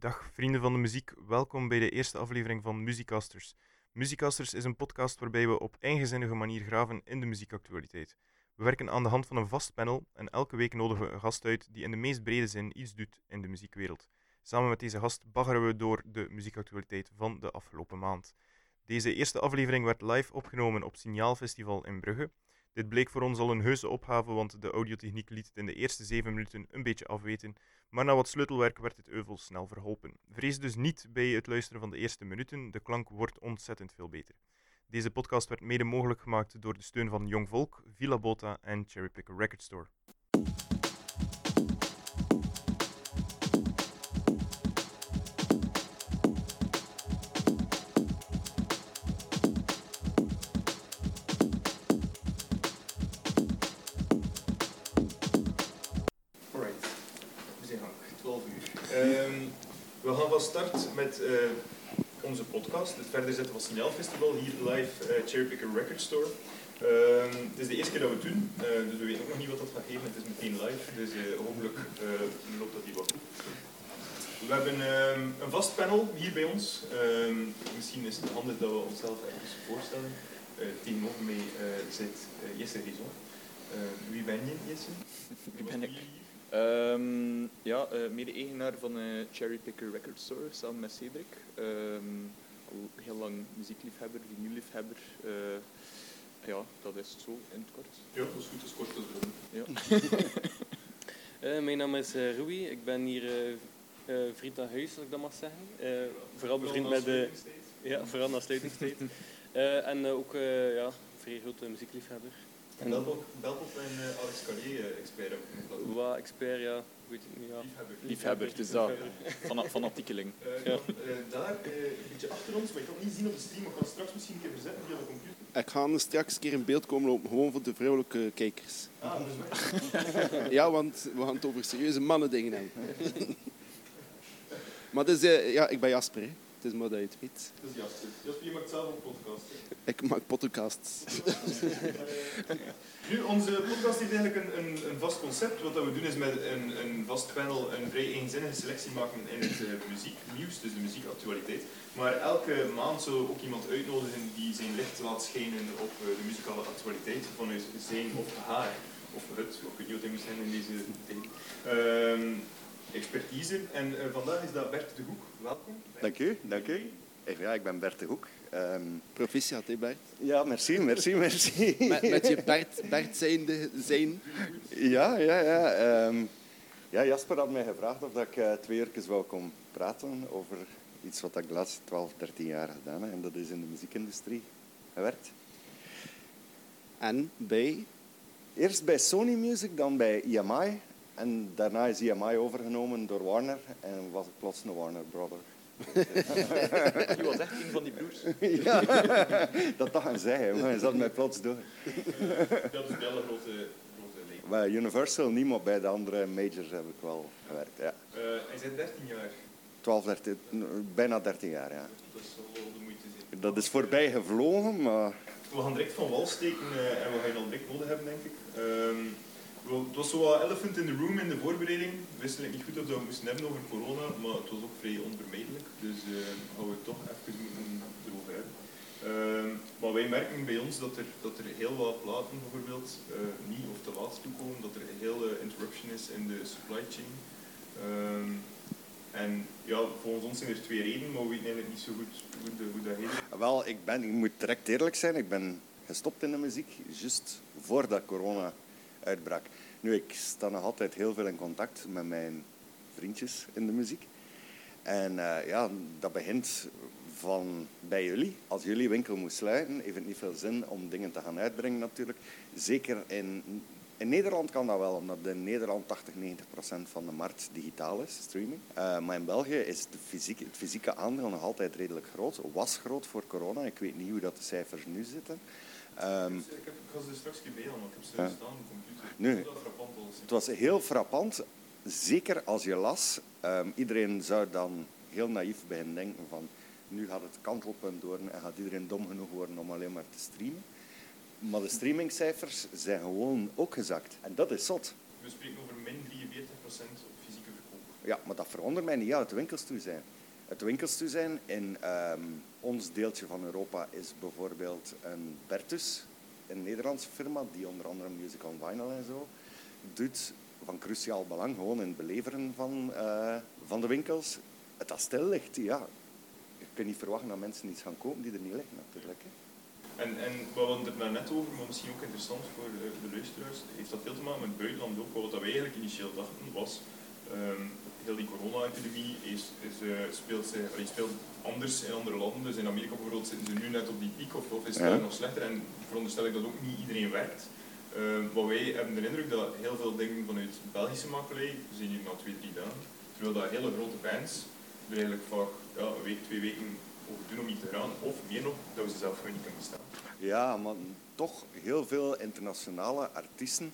Dag vrienden van de muziek, welkom bij de eerste aflevering van Muziekasters. Muziekasters is een podcast waarbij we op eigenzinnige manier graven in de muziekactualiteit. We werken aan de hand van een vast panel en elke week nodigen we een gast uit die in de meest brede zin iets doet in de muziekwereld. Samen met deze gast baggeren we door de muziekactualiteit van de afgelopen maand. Deze eerste aflevering werd live opgenomen op Signaalfestival in Brugge. Dit bleek voor ons al een heuse opgave, want de audiotechniek liet het in de eerste zeven minuten een beetje afweten, maar na wat sleutelwerk werd het euvel snel verholpen. Vrees dus niet bij het luisteren van de eerste minuten, de klank wordt ontzettend veel beter. Deze podcast werd mede mogelijk gemaakt door de steun van Jong Volk, Villa Bota en Cherry Picker Record Store. Podcast, het verder zetten van Signaalfestival, hier live uh, Cherry Picker Record Store. Ehm, het is de eerste keer dat we het doen, eh, dus we weten ook nog niet wat dat gaat geven. Het is meteen live, dus eh, hopelijk eh, loopt dat hier wat goed. We hebben ehm, een vast panel hier bij ons. Ehm, misschien is het handig dat we onszelf even voorstellen. Tegenover mij eh, zit eh, Jesse Rizon. Eh, wie ben je, Jesse? Wie ben ik? Ehm, ja, eh, mede-eigenaar van eh, Cherry Picker Record Store, samen met Cedric. Al heel lang muziekliefhebber, vinylliefhebber. eh ja, dat is het zo in het kort. Ja, dat is goed, dat is kort als we Ja. Eh, mijn naam is uh, Rui. Ik ben hier eh eh, vriend aan huis, als ik dat mag zeggen. Eh, vooral bevriend met de... Ja, vooral na sluitingstijd. Eh, en eh, ook eh, ja, vrij grote muziekliefhebber. En Belpop en uh, Alex Carrier uh, expert ook. Wat expert, ja, weet ik niet. Ja. Liefhebber. Liefhebber, is dat. Van, fanatiekeling. Uh, Ja. dan, uh, daar, uh, een beetje achter ons, maar ik kan het niet zien op de stream, maar ik kan het straks misschien een keer verzetten via de computer. Ik ga straks een keer in beeld komen lopen, gewoon voor de vrouwelijke kijkers. Ah, dus. Ja, want we gaan het over serieuze mannen dingen hebben. Maar dus, eh, ja, ik ben Jasper, hè. Het is maar dat je het weet. Dat is Jasper. Jasper, je maakt zelf een podcast. hè? Ik maak podcasts. Nu, onze podcast heeft eigenlijk een, een, een vast concept. Wat dat we doen is met een, een vast panel een vrij eenzinnige selectie maken in het uh, muzieknieuws, dus de muziekactualiteit. Maar elke maand zullen we ook iemand uitnodigen die zijn licht laat schijnen op uh, de muzikale actualiteit vanuit zijn of haar, of het, wat hij moet zijn in deze tijd, Ehm, expertise. En uh, vandaag is dat Bert de Hoek. Welkom. Dank u, dank u. Ja, ik ben Bert de Hoek. Ehm, Proficiat, hè Bert? ja, merci, merci, merci. Met, met je Bert, Bert zijnde zijn. Ja, ja, ja. ehm, ja, Jasper had mij gevraagd of dat ik eh, twee uur wou komen praten over iets wat ik de laatste 12, 13 jaar gedaan heb. En dat is in de muziekindustrie gewerkt. En bij Eerst bij Sony Music, dan bij EMI. En daarna is EMI overgenomen door Warner en was ik plots een Warner Brother. Je was echt een van die broers. ja, dat dachten zij, hè, maar ze hadden mij plots door. Dat is wel een grote, grote link. Bij Universal niet, maar bij de andere majors heb ik wel gewerkt. Ja. Uh, hij zijn 13 jaar. 12, 13, bijna 13 jaar, ja. Dat is wel de moeite. Zijn. Dat is voorbij gevlogen, maar We gaan direct van wal steken uh, en we gaan je al direct nodig hebben, denk ik. Um, het was zo wat elephant in the room in de voorbereiding. We wisten niet goed of we moesten hebben over corona, maar het was ook vrij onvermijdelijk. Dus uh, we toch even moeten erover hebben. Um, maar wij merken bij ons dat er, dat er heel wat platen bijvoorbeeld uh, niet of te laat toekomen, dat er een hele interruption is in de supply chain. Um, en ja, volgens ons zijn er twee redenen, maar we weten eigenlijk niet zo goed hoe, hoe dat heet. Wel, ik, ben, ik moet direct eerlijk zijn, ik ben gestopt in de muziek, juist voordat corona uitbrak. Nu, ik sta nog altijd heel veel in contact met mijn vriendjes in de muziek. En uh, ja, dat begint van bij jullie. Als jullie winkel moet sluiten, heeft het niet veel zin om dingen te gaan uitbrengen natuurlijk. Zeker in, in Nederland kan dat wel, omdat in Nederland 80, 90 procent van de markt digitaal is, streaming. Uh, maar in België is de fysiek, het fysieke aandeel nog altijd redelijk groot. Was groot voor corona. Ik weet niet hoe dat de cijfers nu zitten. Um, ik, heb, ik ga ze straks aan, want ik heb ze ja. staan op de computer. Nu, het was heel frappant, zeker als je las. Um, iedereen zou dan heel naïef beginnen denken van nu gaat het kantelpunt worden en gaat iedereen dom genoeg worden om alleen maar te streamen. Maar de streamingcijfers zijn gewoon ook gezakt. En dat is zot. We spreken over min 43% op fysieke verkoop. Ja, maar dat verwondert mij niet. Ja, het winkels toe zijn. Het winkels toe zijn in ehm, ons deeltje van Europa is bijvoorbeeld een Bertus, een Nederlandse firma die onder andere Music on Vinyl en zo doet van cruciaal belang, gewoon in het beleveren van, eh, van de winkels. Het dat stil ligt, ja. Je kunt niet verwachten dat mensen iets gaan kopen die er niet liggen, natuurlijk. Hè. En, en we hadden het er net over, maar misschien ook interessant voor de, de luisteraars, heeft dat veel te maken met buitenland ook. Wat wij eigenlijk initieel dachten was, um, heel die corona-epidemie is, is, uh, speelt, speelt anders in andere landen. Dus in Amerika bijvoorbeeld zitten ze nu net op die piek of, of is het ja. nog slechter. En veronderstel ik dat ook niet iedereen werkt. Uh, maar wij hebben de indruk dat heel veel dingen vanuit Belgische makelij, we zijn hier na twee, drie dagen, terwijl dat hele grote bands er eigenlijk vaak ja, een week, twee weken over doen om iets te gaan, of meer nog, dat we ze zelf gewoon niet kunnen bestaan. Ja, maar toch heel veel internationale artiesten,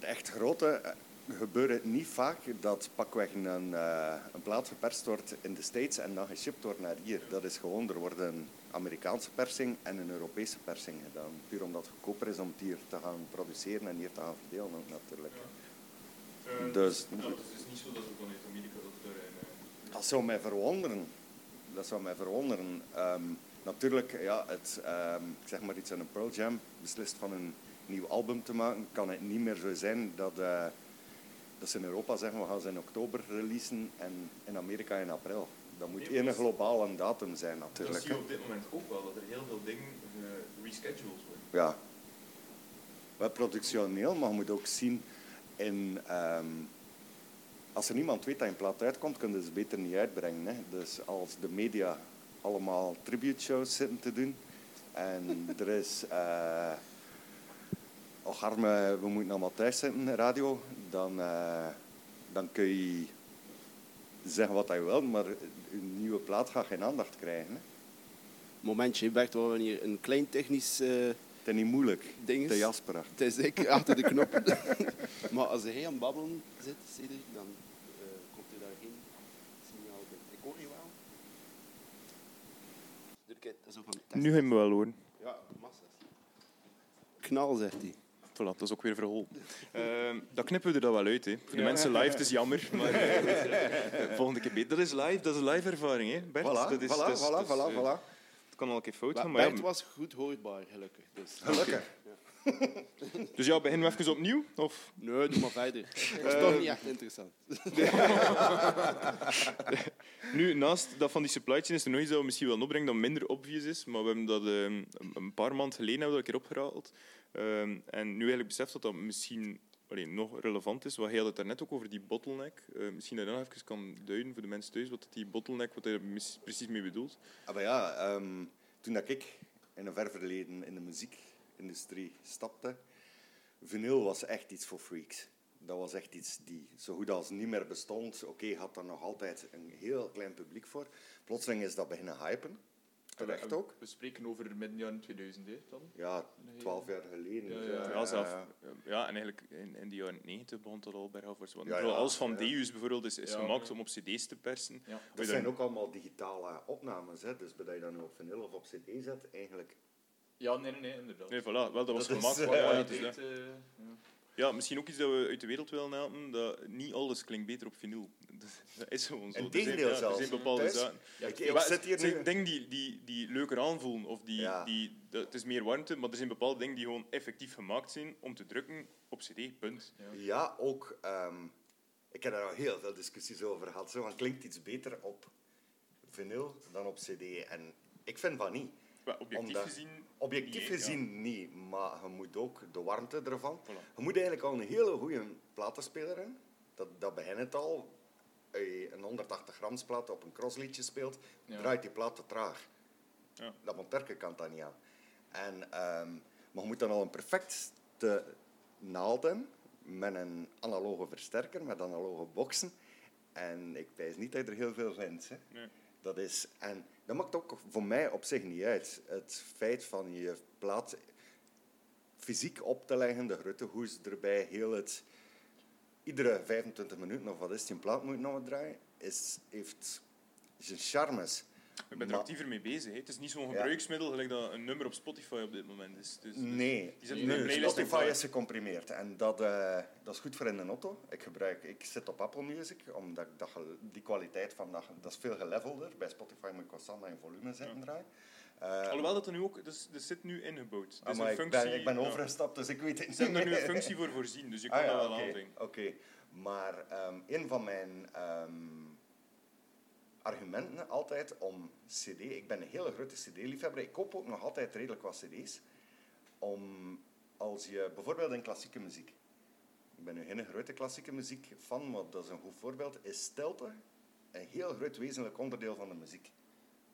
de echt grote, eh, gebeurt het niet vaak dat pakweg een, uh, een plaat geperst wordt in de States en dan geshipped wordt naar hier. Dat is gewoon, er wordt een Amerikaanse persing en een Europese persing gedaan. Puur omdat het goedkoper is om het hier te gaan produceren en hier te gaan verdelen natuurlijk. Ja. Uh, dus, ja, het is niet zo dat we vanuit Amerika dat er... Dat zou mij verwonderen dat zou mij verwonderen. Um, natuurlijk, ja, het, um, ik zeg maar iets aan een Pearl Jam beslist van een nieuw album te maken, kan het niet meer zo zijn dat, uh, dat ze in Europa zeggen we gaan ze in oktober releasen en in Amerika in april. Dat moet één globale datum zijn natuurlijk. Dat zie je op dit moment ook wel, dat er heel veel dingen rescheduled worden. Ja. Wel productioneel, maar je moet ook zien in... Um, als er niemand weet dat een plaat uitkomt, kunnen ze beter niet uitbrengen. Hè. Dus als de media allemaal tribute shows zitten te doen en er is uh, oh arme, we moeten allemaal thuis zitten, radio, dan, uh, dan kun je zeggen wat je wilt, maar een nieuwe plaat gaat geen aandacht krijgen. Hè. Momentje, Bert, we hebben hier een klein technisch... Uh, het is niet moeilijk, ding te Jasper. Het is ik achter de knoppen. maar als hij aan het babbelen zit, Cedric, dan Nu gaan we wel horen. Ja, massa's. Knal, zegt hij. Voilà, dat is ook weer verhol. Uh, dat knippen we er dan wel uit. Hè. Voor de mensen live, het is jammer. Maar uh, volgende keer beter. Dat is live, dat is een live ervaring, hè, Bert? Voilà, dat is, voilà, dat is, voilà, dat is, voilà, Het kan al een keer fout gaan. Maar Bert ja, was goed hoorbaar, gelukkig. Dus. Gelukkig. Dus ja, beginnen we even opnieuw? Of? Nee, doe maar verder. Dat is toch niet echt interessant. nu, naast dat van die supply chain is er nog iets dat we misschien wel opbrengen dat minder obvious is, maar we hebben dat um, een paar maanden geleden hebben we dat een keer opgehaald. Um, en nu eigenlijk beseft dat dat misschien alleen, nog relevant is. Wat hij had het daarnet ook over die bottleneck. Uh, misschien dat je nog even kan duiden voor de mensen thuis wat die bottleneck, wat hij er precies mee bedoelt. Ah, maar ja, um, toen dat ik in een ver verleden in de muziek industrie stapte. Vinyl was echt iets voor freaks. Dat was echt iets die zo goed als niet meer bestond. Oké, had er nog altijd een heel klein publiek voor. Plotseling is dat beginnen hypen. Terecht ook. We spreken over midden jaren 2000, hè, dan? Ja, twaalf jaar geleden. Ja, ja, ja, zelf, ja, en eigenlijk in, in die jaren 90 begon dat al bij Halvers. Want ja, alles van Deus bijvoorbeeld is, is gemaakt om op cd's te persen. Dat zijn ook allemaal digitale opnames. Hè. Dus bij je dan op vinyl of op cd zet, eigenlijk ja, nee, nee, nee, inderdaad. Nee, voilà. Wel, dat was gemaakt. Uh, ja, ja, ja, misschien ook iets dat we uit de wereld willen helpen. Dat niet alles klinkt beter op vinyl. Dat is gewoon zo. En tegendeel zelfs. Er zijn bepaalde zaken. Ja, ik, ik zit hier nu... dingen die, die, die leuker aanvoelen. Of die, ja. die, dat, het is meer warmte, maar er zijn bepaalde dingen die gewoon effectief gemaakt zijn om te drukken op cd, punt. Ja, ja ook... Um, ik heb daar al heel veel discussies over gehad. Zo, van, klinkt iets beter op vinyl dan op cd? En ik vind van niet. Objectief Omdat, gezien Objectief gezien niet, maar je moet ook de warmte ervan. Voilà. Je moet eigenlijk al een hele goede platenspeler hebben. Dat, dat begint het al. Als je een 180 grams plaat op een crossliedje speelt, ja. draait die plaat te traag. Ja. Dat monterke kan dat niet aan. En, um, maar je moet dan al een perfecte naald hebben, met een analoge versterker, met analoge boxen. En ik wijs niet dat je er heel veel vindt. Hè. Nee. Dat is, en dat maakt ook voor mij op zich niet uit. Het feit van je plaat fysiek op te leggen, de gruttehoes erbij, heel het... Iedere 25 minuten of wat is een plaat moet nog draaien, is, heeft zijn charmes. Ik ben er Maar- actiever mee bezig. Het is niet zo'n Ja. gebruiksmiddel gelijk dat een nummer op Spotify op dit moment is. Dus, dus Nee, Spotify is gecomprimeerd en dat, eh, dat is goed voor in de auto. Ik, gebruik, ik zit op Apple Music, omdat ik dat, die kwaliteit van dat, dat is veel gelevelder. Bij Spotify moet ik constant in volume zitten draaien. Eh, Alhoewel dat er nu ook, dus, er zit nu ingebouwd. Ah, maar een ik, functie, ben, ik ben ja. overgestapt, dus ik weet het Ze hebben er nu niet een functie voor voorzien, dus je kan Ah, ja, dat wel aanvinken. Oké, maar ehm, een van mijn ehm, argumenten altijd om CD, ik ben een hele grote CD-liefhebber, ik koop ook nog altijd redelijk wat CD's, om als je bijvoorbeeld in klassieke muziek, ik ben nu geen grote klassieke muziek fan, maar dat is een goed voorbeeld, is stilte een heel groot wezenlijk onderdeel van de muziek.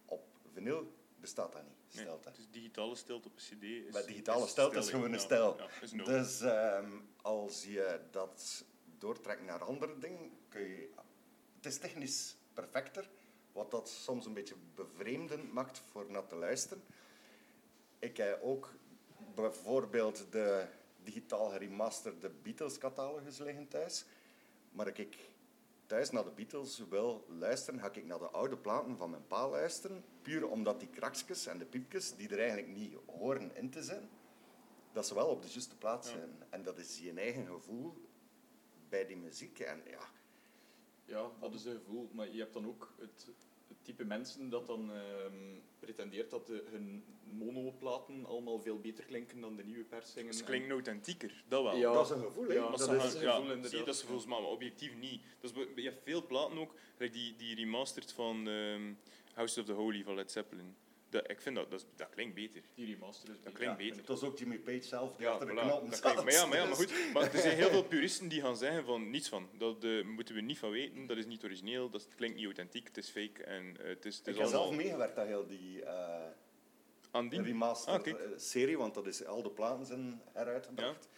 Op vinyl bestaat dat niet, Nee, stilte. dus digitale stilte op een cd is... Met digitale stilte is gewoon een stijl. Ja, is nul. Dus ehm, als je dat doortrekt naar andere dingen, kun je... Het is technisch perfecter, wat dat soms een beetje bevreemdend maakt voor naar te luisteren. Ik heb ook bijvoorbeeld de digitaal geremasterde Beatles-catalogus liggen thuis. Maar als ik thuis naar de Beatles wil luisteren, ga ik naar de oude platen van mijn pa luisteren. Puur omdat die kraksjes en de piepjes, die er eigenlijk niet horen in te zijn, dat ze wel op de juiste plaats Ja. zijn. En dat is je eigen gevoel bij die muziek. En ja, Ja, dat is een gevoel. Maar je hebt dan ook het, het type mensen dat dan ehm, pretendeert dat de, hun monoplaten allemaal veel beter klinken dan de nieuwe persingen. Ze klinken authentieker, dat wel. Ja. dat is een gevoel. hè. Ja, Maar dat is een ja, gevoel, zie je, dat is gevoelsmatig, maar objectief niet. Dat is, je hebt veel platen ook, die, die remastered van ehm, House of the Holy van Led Zeppelin. Dat, ik vind dat, dat, dat klinkt beter. Die remaster is Dat beter. klinkt Ja, beter. Het was ook Jimmy Page zelf die Ja, achter de voilà, knoppen dat zat. klinkt- maar, ja, maar, ja, maar goed. Maar er zijn heel veel puristen die gaan zeggen van niets van. Dat eh, moeten we niet van weten. Dat is niet origineel. Dat klinkt niet authentiek. Het is fake. En eh, het is, het is Ik heb zelf meegewerkt aan heel die eh aan die. remaster Ah, kijk. serie, want dat is al de platen zijn heruitgebracht.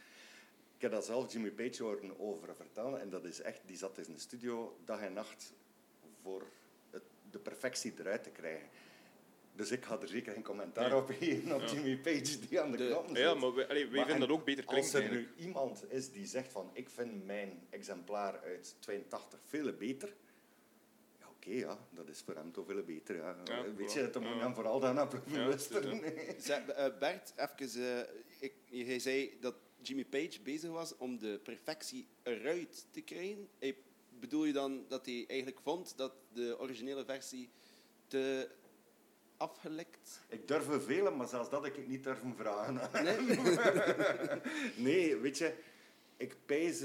Ik heb dat zelf Jimmy Page horen over vertellen en dat is echt, die zat in de studio dag en nacht voor het, de perfectie eruit te krijgen. Dus ik had er zeker geen commentaar Nee. op gegeven op Ja. Jimmy Page die aan de, De- knoppen Ja, maar wij, allee, wij Maar vinden en dat ook beter Als klinkt er eigenlijk. nu iemand is die zegt van ik vind mijn exemplaar uit 82 veel beter, ja oké, ja, dat is voor hem toch veel beter. Ja. Ja, Weet je, dan moet je hem vooral daarna blijven Ja, luisteren. Eh, Bert, even, eh, ik, jij zei dat Jimmy Page bezig was om de perfectie eruit te krijgen. Eh, bedoel je dan dat hij eigenlijk vond dat de originele versie te afgelekt... Ik durf er vele, maar zelfs dat ik het niet durven vragen. Nee? nee, weet je, ik pijs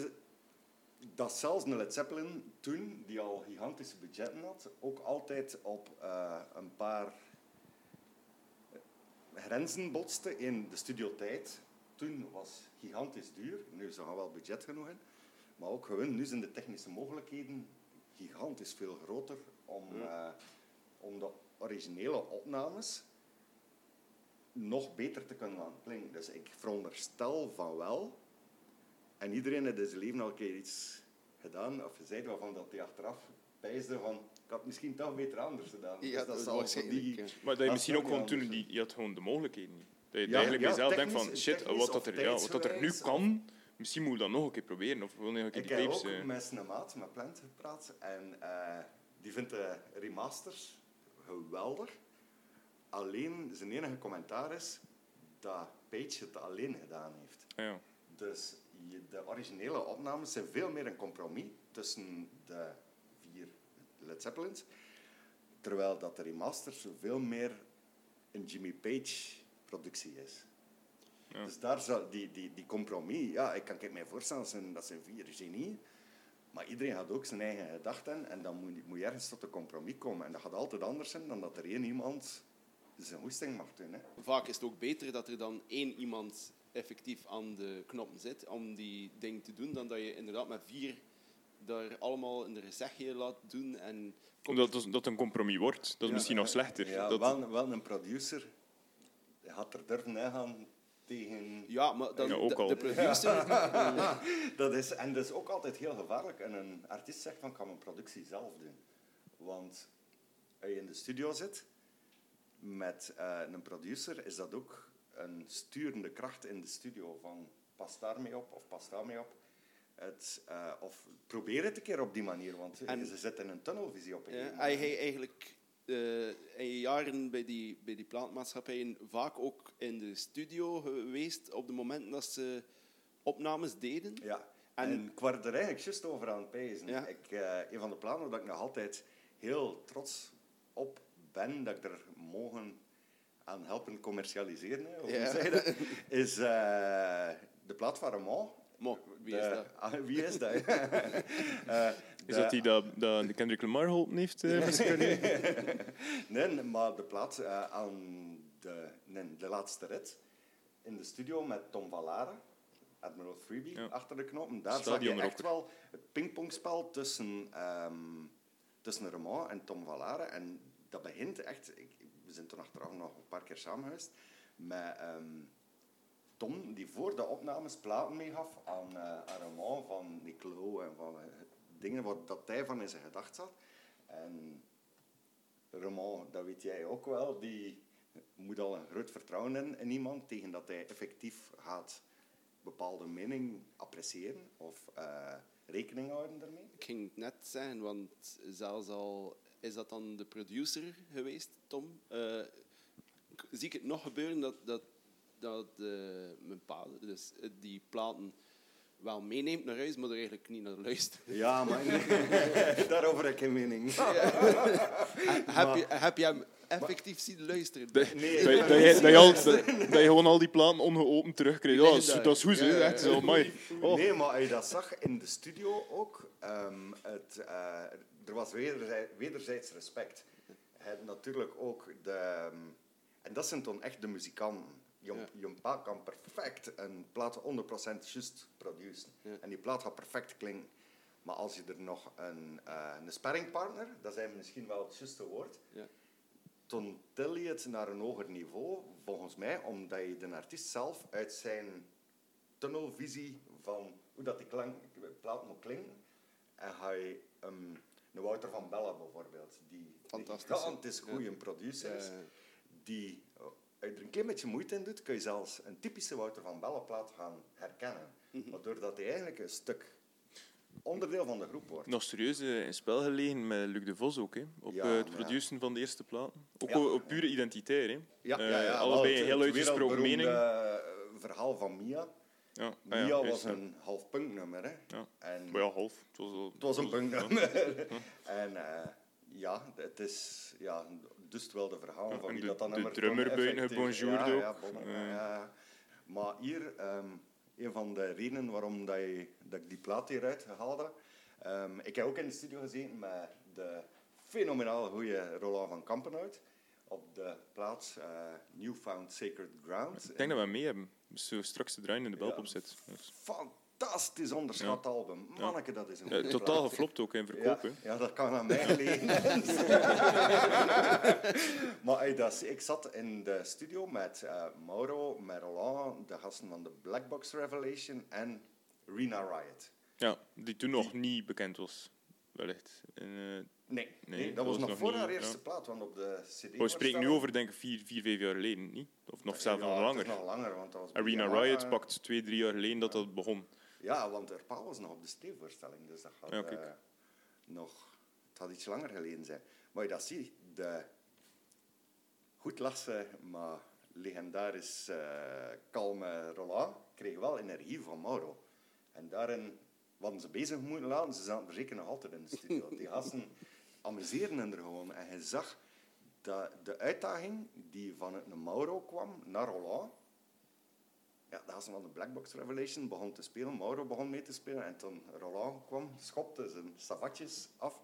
dat zelfs een Led Zeppelin toen, die al gigantische budgetten had, ook altijd op eh, een paar grenzen botste in de studiotijd. Toen was gigantisch duur, nu ze gaan wel budget genoeg in. Maar ook gewoon, nu zijn de technische mogelijkheden gigantisch veel groter om, eh, om de originele opnames nog beter te kunnen laten klinken. Dus ik veronderstel van wel. En iedereen heeft in zijn leven al een keer iets gedaan of gezegd waarvan dat hij achteraf pijsde van ik had misschien toch beter anders gedaan. Ja, Dus dat is waarschijnlijk, die- ja. Maar dat je misschien is ook gewoon toen, die, je had gewoon de mogelijkheden niet. Dat je Ja, eigenlijk jezelf denkt van, shit, wat, dat er, ja, wat dat er nu kan, misschien moet ik dat nog een keer proberen. Of wil nog een keer Ik die heb ook eh, met maat, met Plant, gepraat. En eh, die vindt de remasters geweldig. Alleen zijn enige commentaar is dat Page het alleen gedaan heeft. ja. Dus je- de originele opnames zijn veel meer een compromis tussen de vier Led Zeppelins. Terwijl dat de remasters veel meer een Jimmy Page productie is. Ja. Dus daar zou die, die, die compromis, ja, ik kan ik mij voorstellen, dat zijn, dat zijn vier genieën. Maar iedereen had ook zijn eigen gedachten en dan moet, je- moet je ergens tot een compromis komen. En dat gaat altijd anders zijn dan dat er één iemand zijn hoesting mag doen. Hè. Vaak is het ook beter dat er dan één iemand effectief aan de knoppen zit om die ding te doen, dan dat je inderdaad met vier daar allemaal een rezegje laat doen. En Omdat dat, dat een compromis wordt. Dat is Ja, misschien nog slechter. Ja, dat, wel, wel een producer die had er durven gaan tegen... ja, maar dan Ja, ook de, al. de producer... Dat is, en dat is ook altijd heel gevaarlijk. En een artiest zegt van, ik kan mijn productie zelf doen. Want als je in de studio zit met eh, een producer, is dat ook een sturende kracht in de studio. Van, pas daarmee op of pas daarmee op. Het, eh, of probeer het een keer op die manier, want En- ze zitten in een tunnelvisie op een Ja, hij eigenlijk eh, in je jaren bij die, bij die plaatmaatschappijen vaak ook in de studio geweest op de momenten dat ze opnames deden. Ja, En- en, ik was er eigenlijk juist over aan het pijzen. Ja. Ik, eh, een van de plannen waar ik nog altijd heel trots op ben, dat ik er mogen aan helpen commercialiseren, hè, hoe Ja. dat, is eh, de plaat van Ramon. Mo, wie is De- dat? Ah, wie is dat? Is dat die dat, dat de Kendrick Lamar geholpen heeft? Nee, maar de plaat eh, aan de, nee, de laatste rit in de studio met Tom Vallara, Admiral Freebie, Ja. achter de knoppen. Daar zag je echt wel het pingpongspel tussen, ehm tussen Raymond en Tom Vallara. En dat begint echt... Ik, we zijn toen achteraf nog een paar keer samen geweest met ehm, Tom, die voor de opnames platen meegaf aan, eh aan Raymond van Nicolo en van eh, dingen wat dat hij van in zijn gedacht zat. En Raymond, dat weet jij ook wel, die moet al een groot vertrouwen in, iemand tegen dat hij effectief gaat bepaalde mening appreciëren of eh, rekening houden daarmee. Ik ging het net zeggen, want zelfs al is dat dan de producer geweest, Tom, eh, zie ik het nog gebeuren dat, dat, dat eh, mijn pa dus, die platen wel meeneemt naar huis, maar er eigenlijk niet naar luistert. Ja, maar daarover heb ik geen mening. heb, je, heb je hem effectief zien luisteren? Nee, dat, je, dat, je al, dat, dat je gewoon al die platen ongeopend terugkrijgt. Ja, dat, is, daar. dat is goed, hè. Ja, ja, Echt zo, amai. Oh. Nee, maar als je dat zag in de studio ook, ehm, het, eh, er was wederzij- wederzijds respect. Natuurlijk ook de... ehm, en dat zijn dan echt de muzikanten. Je, Ja. je pa kan perfect een plaat 100% juist produceren. Ja. En die plaat gaat perfect klinken. Maar als je er nog een, eh een sparringpartner, dat zijn misschien wel het juiste woord, Ja. dan til je het naar een hoger niveau, volgens mij, omdat je de artiest zelf uit zijn tunnelvisie van hoe dat die klank, plaat moet klinken, en ga je um, een Wouter van Bella bijvoorbeeld, die Fantastisch, die gigantisch goede producer is, die uh, als je er een keer met je moeite in doet, kun je zelfs een typische Wouter van Bella plaat gaan herkennen. Mhm. Maar doordat hij eigenlijk een stuk onderdeel van de groep wordt. Nog serieus eh, in spel gelegen met Luc de Vos ook, hè. Op Ja, eh, het produceren van de eerste platen. Ook Ja. op, pure identiteit, hè. Ja, Eh, ja, ja. allebei een het- heel het uitgesproken mening. eh, verhaal van Mia. Ja, ah Mia was een half punknummer. Hè. Ja. En Maar ja, half. Het was, al- Het was een ja. punknummer. en eh, ja, het is ja, dus wel de verhaal van wie de- dat dan de drummer buiten gebonjourd ja, ook. Ja, bon- ja. Maar hier, ehm, een van de redenen waarom dat, je, dat ik die plaat hieruit gehaald heb. ehm, ik heb ook in de studio gezeten met de fenomenaal goede Roland van Kampenhout. Op de plaats eh, Newfound Sacred Ground. Ik denk dat we mee hebben. Dus zo straks te draaien in de belpop zit. Dus, Fantastisch onderschat album. Manneke, dat is een goede totaal geflopt ook in verkoop, Ja, ja, dat kan aan mij gelegen. maar hey, dat is- ik zat in de studio met eh, Mauro, met Roland, de gasten van de Black Box Revelation en Rena Riot. Ja, die toen nog niet bekend was. Wellicht. En, eh, Nee, nee, Nee, dat, was nog nog voor niet, haar ja. eerste plaat, want op de CD. we spreken nu over, denk ik, vier, vier, vijf jaar geleden, niet? Of nog zelfs nog langer. nog langer, want dat was Arena ja, Riot pakt twee, drie jaar geleden dat dat begon. Ja, want pa was nog op de steevoorstelling, dus dat gaat Ja, kijk. eh, nog... Het had iets langer geleden zijn. Maar je dat ziet, de goed lasse, maar legendarisch eh, kalme Roland kreeg wel energie van Mauro. En daarin hadden ze bezig moeten laten. Ze zaten er zeker nog altijd in de studio. Die gasten amuseren er gewoon. En je zag dat de uitdaging die vanuit een Mauro kwam naar Roland, ja, de gasten van de Black Box Revelation begon te spelen, Mauro begon mee te spelen en toen Roland kwam, schopte zijn savatjes af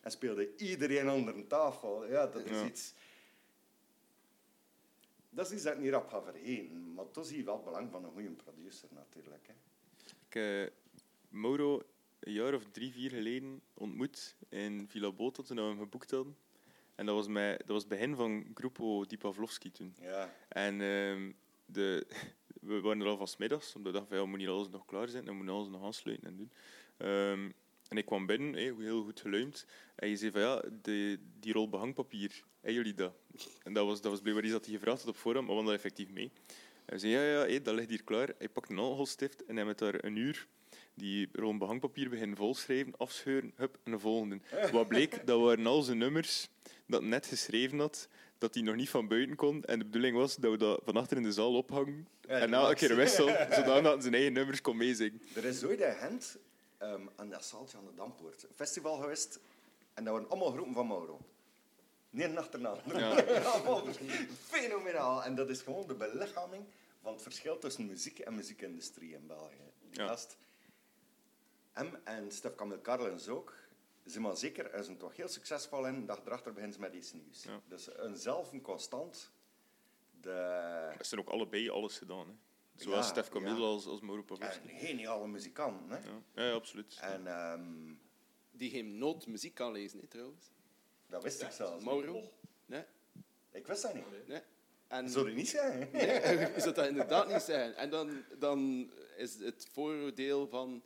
en speelde iedereen onder een tafel. Ja, dat is Ja. iets... Dat is iets dat ik niet rap ga vergeten, maar toch zie je wel het belang van een goede producer natuurlijk. Hè. Ik heb Mauro een jaar of drie, vier geleden ontmoet in Villa Bota toen we hem geboekt hadden. En dat was, mij, dat was het begin van Grupo Di Pavlovski toen. Ja. En ehm, de, we waren er al van 's middags, omdat we dachten ja, moet alles nog klaar zijn, dan moet alles nog aansluiten en doen. Ehm, en ik kwam binnen, heel goed geluimd. En je zei van ja, de, die rol behangpapier, hebben jullie dat? En dat was, dat was blijkbaar iets dat hij gevraagd had op voorhand, maar we dat effectief mee. En zeiden ja, ja, dat ligt hier klaar. Hij pakt een alcoholstift en hij met daar een uur die rol behangpapier beginnen volschrijven, afscheuren, hup, en de volgende. Wat bleek, dat waren al zijn nummers dat net geschreven had dat hij nog niet van buiten kon. En de bedoeling was dat we dat van achter in de zaal ophangen. Ja, en Max. keer wissel, zodat hij zijn eigen nummers kon meezingen. Er is ooit in Gent, ehm, aan dat zaaltje aan de Dampoort, een festival geweest. En dat waren allemaal groepen van Mauro. Niet een achterna. Ja. Allemaal Fenomenaal. En dat is gewoon de belichaming van het verschil tussen muziek en muziekindustrie in België. Die Ja. gast, hem en Stef Camille Carlens ook, ze maar zeker, hij is een toch heel succesvol in. Dag erachter begint ze met iets nieuws. Ja. Dus een zelf een constant. De, Ze zijn ook allebei alles gedaan. Hè. Zowel Ja, Stef Camille ja. als, als Mauro Pavlovski. een geniale muzikant. Hè? Ja. Ja, ja, absoluut. En ehm, Die geen noot muziek kan lezen, hè, trouwens. dat wist ik zelfs. Mauro? Nee. Ik wist dat niet. nee. En Zou je niet zeggen? Nee, je zou dat inderdaad niet zeggen. En dan, dan is het voordeel van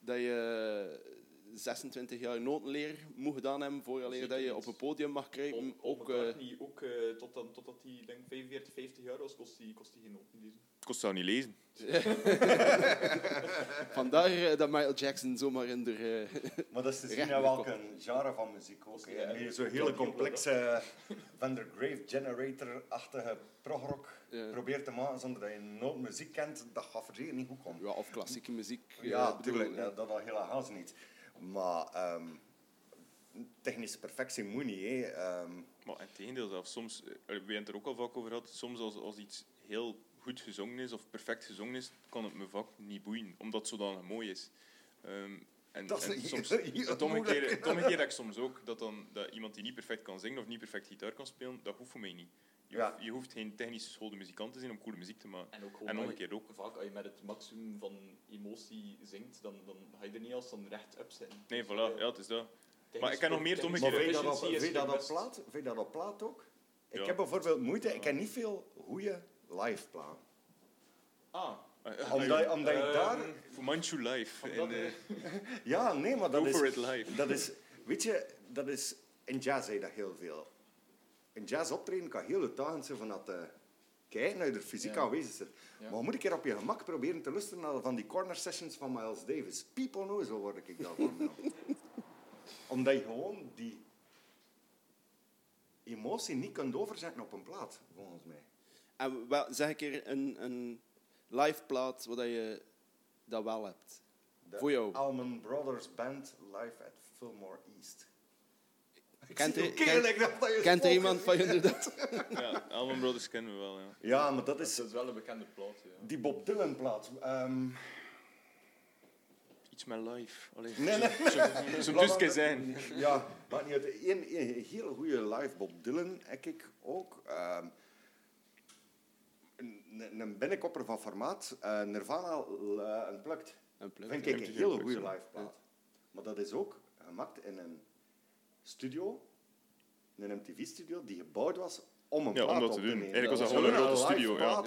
dat je 26 jaar notenleer moet gedaan hebben Zeker dat je op een podium mag krijgen. ook, Ook, eh, niet, ook totdat, totdat hij denk 45, 50 jaar was, kost hij, kost hij geen noten lezen. Kost dat niet lezen. vandaar eh, dat Michael Jackson zomaar in de... eh, Maar dat is te zien welke genre van muziek ook. Met Zo'n hele complexe Van der Grave Generator-achtige progrock Ja. probeert te maken zonder dat je nooit muziek kent, dat gaat voor zeker niet goed komen. ja, of klassieke muziek. Ja, eh, bedoel, tuurlijk, eh, dat, dat al helaas niet. Maar ehm, technische perfectie moet niet. Hè. Ehm, Maar in tegendeel zelfs, soms, eh, we hebben het er ook al vaak over gehad, soms als, als iets heel goed gezongen is of perfect gezongen is, kan het mijn vak niet boeien, omdat het zodanig mooi is. Ehm, en, Dat is en heel- soms, het omgekeerde, het omgekeerde heb ik soms ook, dat, dan, dat iemand die niet perfect kan zingen of niet perfect gitaar kan spelen, dat hoeft voor mij niet. Je, Ja. hoeft, je hoeft geen technisch geschoolde muzikant te zijn om coole muziek te maken. En ook gewoon En omgekeerd ook. Vaak als je met het maximum van emotie zingt, dan, dan ga je er niet als dan recht op zitten. Nee, Dus, voilà, eh, ja, het is dat. technisch- Maar ik ken nog meer het technisch maar vind je dat op, vind dat op plaat? Vind je dat op plaat ook? Ik Ja. heb bijvoorbeeld moeite, ik heb niet veel goede live platen. Ah, Ah, Omdat, je- omdat je Ehm, daar... Voor Manchu Live. Omdat, En, eh, eh, Ja, nee, maar dat Go is... for it live. Dat is, weet je, dat is... In jazz zei dat heel veel. In jazz optreden kan heel uitdagend zijn van dat kijken, dat je er fysiek Ja. aanwezig zit. Ja. Maar moet ik er op je gemak proberen te luisteren naar van die corner sessions van Miles Davis. People know, zo word ik daarvan. nou. Omdat je gewoon die emotie niet kunt overzetten op een plaat, volgens mij. En wel, zeg ik er een, een live plaat waar je dat wel hebt. De Voor jou. Allman Brothers Band live at Fillmore East. Kent er- Kent er spoken iemand van jullie dat? ja, Allman Brothers kennen we wel, ja. Ja, maar dat is dat is wel een bekende plaat. Ja. die Bob Dylan plaat. Ehm, Iets met live. Allee, Nee, nee. Zo, zo dus kan zijn. Ja, maar niet uit. Een, een hele goede live Bob Dylan heb ik ook. Ehm, een, een binnenkopper van formaat. eh, Nirvana uh, Unplugged. Unplugged, Vind ik een ja. goede live plaat. Maar dat is ook gemaakt in een studio. Een MTV-studio die gebouwd was om een Ja, plaat om dat op te doen. nemen. Eigenlijk was dat was gewoon een grote studio, ja.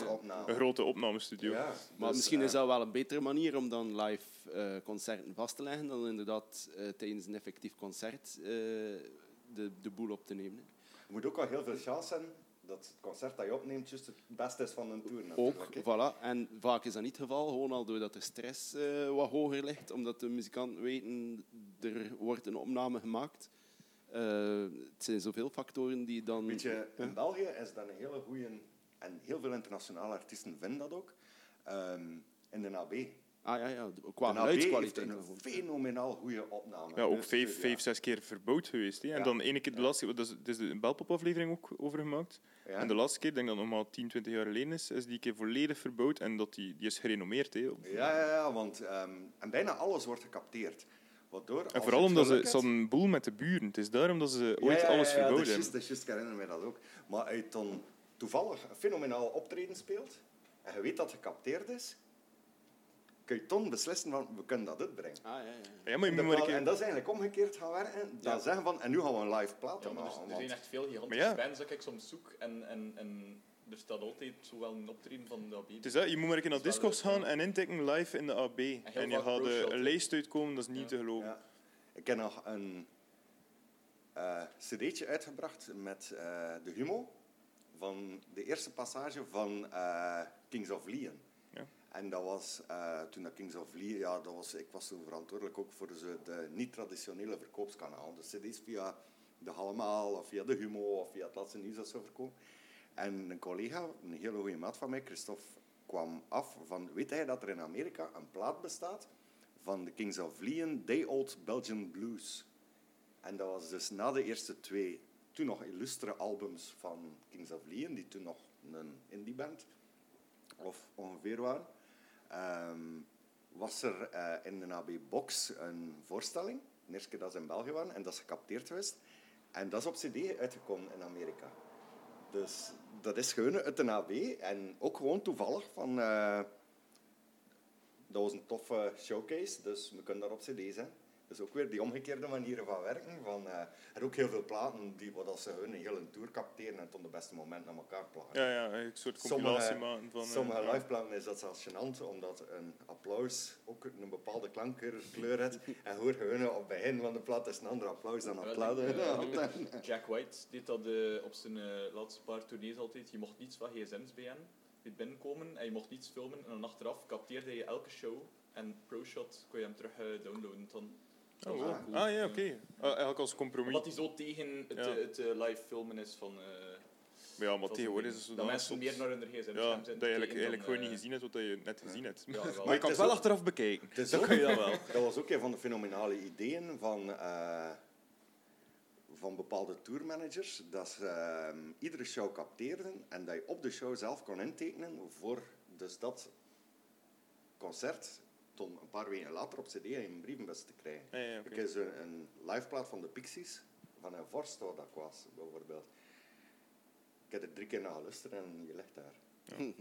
Een grote opnamestudio. Ja, Maar dus, misschien eh, is dat wel een betere manier om dan live eh, concerten vast te leggen dan inderdaad eh, tijdens een effectief concert eh, de, de boel op te nemen. Je moet ook al heel veel chance hebben dat het concert dat je opneemt juist het beste is van een tour. Ook, natuurlijk, voilà. En vaak is dat niet het geval, gewoon al doordat de stress eh, wat hoger ligt, omdat de muzikanten weten, er wordt een opname gemaakt. Eh, het zijn zoveel factoren die dan... Weet je, in België is dat een hele goede, en heel veel internationale artiesten vinden dat ook, ehm, in de AB. Ah ja, ja, qua de AB heeft geluidskwaliteit. een fenomenaal goede opname. Ja, ook Dus, vijf, ja. vijf, zes keer verbouwd geweest. Hè. En Ja. dan ene keer de laatste keer, dat is, er is een Belpop-aflevering ook over gemaakt. Ja. En de laatste keer, ik denk dat het nog maar 10, 20 jaar geleden is, is die keer volledig verbouwd en dat die, die is gerenommeerd. Hè. op- Ja, ja, ja, want ehm, en bijna alles wordt gecapteerd. Waardoor, En vooral omdat ze, ze hadden een boel met de buren. Het is daarom dat ze ooit ja, ja, alles ja, is hebben. juist, dat is juist, ik herinner me dat ook. Maar als je dan toevallig een fenomenaal optreden speelt, en je weet dat het gecapteerd is, kun je dan beslissen van, we kunnen dat uitbrengen. Ah, ja, ja. Ja, maar je En moet maar een keer... en dat is eigenlijk omgekeerd gaan werken. Dan Ja. zeggen van, en nu gaan we een live plaat Ja, er, maken. er want- zijn echt veel gigantische Maar ja. bands dat ik soms zoek. En, en, en er staat altijd zowel een optreden van de AB. Het is dat, je moet maar naar Discogs leuk, gaan en intikken live in de AB. En je gaat een lijst uitkomen, dat is niet Ja. te geloven. Ja. Ik heb nog een eh cd'tje uitgebracht met eh, de Humo van de eerste passage van eh, Kings of Leon. Ja. En dat was eh, toen dat Kings of Leon, ja, dat was, ik was toen verantwoordelijk ook voor zo de niet-traditionele verkoopskanaal. De cd's via de Hallemaal of via de Humo of via het laatste nieuws dat zo verkopen. En een collega, een hele goede maat van mij, Christophe, kwam af van... Weet hij dat er in Amerika een plaat bestaat van de Kings of Leon, Day Old Belgian Blues. En dat was dus na de eerste twee, toen nog illustere albums van Kings of Leon, die toen nog een indieband of ongeveer waren, ehm, was er eh, in de AB Box een voorstelling. De eerste keer dat ze in België waren en dat is gecapteerd geweest. En dat is op CD uitgekomen in Amerika. Dus dat is gewoon uit de AB en ook gewoon toevallig van. eh, dat was een toffe showcase, dus we kunnen daar op CD zijn. Dus ook weer die omgekeerde manieren van werken. Van, eh, er ook heel veel platen die wat als ze hun een hele tour capteren en tot de beste moment naar elkaar plakken. Ja, ja, een soort compilatie Sommige, maken van... eh, sommige ja. liveplaten is dat zelfs gênant, omdat een applaus ook een bepaalde klankkleur heeft. En hoor gewoon op het begin van de plaat is een ander applaus dan Ja, applaus. eh, Jack White deed dat eh, op zijn laatste paar tournees altijd. Je mocht niets van gsm's bij bij binnenkomen en je mocht niets filmen. En dan achteraf capteerde je elke show en ProShot kon je hem terug downloaden. Dan. Oh, wow. wel cool. Ah ja, oké. Ah, eigenlijk als compromis. Omdat hij zo tegen het, Ja. eh, het eh, live filmen is van... eh, Maar ja, maar tegenwoordig is het zo Dat mensen meer naar hun gsm Ja, dat je eigenlijk, eigenlijk dan, gewoon eh, niet gezien hebt wat je net gezien hebt. Ja, wel. Maar je kan het wel ook- achteraf bekijken. Dat kan je dan wel. Dat was ook een van de fenomenale ideeën van, eh, van bepaalde tourmanagers. Dat ze ehm, iedere show capteerden en dat je op de show zelf kon intekenen voor dus dat concert tot een paar weken later op cd in een brievenbus te krijgen. Ja, ja, Ik heb zo een liveplaat van de Pixies, van een vorst waar dat ik was, bijvoorbeeld. Ik heb er drie keer naar geluisterd en je ligt daar.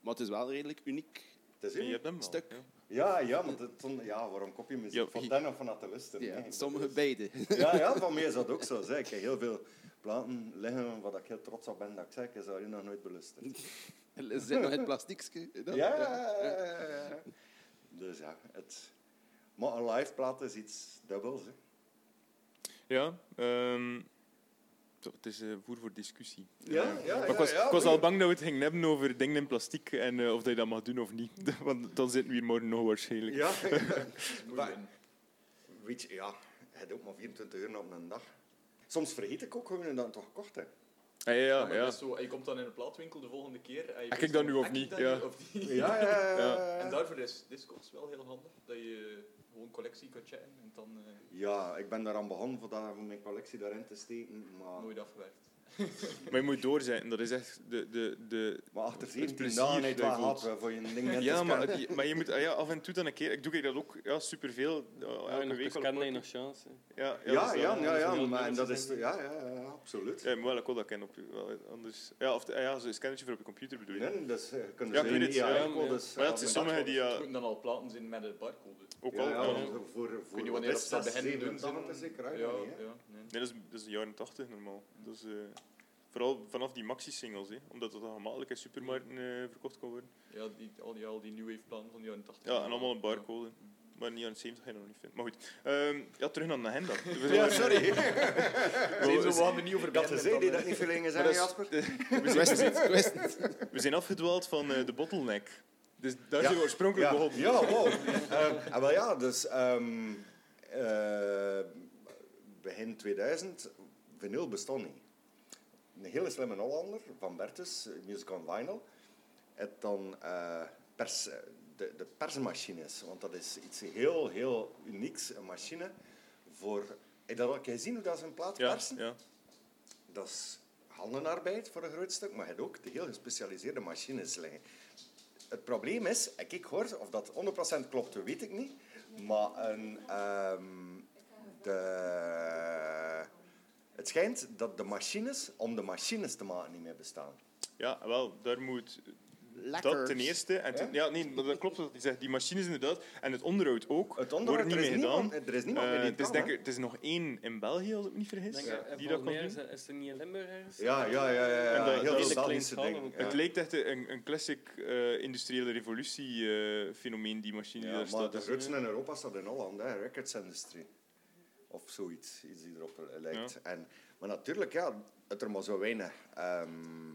Maar het is wel redelijk uniek. Het is je hebt hem wel. Stuk. ja. Ja, maar het, ja, waarom kop je muziek van ten of van dat te luisteren? Ja, nee. sommige is- beide. Ja, ja, van mij is dat ook zo. Zeg. Ik heb heel veel platen liggen waar ik heel trots op ben dat ik zeg, ik heb ze nog nooit belusterd. Zit nog het plastiekje. Ja, ja, ja, ja, ja. Dus ja, het... Maar een live plaat is iets dubbels. Hè. Ja, zo, het is eh, voer voor discussie. Ja, Eh, ja, maar ja, ik was, ik was al bang dat we het gingen hebben over dingen in plastic en eh, of dat je dat mag doen of niet. Want dan zitten we hier morgen nog waarschijnlijk. Ja. Maar- weet je, ja, je hebt ook maar 24 uur op een dag. Soms vergeet ik ook gewoon dat het toch gekocht heb. Ja, Ja, ja, zo, je komt dan in een plaatwinkel de volgende keer. En je weet dan nu of ik niet, dat ja. nu of niet? Ja, ja, ja. Ja. En daarvoor is Discogs wel heel handig. Dat je gewoon collectie kunt checken en dan eh, Ja, ik ben daaraan begonnen voor, dat, voor mijn collectie daarin te steken. Maar, nooit afgewerkt. Maar je moet doorzetten. Dat is echt de... de, de maar achter Het 17 plezier dagen heb je dat het je wel gehad voor je ding in te ja, maar, maar je moet ah, ja, af en toe dan een keer... Ik doe dat ook ja, superveel. Ja, Ja, elke nog week heb je nog chance. Ja, ja, Ja, dus, ja, eh, ja, ja, heel maar en dat is... Ja, ja, ja, absoluut. Ja, maar wel, ik wil dat kennen op je... Wel, anders, ja, of ah, ja, zo'n scannertje voor op je computer bedoel je. Nee, dus, eh, je kunt Ja, dus ik weet het, ja, EAI-codes... Maar ja, het is sommige die... Het Ja, moeten dan al platen zijn met een barcode. ook Ja, al... ja, ja. want voor, Ik niet wat wanneer is dat dat dat? beginnen doen. 87 zeker uit, Ja, ja, nee. Nee, dat is, dat is de jaren 80 normaal. Dat is, eh, vooral vanaf die maxi-singles, hè, omdat dat dan gemakkelijk in supermarkten eh, verkocht kon worden. Ja, die, al die, al die new wave platen van de jaren 80. Ja, en allemaal een barcode. Maar de jaren 70 ga je nog niet vinden. Maar goed, Ehm, ja, terug naar de agenda. Ja, sorry. Zijn zo, we hadden er niet over beginnen, gezegd die dat niet veel dingen zijn, dat is- Jasper. we, zijn, we zijn afgedwaald van eh, de bottleneck. Dus daar zijn we oorspronkelijk ja, begonnen. Ja, wow. Ehm, en wel ja, dus ehm, eh, begin 2000, vinyl bestond niet. Een hele slimme Hollander, Van Bertus, eh, Music on Vinyl, heeft dan eh, pers, de, de persmachines, want dat is iets heel, heel unieks, een machine voor... Heb je dat al gezien, hoe dat ze een plaat Ja, persen? ja. Dat is handenarbeid voor een groot stuk, maar je hebt ook de heel gespecialiseerde machines liggen. Het probleem is, ik hoor, of dat 100% klopt, weet ik niet, maar een, ehm, de, het schijnt dat de machines, om de machines te maken, niet meer bestaan. ja, wel, daar moet... Lekker. Dat ten eerste. En ten- ja, nee, dat klopt wat zegt. Die machines inderdaad. En het onderhoud ook. Het onderhoud, wordt niet er meer is gedaan. niemand- er is niemand Eh, meer die het, is kan, denk ik, het is nog één in België, als ik me niet vergis, Denk, Ja. eh, die dat mij is, is er niet in Limburg ergens? Ja, ja, ja, ja, ja. En dat- heel dat ding. ook. Het lijkt echt een, een classic eh, industriële revolutie eh, fenomeen, die machine die Ja, daar maar staat. de grootste in Europa staat in Holland, hè, Records Industry. Of zoiets, iets die erop lijkt. En, maar natuurlijk, ja, dat er maar zo weinig ehm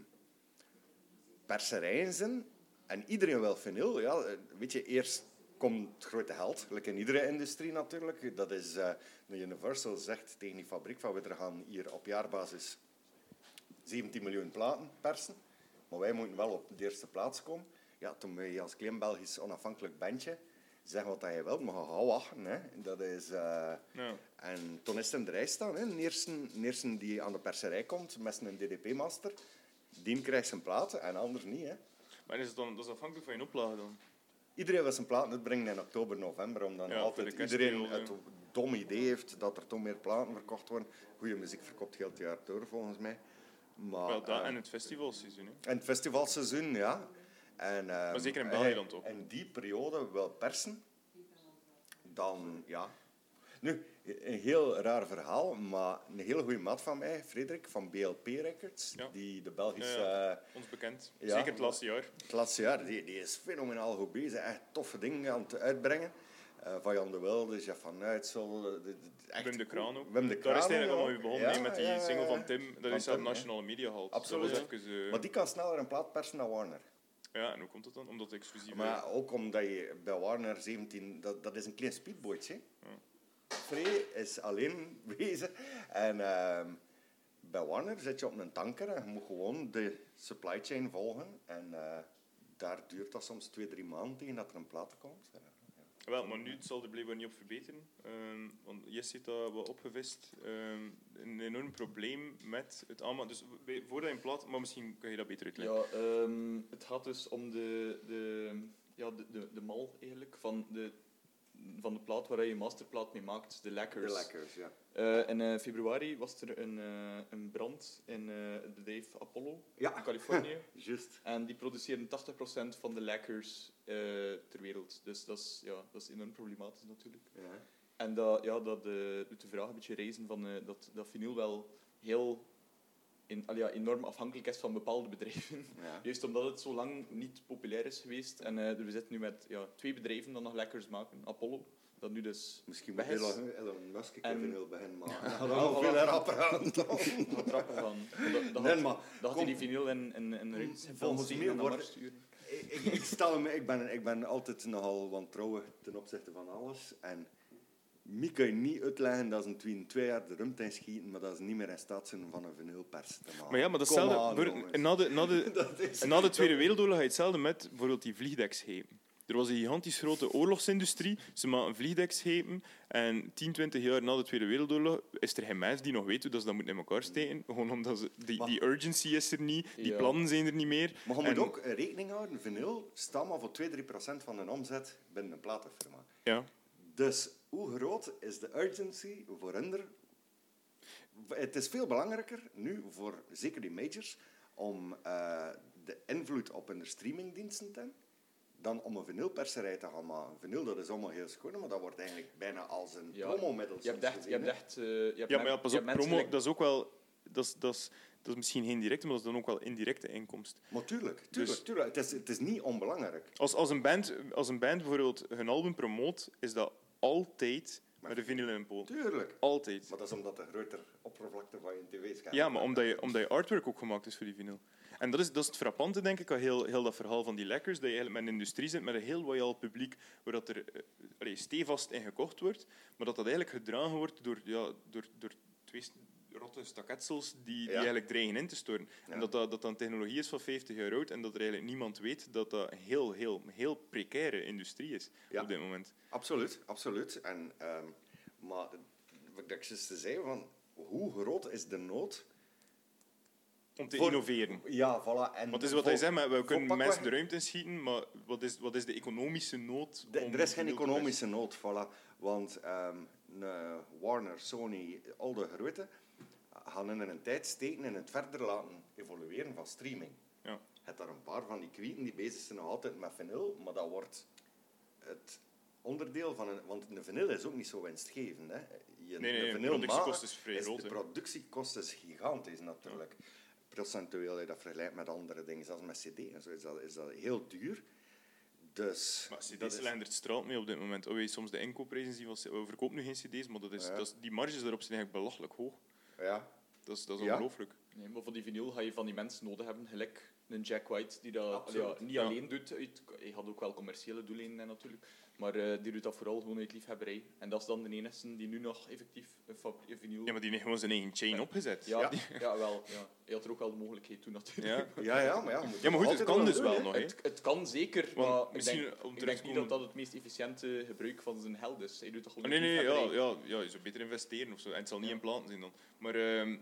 perserijen zijn en iedereen wil vinyl. Ja, eh, weet je, eerst komt het grote geld, gelijk in iedere industrie natuurlijk. Dat is, de Universal zegt tegen die fabriek van we gaan hier op jaarbasis 17 miljoen platen persen, maar wij moeten wel op de eerste plaats komen. Ja, toen je als klein Belgisch onafhankelijk bandje zeggen wat dat je wilt, maar ga wachten. Hè. Dat is, eh, Ja. En toen is het in de rij staan. Hè. De, eerste, de eerste die aan de perserij komt met zijn DDP-master, die krijgt zijn platen en anders niet. Hè. Maar is het dan, dat is afhankelijk van je oplage dan? Iedereen wil zijn platen uitbrengen in oktober, november, omdat Ja, altijd de iedereen het dom idee heeft dat er toch meer platen verkocht worden. Goede muziek verkoopt heel het jaar door, volgens mij. Maar, Wel, dat eh, en het festivalseizoen. Hè. en het festivalseizoen, ja. En, ehm, zeker in België dan toch? In die periode wil persen, dan ja. Nu, een heel raar verhaal, maar een hele goede maat van mij, Frederik van BLP Records, Ja. die de Belgische, Ja, eh, Ons bekend. Zeker het laatste jaar. het laatste jaar, die, die is fenomenaal goed bezig. Echt toffe dingen aan het uitbrengen. Eh, van Jan de Wilde, Jeff van Uitsel, eh, de- de- de- echt Wim de Kraan ook. Wim de Daar is het eigenlijk allemaal begonnen, hè, met die single van Tim. Dat Van is hè. nationale media gehaald. Absoluut, even, Maar die kan sneller een plaat persen dan Warner. Ja, en hoe komt dat dan? Omdat het exclusief Maar ook omdat je bij Warner 17, dat, dat is een klein speedbootje. Ja. Free is alleen bezig. En ehm, bij Warner zit je op een tanker en je moet gewoon de supply chain volgen. En eh, daar duurt dat soms twee, drie maanden tegen dat er een plaat komt. Ja. Wel, maar nu zal er blijkbaar niet op verbeteren. Ehm, want Jess heeft dat wel opgevist. Ehm, een enorm probleem met het allemaal. Dus voordat je een plaat, maar misschien kan je dat beter uitleggen. Ja, ehm, het gaat dus om de, de, ja, de, de, de mal eigenlijk van de, van de plaat waar je je masterplaat mee maakt, de Lekkers. De lekkers, ja. Eh, in eh, februari was er een, eh, een brand in het bedrijf Apollo Ja. in Californië. Juist. en die produceren 80% van de lekkers ter wereld. Dus dat is, ja, dat is enorm problematisch natuurlijk. Ja. En dat, ja, dat doet de vraag een beetje reizen van, dat, dat vinyl wel heel in, ja, enorm afhankelijk is van bepaalde bedrijven. Ja. Juist omdat het zo lang niet populair is geweest. En eh, we zitten nu met ja, twee bedrijven dat nog lekkers maken. Apollo, dat nu dus Misschien moet. Elon, Musk En- even wil beginnen maken. Ja, nog veel rapper aan Wat trappen van. Dat, dat Nee, had, maar dat had kom. hij die vinyl in, in, in een ruit Volgens mij dan wordt- ik, ik stel me, ik, ben, ik ben altijd nogal wantrouwig ten opzichte van alles. En je niet uitleggen dat ze in twee, twee jaar de ruimte in schieten, maar dat ze niet meer in staat zijn van een vinylpers te maken. Maar ja, maar datzelfde. aan, na, de, na, de, Dat is- na de Tweede Wereldoorlog had je hetzelfde met bijvoorbeeld die vliegdekschepen. Er was een gigantisch grote oorlogsindustrie. Ze maken vliegdekschepen. En 10, 20 jaar na de Tweede Wereldoorlog is er geen mens die nog weet hoe dat ze dat moeten in elkaar steken. Gewoon omdat ze, die, Maar- die urgency is er niet. Die Ja. plannen zijn er niet meer. Maar je En- moet ook rekening houden, vinyl staat maar voor 2-3 procent van de omzet binnen een platenfirma. Ja. Dus hoe groot is de urgency voor hen? Het is veel belangrijker nu voor zeker die majors om eh, de invloed op hun streamingdiensten te hebben dan om een vinylperserij te gaan maken. Vinyl dat is allemaal heel schoon, maar dat wordt eigenlijk bijna als een Ja, promomiddel. Je hebt echt... Je hebt echt eh, je hebt Ja, maar ja, pas op, promo, dat is ook wel... Dat is, dat, is, dat is misschien geen directe, maar dat is dan ook wel indirecte inkomst. Maar tuurlijk, tuurlijk, Dus- tuurlijk. Het, is, het is niet onbelangrijk. Als, als, een band, als een band bijvoorbeeld hun album promoot, is dat altijd met een vinyl in een poot. Tuurlijk. Altijd. Maar dat is omdat de grotere oppervlakte van je tv-scherm... Ja, maar omdat je, omdat je artwork ook gemaakt is voor die vinyl. En dat is, dat is het frappante, denk ik, aan heel, heel dat verhaal van die lekkers, dat je eigenlijk met een industrie zit met een heel loyaal publiek, waar dat er eh, allee, stevast in gekocht wordt, maar dat dat eigenlijk gedragen wordt door, ja, door, door twee rotte staketsels die, die eigenlijk dreigen in te storen. En dat dat, dat dan technologie is van 50 jaar oud en dat er eigenlijk niemand weet dat dat een heel, heel, heel precaire industrie is op dit moment. Absoluut, absoluut. En, ehm, maar wat ik te zeggen, van, hoe groot is de nood? Om te Voor- innoveren. Ja, voilà. En het is wat voor- hij zegt, maar we kunnen mensen de ruimte inschieten, maar wat is, wat is de economische nood? De- er is geen economische nood, voilà. Want ehm, een Warner, Sony, al de grote gaan in een tijd steken in het verder laten evolueren van streaming. Ja. Je hebt daar een paar van die kwieten die bezig zijn nog altijd met vinyl, maar dat wordt het onderdeel van een... Want een vinyl is ook niet zo winstgevend. Hè. Je, Nee, de productiekost is vrij groot, De productiekost is gigantisch natuurlijk. Procentueel, als je dat vergelijkt met andere dingen, zelfs met cd en zo, is dat, is dat heel duur. Dus... Maar cd's is- leggen er straat mee op dit moment. Oh, soms de inkoopprijzen zien We verkopen nu geen cd's, maar dat is, Ja. dat is, die marges daarop zijn eigenlijk belachelijk hoog. Ja, Dat is, dat is Ja. ongelooflijk. Nee, maar voor die vinyl ga je van die mensen nodig hebben, gelijk een Jack White die dat ja, niet Ja. alleen doet. Uit, hij had ook wel commerciële doeleinden natuurlijk. Maar eh, die doet dat vooral gewoon uit liefhebberij. En dat is dan de enige die nu nog effectief een, vinyl... Ja, maar die heeft gewoon zijn eigen chain opgezet. ja, Ja. die- ja, wel. Ja. Hij had er ook wel de mogelijkheid toen natuurlijk. Ja. Ja, ja, maar ja. Ja, maar goed, het kan dus wel nog. hè. Het, het kan zeker, Want maar ik misschien denk, om ik denk niet dat dat het meest efficiënte gebruik van zijn geld is. Hij doet dat gewoon nee, uit nee, ja, ja, ja, je zou beter investeren of zo. En het zal niet in platen zijn dan. Maar ehm,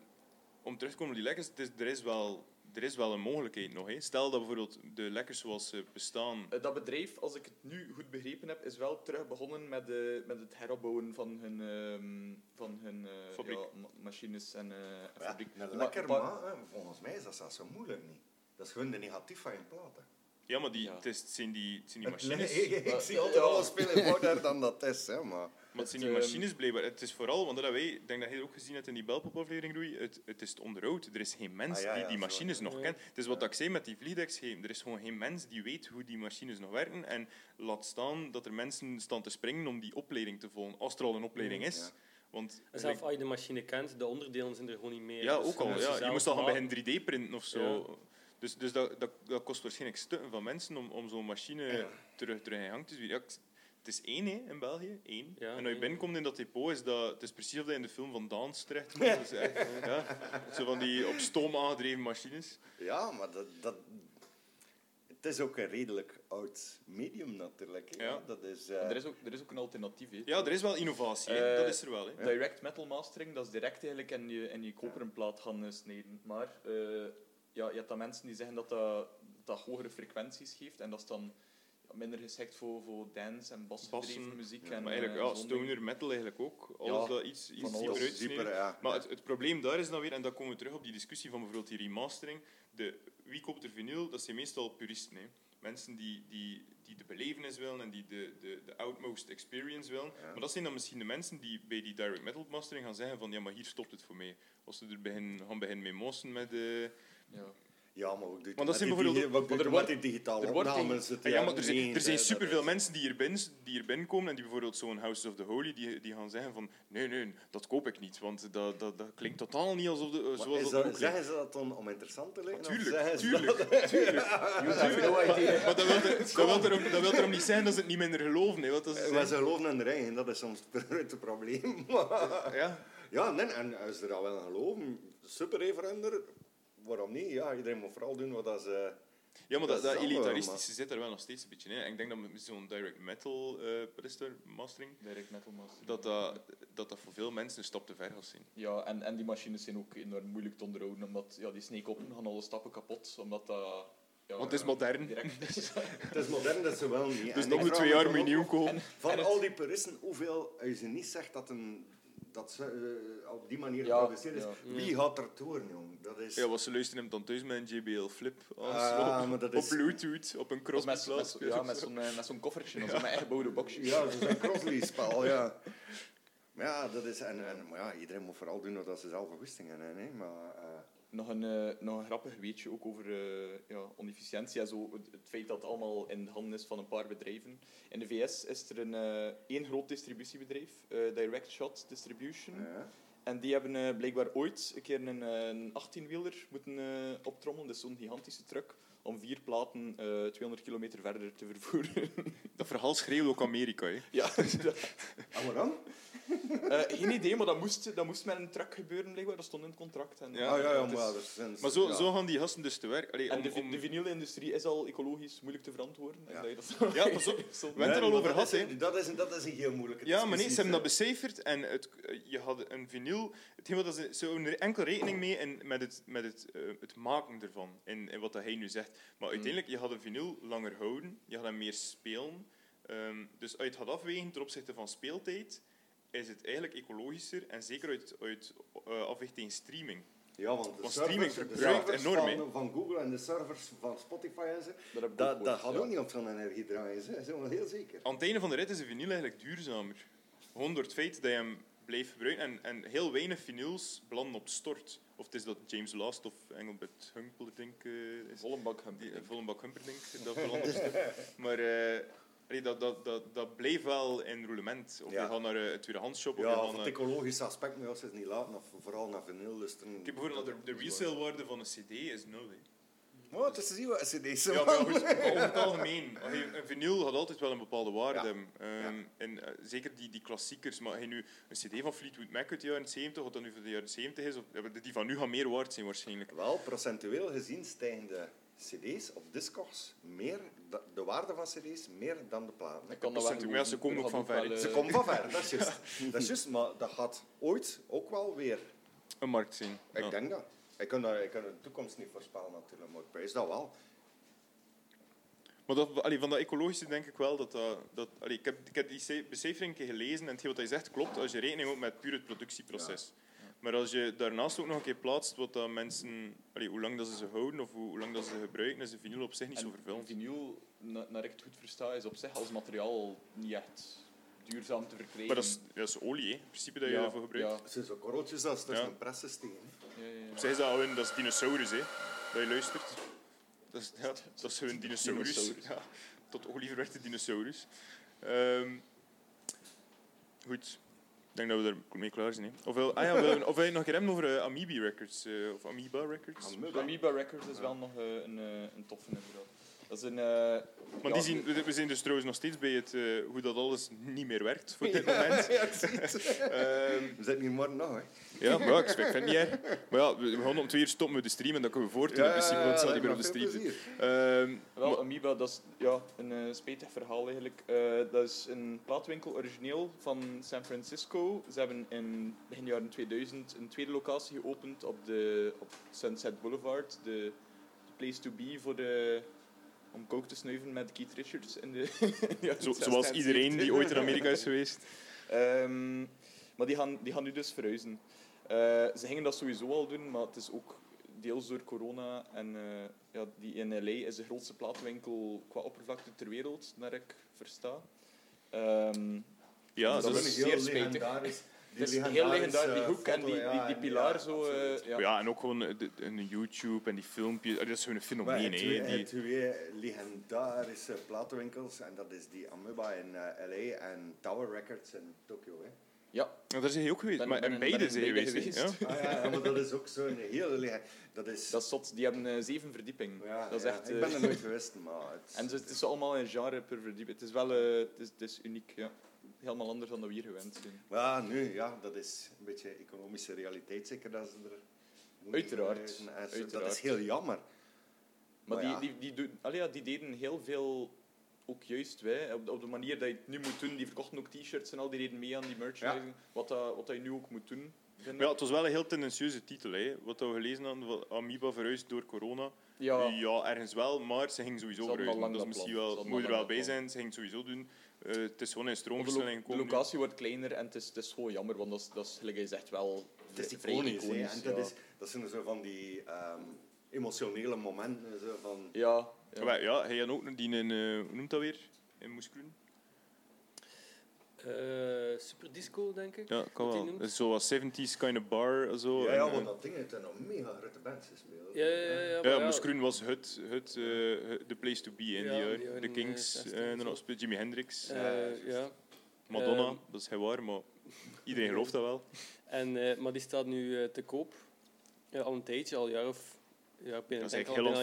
om terug te komen op die lekkers, het is, er, is wel, er is wel een mogelijkheid nog. Hè. Stel dat bijvoorbeeld de lekkers zoals ze bestaan. Eh, Dat bedrijf, als ik het nu goed begrepen heb, is wel terug begonnen met, de, met het heropbouwen van hun, ehm, van hun eh, Fabriek. ja, ma- machines en, eh, Ja, fabriek. een lekker maar- volgens mij is dat zelfs zo moeilijk niet. Dat is gewoon de negatief van je platen. Ja, maar die, Ja. het, is, het zijn die, het zijn die machines. nee, ik, zie altijd ja. alles veel eenvoudiger dan dat is, hè, maar... Maar het zijn die ehm, machines blijkbaar. Het is vooral, want dat wij, ik denk dat je het ook gezien hebt in die Belpop-aflevering, Roei, het, het is het onderhoud. Er is geen mens Ah, ja, die ja, die machines nog Ja. kent. Het is wat ik zei met die vliegdekschepen. Er is gewoon geen mens die weet hoe die machines nog werken. En laat staan dat er mensen staan te springen om die opleiding te volgen, als er al een opleiding is. Want En zelfs als je de machine kent, de onderdelen zijn er gewoon niet meer. Ja, Dus ook al. Ja. Je zelf moest al gaan beginnen 3D-printen of zo. Dus, dus dat, dat, dat kost waarschijnlijk stukken van mensen om, om zo'n machine Ja. terug, terug in gang te zien. Ja, het is één hè, in België, één. Ja, en als je binnenkomt in dat depot, is dat, het is precies of dat je in de film van Daans terechtkomt. Ja. Dus, echt, ja, zo van die op stoom aangedreven machines. Ja, maar dat, dat... Het is ook een redelijk oud medium natuurlijk. hè. Ja. Dat is... En eh, er, is ook, er is ook een alternatief. hè. Ja, er is wel innovatie. Eh, dat is er wel. Hè. Direct metal mastering, dat is direct eigenlijk in je, in je koperen plaat gaan eh, snijden. Maar eh, ja, je hebt dan mensen die zeggen dat dat, dat hogere frequenties geeft. En dat is dan ja, minder geschikt voor, voor dance en basgedreven muziek. ja, en, Maar eigenlijk, eh, ja, stoner metal eigenlijk ook. Alles Ja, dat iets, iets dieper ja. Maar het, het probleem daar is dan weer, en dan komen we terug op die discussie van bijvoorbeeld die remastering. De, wie koopt er vinyl? Dat zijn meestal puristen. Hè. Mensen die, die, die de belevenis willen en die de, de, de outmost experience willen. Ja. Maar dat zijn dan misschien de mensen die bij die direct metal mastering gaan zeggen van ja, maar hier stopt het voor mij. Als ze er beginnen, gaan beginnen mee mossen met de... Ja. Ja, maar ook doet Want dat zijn bijvoorbeeld- digi- wat doet er wordt- met die digitale er wordt opnames? het Ah, ja, maar jaren er zijn, er 90, zijn dat superveel is- mensen die hier, binnen, die hier binnenkomen en die bijvoorbeeld zo'n House of the Holy, die, die gaan zeggen van nee, nee, dat koop ik niet, want dat, dat, dat klinkt totaal niet alsof de, Maar zoals is dat, dat, zeggen ze dat dan om interessant te liggen? of Tuurlijk, tuurlijk, dat- tuurlijk. Maar dat wil, er, dat, wil erom, dat wil erom niet zijn dat ze het niet minder geloven. Hè, wat dat ze Maar zeggen. ze geloven in de eigen, dat is soms het grote probleem. Ja. ja, nee, en als ze er al wel geloven, super referender, waarom niet? Ja, iedereen moet vooral doen wat dat ze... ja, maar dat, Dat elitaristische zit er wel nog steeds een beetje in. En ik denk dat met zo'n direct metal eh er, mastering, Direct metal mastering. dat dat, dat dat voor veel mensen een stap te ver gaat zijn. Ja, en, en die machines zijn ook enorm moeilijk te onderhouden, omdat ja, die sneekoppen gaan alle stappen kapot, omdat dat... Ja, Want het is modern. Het is modern, dat ze wel niet. Dus nog de vraag twee jaar moet je nieuw af, kopen. Van En het- al die puristen, hoeveel, als je niet zegt dat, een, dat ze eh, op die manier Ja, geproduceerd is, ja. wie gaat er jong? Dat is... Ja, wat ze luisteren hem dan thuis met een JBL Flip Ah, op, maar dat op is- Bluetooth, op een Crosby met, met, ja, met zo'n eh, met zo'n koffertje, of zo, met eigen boxjes. Ja, dat is een crossley-spel, ja. Maar ja, dat is... En, en, maar ja, iedereen moet vooral doen wat ze zelf een goesting hebben, hè. Maar... eh, Nog een, eh, nog een grappig weetje ook over eh, ja, onefficiëntie en zo. Het, het feit dat het allemaal in de handen is van een paar bedrijven. In de VS is er een, eh, één groot distributiebedrijf, Direct Shot Distribution. ja. En die hebben blijkbaar ooit een keer een, een 18-wieler moeten optrommelen. Dat is zo'n gigantische truck om vier platen eh 200 kilometer verder te vervoeren. Dat verhaal schreeuwt ook Amerika. Hè. ja, En waarom? Eh, geen idee, maar dat moest, dat moest met een truck gebeuren blijkbaar. Dat stond in het contract. En, Ja, ah, ja, ja, het maar, Maar zo, ja. zo gaan die gasten dus te werk. Allee, En om, de, om- de vinylindustrie is al ecologisch moeilijk te verantwoorden. Ja. En dat je dat- Ja, pas op. Zo- We hebben het er al maar over gehad. is hè. een- Dat is, een, dat is een heel moeilijke Ja, maar nee, ze hebben dat becijferd en het, eh, je had een vinyl. Hetgeen wat dat ze, ze er enkel rekening mee in, met, het, met het, eh, het maken ervan, in, in wat dat hij nu zegt. Maar uiteindelijk, je had een vinyl langer houden, je had hem meer spelen. Ehm, dus uit het gaat afwegen ten opzichte van speeltijd, is het eigenlijk ecologischer en zeker uit, uit uh, afweging tegen streaming. Ja, want de Want servers, streaming de servers enorm, van, van Google en de servers van Spotify en zo, Dat, dat, gaat ja. ook niet op zo'n energie draaien. Hè. Dat is heel zeker. Aan het einde van de rit is een vinyl eigenlijk duurzamer. Gewoon door het feit dat je hem blijft gebruiken. En, en heel weinig vinyls belanden op stort. Of het is dat James Last of Engelbert Humperdinck uh, is. Volle bak hem. Die, volle bak Humperdinck, dat belandt op stort. Maar uh, allee, dat, dat, dat, dat bleef wel in roulement. Of Ja. je gaat naar een tweedehandsshop. Ja, of het naar... ecologische aspect moet je altijd niet laten, of vooral naar vinyl luisteren. Kijk bijvoorbeeld de, de resale-waarde van een cd is nul. Oh, het is zien wat cd's. Ja, maar ja, goed, maar over het algemeen. Een vinyl had altijd wel een bepaalde waarde. Ehm, En eh, zeker die, die klassiekers. Maar als je nu een cd van Fleetwood Mac uit de jaren 70, wat dat nu van de jaren 70 is, of, die van nu gaan meer waard zijn waarschijnlijk. Wel, procentueel gezien stijgen de cd's of discogs meer, de waarde van cd's meer dan de platen. Ik kan dat wel maar ze komen ook van ver, wel, Ze eh, komen van ver, dat is juist. Dat is juist, maar dat gaat ooit ook wel weer. Een markt zijn. Ik Ja. denk dat. Ik kan, ik kan de toekomst niet voorspellen natuurlijk, maar ik prijs dat wel. Maar dat, allee, van dat ecologische denk ik wel dat dat... dat allee, ik, heb, ik heb die becijfering een keer gelezen en hetgeen wat hij zegt klopt als je rekening houdt met puur het productieproces. Maar als je daarnaast ook nog een keer plaatst wat dat mensen, allee, hoe lang dat ze ze houden of hoe, hoe lang dat ze ze gebruiken, is een vinyl op zich niet zo En vervuilend. vinyl, na- naar ik het goed versta, is op zich als materiaal niet echt duurzaam te verkrijgen. Maar dat is, dat is olie, hè, in principe, dat je daarvoor gebruikt. Ja, Het zijn zo korreltjes als tussen Ja. een pressysteem. hè. ja, ja, ja. Op zich is dat dat is dinosaurus, hè, dat je luistert. Dat is, ja, dat is gewoon dinosaurus. Dinosaurus. Ja, tot olie verwerkte dinosaurus. Ehm, goed. Ik denk dat we er mee klaar zijn. Hè. Ofwel, ah ja, of wil je nog een over Amoeba Records, eh, of Amoeba Records. Amoeba. Amoeba Records is wel nog eh, een, eh, een toffe inderdaad. Dat is een... eh, Maar ja, die zien, we we zijn dus trouwens nog steeds bij het, eh, hoe dat alles niet meer werkt voor dit moment. Ja. Ehm, We zitten hier morgen nog, hè. ja, maar ja, ik vind het niet erg. Maar ja, we we gaan om twee uur stoppen met de stream en dan kunnen we voortdoen in principe, want het staat niet meer op de stream. Ehm, Wel, maar- Amoeba, dat is ja, een eh spijtig verhaal eigenlijk. Eh, dat is een plaatwinkel origineel van San Francisco. Ze hebben in begin jaren 2000 een tweede locatie geopend op, de, op Sunset Boulevard. De, de place to be voor de, om kook te snuiven met Keith Richards. In de, in de jaren zo, 60 zoals en iedereen 70. die ooit in Amerika is geweest. Ehm, maar die gaan, die gaan nu dus verhuizen. Eh, ze gingen dat sowieso al doen, maar het is ook deels door corona. En eh, ja, die in LA is de grootste plaatwinkel qua oppervlakte ter wereld, naar ik versta. Ehm, Ja, Dat dat is is, zeer spijtig. Het is heel legendarisch, die hoek en die, die, die pilaar zo. eh, ja. ja, en ook gewoon eh, de, en YouTube en die filmpjes. Dat is gewoon een fenomeen. hè, twee, die, twee legendarische platenwinkels. En dat is die Amoeba in eh, LA en Tower Records in Tokyo. Hè. ja, Ja, daar zijn je ook geweest. Ben- maar ben en beide zijn geweest. hè, geweest. Ja. Ah, ja, ja, maar dat is ook zo'n hele. Dat is... dat is zot. Die hebben eh, zeven verdiepingen. ja, dat is ja, echt, ik eh, ben er nooit geweest, maar... Het, En het is allemaal een genre per verdieping. Het is wel eh, het is, het is uniek, ja. Helemaal anders dan dat we hier gewend zijn. Ja, nu, ja, dat is een beetje economische realiteit, zeker dat ze er... Uiteraard. En Dat is heel jammer. Maar, Maar ja. die, die, die, allee, ja, die deden heel veel, ook juist wij, op, de- op de manier dat je het nu moet doen. Die verkochten ook t-shirts en al, die deden mee aan die merchandising. Wat, dat, wat dat je nu ook moet doen. ja, het was wel een heel tendentieuze titel. Hè. Wat dat we gelezen hadden, wat Amoeba verhuisd door corona. ja, Ja, ergens wel, maar ze ging sowieso verhuizen. Dat is misschien wel, moet er wel bij zijn, ze ging het sowieso doen. Eh, het is gewoon de, stroomversnelling lo- de locatie wordt kleiner en het is, het is gewoon jammer, want dat is, dat is, gelijk hij zegt, wel Het is vrij iconisch, hè. En dat, ja. is, dat zijn zo van die ehm, emotionele momenten. Zo van, Ja, ja. Maar ja, hij had ook nog die in, eh, hoe noemt dat weer? In Moeskroen? Eh, Super Disco, denk ik. Ja, kan wel. noemt. Dat is Zoals 70s kind of bar. Zo. ja, en, ja, eh, want dat ding heeft een mega grote band gespeeld. Ja, ja, ja. ja, Ja, maar was het, het, eh, de place to be in Ja, die jaar. jaren, De eh, Kings, 60 eh, en dan speelt Jimi Hendrix, eh, ja. Madonna, ehm, dat is heel waar, maar iedereen gelooft dat wel. En, eh, maar die staat nu eh, te koop. Ja, al een tijdje, al een jaar of... Ja, ik ben, Dat is heel lang.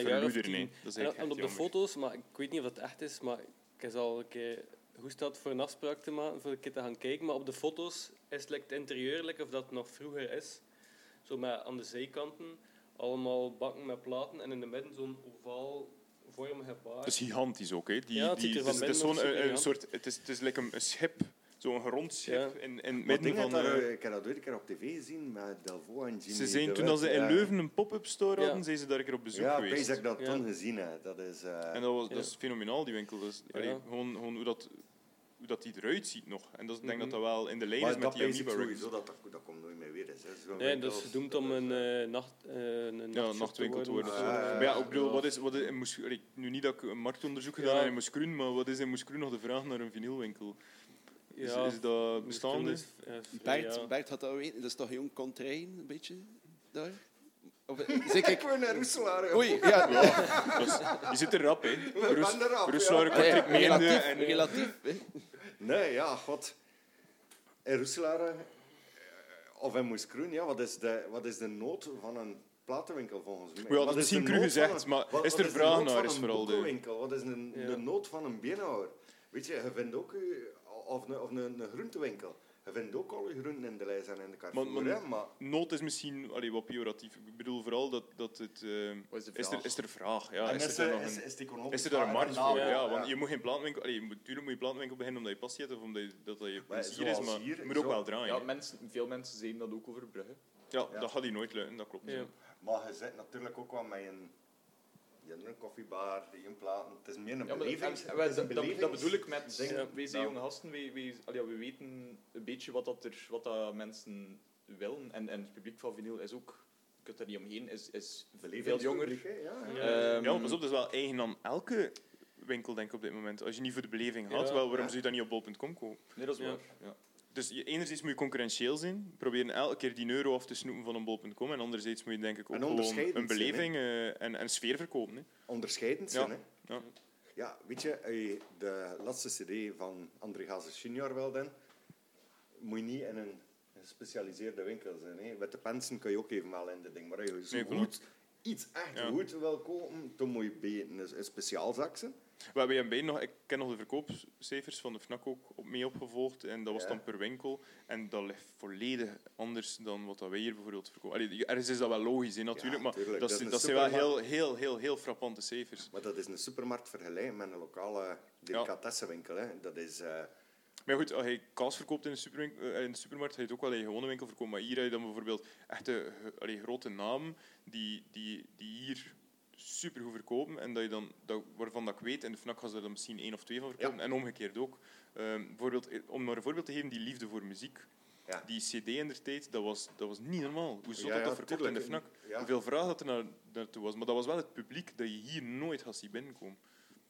Dat is En, op de foto's, maar ik weet niet of dat echt is, maar ik is al een keer hoe staat voor een afspraak te maken, voor een keer te gaan kijken. Maar op de foto's is het like, het interieur like, of dat het nog vroeger is. Zo met aan de zijkanten allemaal bakken met platen en in de midden zo'n ovaal vormige baar. Het is gigantisch ook, hè. Die, Ja, het die, ziet er het is, van het is zo'n ook een, soort, het is, het is like een, een schip, zo'n gerond schip Ja. in, in midden van... eh, ik heb dat ooit een keer op tv gezien met Delvaux en Jimmy ze zijn, toen als ze in ja. Leuven een pop-up store Ja. hadden, zijn ze daar een keer op bezoek Ja, geweest. ik dat ik dat Ja. toen gezien heb. Dat is... eh, En dat, was, Ja. dat is fenomenaal, die winkel. Dat is, Ja. allee, gewoon, gewoon hoe, dat, hoe dat die eruit ziet nog. En dat, ik denk Mhm. dat dat wel in de lijn is met dat die Amoeba sowieso, dat, dat, dat komt nooit meer weer. Is, hè. Nee, dat is gedoemd om dat een eh, eh, nacht, eh, een Ja, nachtwinkel te worden. Ah, zo. ja, ja, maar ja, ik bedoel, wat is, wat is in Moeskroen... allee, Nu niet dat ik een marktonderzoek gedaan Ja. heb in Moeskroen, maar wat is in Moeskroen nog de vraag naar een vinylwinkel? Is, Ja, is dat bestaande? Is, Bert, ja. Bert had dat weten. Dat is toch jong contrain, een beetje? Daar? Of, zeg ik... Ik wil naar Roeselaar. Oei, ja. Dat die zit er rap, hè. Roes, er Roeselaar, ja. Meende relatief, en... relatief. hè. Nee, ja, god. In Roeselaar, eh, of in Moeskroen, ja, wat is, de, wat is de nood van een platenwinkel volgens mij. Ja, dat is misschien cru gezegd, maar wat- is er vraag naar, is vooral de-? Wat is Ja. de nood van een beenhouwer? Weet je, je vindt ook... je- Of een, of een, een groentewinkel. Je vindt ook al je groenten in de lijst en in de Carrefour. Maar- maar- hè, maar Nood is misschien allee, wat pejoratief. Ik bedoel vooral dat, dat het... Wat is er, vraag? is er vraag? Ja, en is, is, er nog is, een, is economisch is er daar een markt voor? Ja, want je moet geen platenwinkel... Allee, je moet, tuurlijk moet je platenwinkel beginnen omdat je passie hebt of omdat je, dat dat je plezier is, maar hier, je moet ook zo- wel draaien. Ja, mensen, veel mensen zeggen dat ook over Brugge. Ja, Ja. dat gaat hij nooit lukken, dat klopt. Ja. Maar je zit natuurlijk ook wel met een, je hebt een koffiebar, je een platen. Het is meer een Ja, beleving. dat, bedoel ik met, ding. ja, wij zijn jonge gasten, wij, wij, allee, ja, we weten een beetje wat, dat er, wat dat mensen willen. En, en het publiek van vinyl is ook, je kunt er niet omheen, is, is veel jonger. Ja, ja. Ehm, maar pas op, dat is wel eigen aan elke winkel, denk ik, op dit moment. Als je niet voor de beleving gaat, Ja. wel, waarom Ja. zou je dan niet op bol.com kopen? Nee, dat is Ja. waar. Ja. Dus je, enerzijds moet je concurrentieel zijn, proberen elke keer die euro af te snoepen van een bol.com, en anderzijds moet je denk ik ook gewoon een beleving eh, en, en sfeer verkopen. Hè. Onderscheidend Ja. zijn, hè. Ja. Ja, weet je, de laatste cd van André Hazes junior wil doen, moet je niet in een gespecialiseerde winkel zijn. Hè. Met de pensen kun je ook even wel in de ding. Maar als je zo Nee, goed, iets echt Ja. goed wil kopen, dan moet je bij een, een speciaalzak zijn. We hebben bij een nog, ik ken nog de verkoopcijfers van de FNAC ook op, mee opgevolgd, en dat was Ja. dan per winkel. En dat ligt volledig anders dan wat dat wij hier bijvoorbeeld verkopen. Allee, ergens is dat wel logisch, hè, natuurlijk, Ja, maar dat, Dat is zijn- een dat zijn wel heel, supermarkt. heel, heel, heel frappante cijfers. Maar dat is een supermarkt vergelijken met een lokale delicatessenwinkel. Hè. Dat is... eh, Maar goed, als je kaas verkoopt in de, eh, in de supermarkt, ga je het ook wel in je gewone winkel verkopen. Maar hier heb je dan bijvoorbeeld echte allee, grote namen die, die, die hier super goed verkopen. En dat je dan, dat, waarvan dat ik weet, in de FNAC gaan ze er dan misschien één of twee van verkopen. En omgekeerd ook. Ehm, bijvoorbeeld, eh, om maar een voorbeeld te geven, die liefde voor muziek. Ja. Die cd in der tijd, dat was, dat was niet normaal. Hoe zot Ja, dat dat verkocht in de. FNAC. Hoeveel vraag dat er naar, naartoe was. Maar dat was wel het publiek dat je hier nooit gaat zien binnenkomen.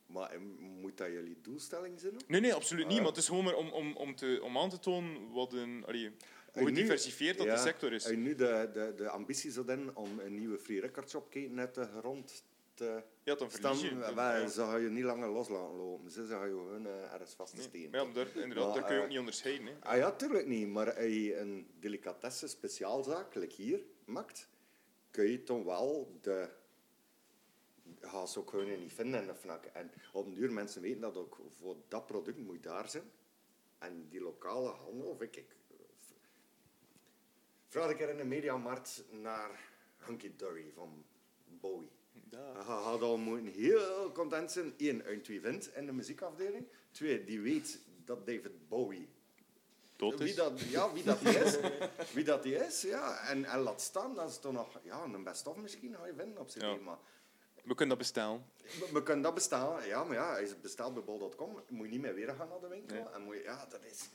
maar eh, moet dat jullie doelstelling zijn? ook? Nee, nee, absoluut niet. Ah. Maar het is gewoon maar om, om, om, te, om aan te tonen wat een, allee, hoe gediversifieerd dat ja, de sector is. Je nu de, de, de ambitie hebben om een nieuwe free records opketen uit de grond te Ja, dan verlies je. Dan- ja. ze ga je niet langer los laten lopen. Ze gaan je gewoon eh, ergens vast te Nee. ja, maar daar, inderdaad, Maar, daar kun je eh, ook niet onderscheiden. Hè. Ah ja, tuurlijk niet. Maar als je een delicatesse speciaalzaak, like hier, maakt, kun je toch wel de... Ga ze ook gewoon niet vinden in de. En op een duur mensen weten dat ook voor dat product moet je daar zijn. En die lokale handel, of ik... vraag ik er in de mediamarkt naar Hunky Dory van Bowie. Ja. Je gaat al moeten heel content zijn. Eén, uit wie vindt in de muziekafdeling. Twee, die weet dat David Bowie Dood wie is. dat, ja, wie dat die is. wie dat die is, ja. En, en laat staan, dat is toch nog... Ja, een best-of misschien ga je vinden op CD, Ja. maar... We kunnen dat bestellen. We, we kunnen dat bestellen, ja, maar ja, als het bestelt bij bol.com, moet je niet meer weer gaan naar de winkel. Nee. En moet je, ja, dat is...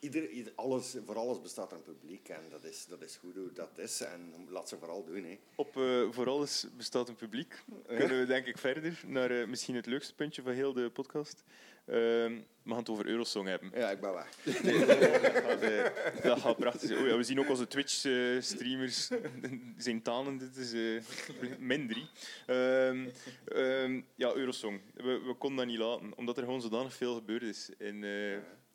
Ieder, ieder- alles, voor alles bestaat een publiek en dat is, dat is goed hoe dat is. En laat ze vooral doen, hè. Op eh, voor alles bestaat een publiek. Kunnen we denk ik verder naar eh, misschien het leukste puntje van heel de podcast. Ehm, we gaan het over Eurosong hebben. Ja, ik ben weg. dat, gaat, eh, dat gaat prachtig zijn. Oh ja, we zien ook onze Twitch-streamers zijn tanen. Dit is min drie. Ehm, ehm, ja, Eurosong. We, we konden dat niet laten, omdat er gewoon zodanig veel gebeurd is in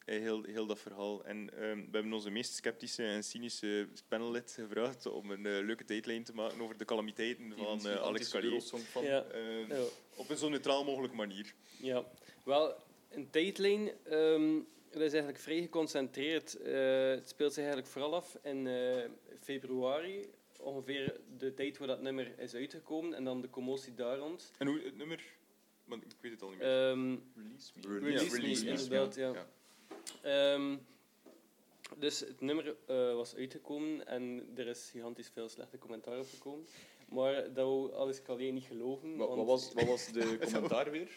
heel, heel dat verhaal. En ehm, we hebben onze meest sceptische en cynische panellid gevraagd om een eh, leuke tijdlijn te maken over de calamiteiten van eh, Alex Ja. Ehm, Ja. Op een zo neutraal mogelijke manier. Ja, wel, een tijdlijn ehm, dat is eigenlijk vrij geconcentreerd. Eh, het speelt zich eigenlijk vooral af in eh, februari, ongeveer de tijd waar dat nummer is uitgekomen, en dan de commotie daar rond. En hoe het nummer... Want ik weet het al niet meer. Ehm, Release Me. Release Release Me, Me, Release Me, inderdaad, ja. ja. Ehm, dus het nummer eh, was uitgekomen en er is gigantisch veel slechte commentaar op gekomen. Maar dat wou Alex Callier niet geloven. Wat, was, wat was de commentaar weer?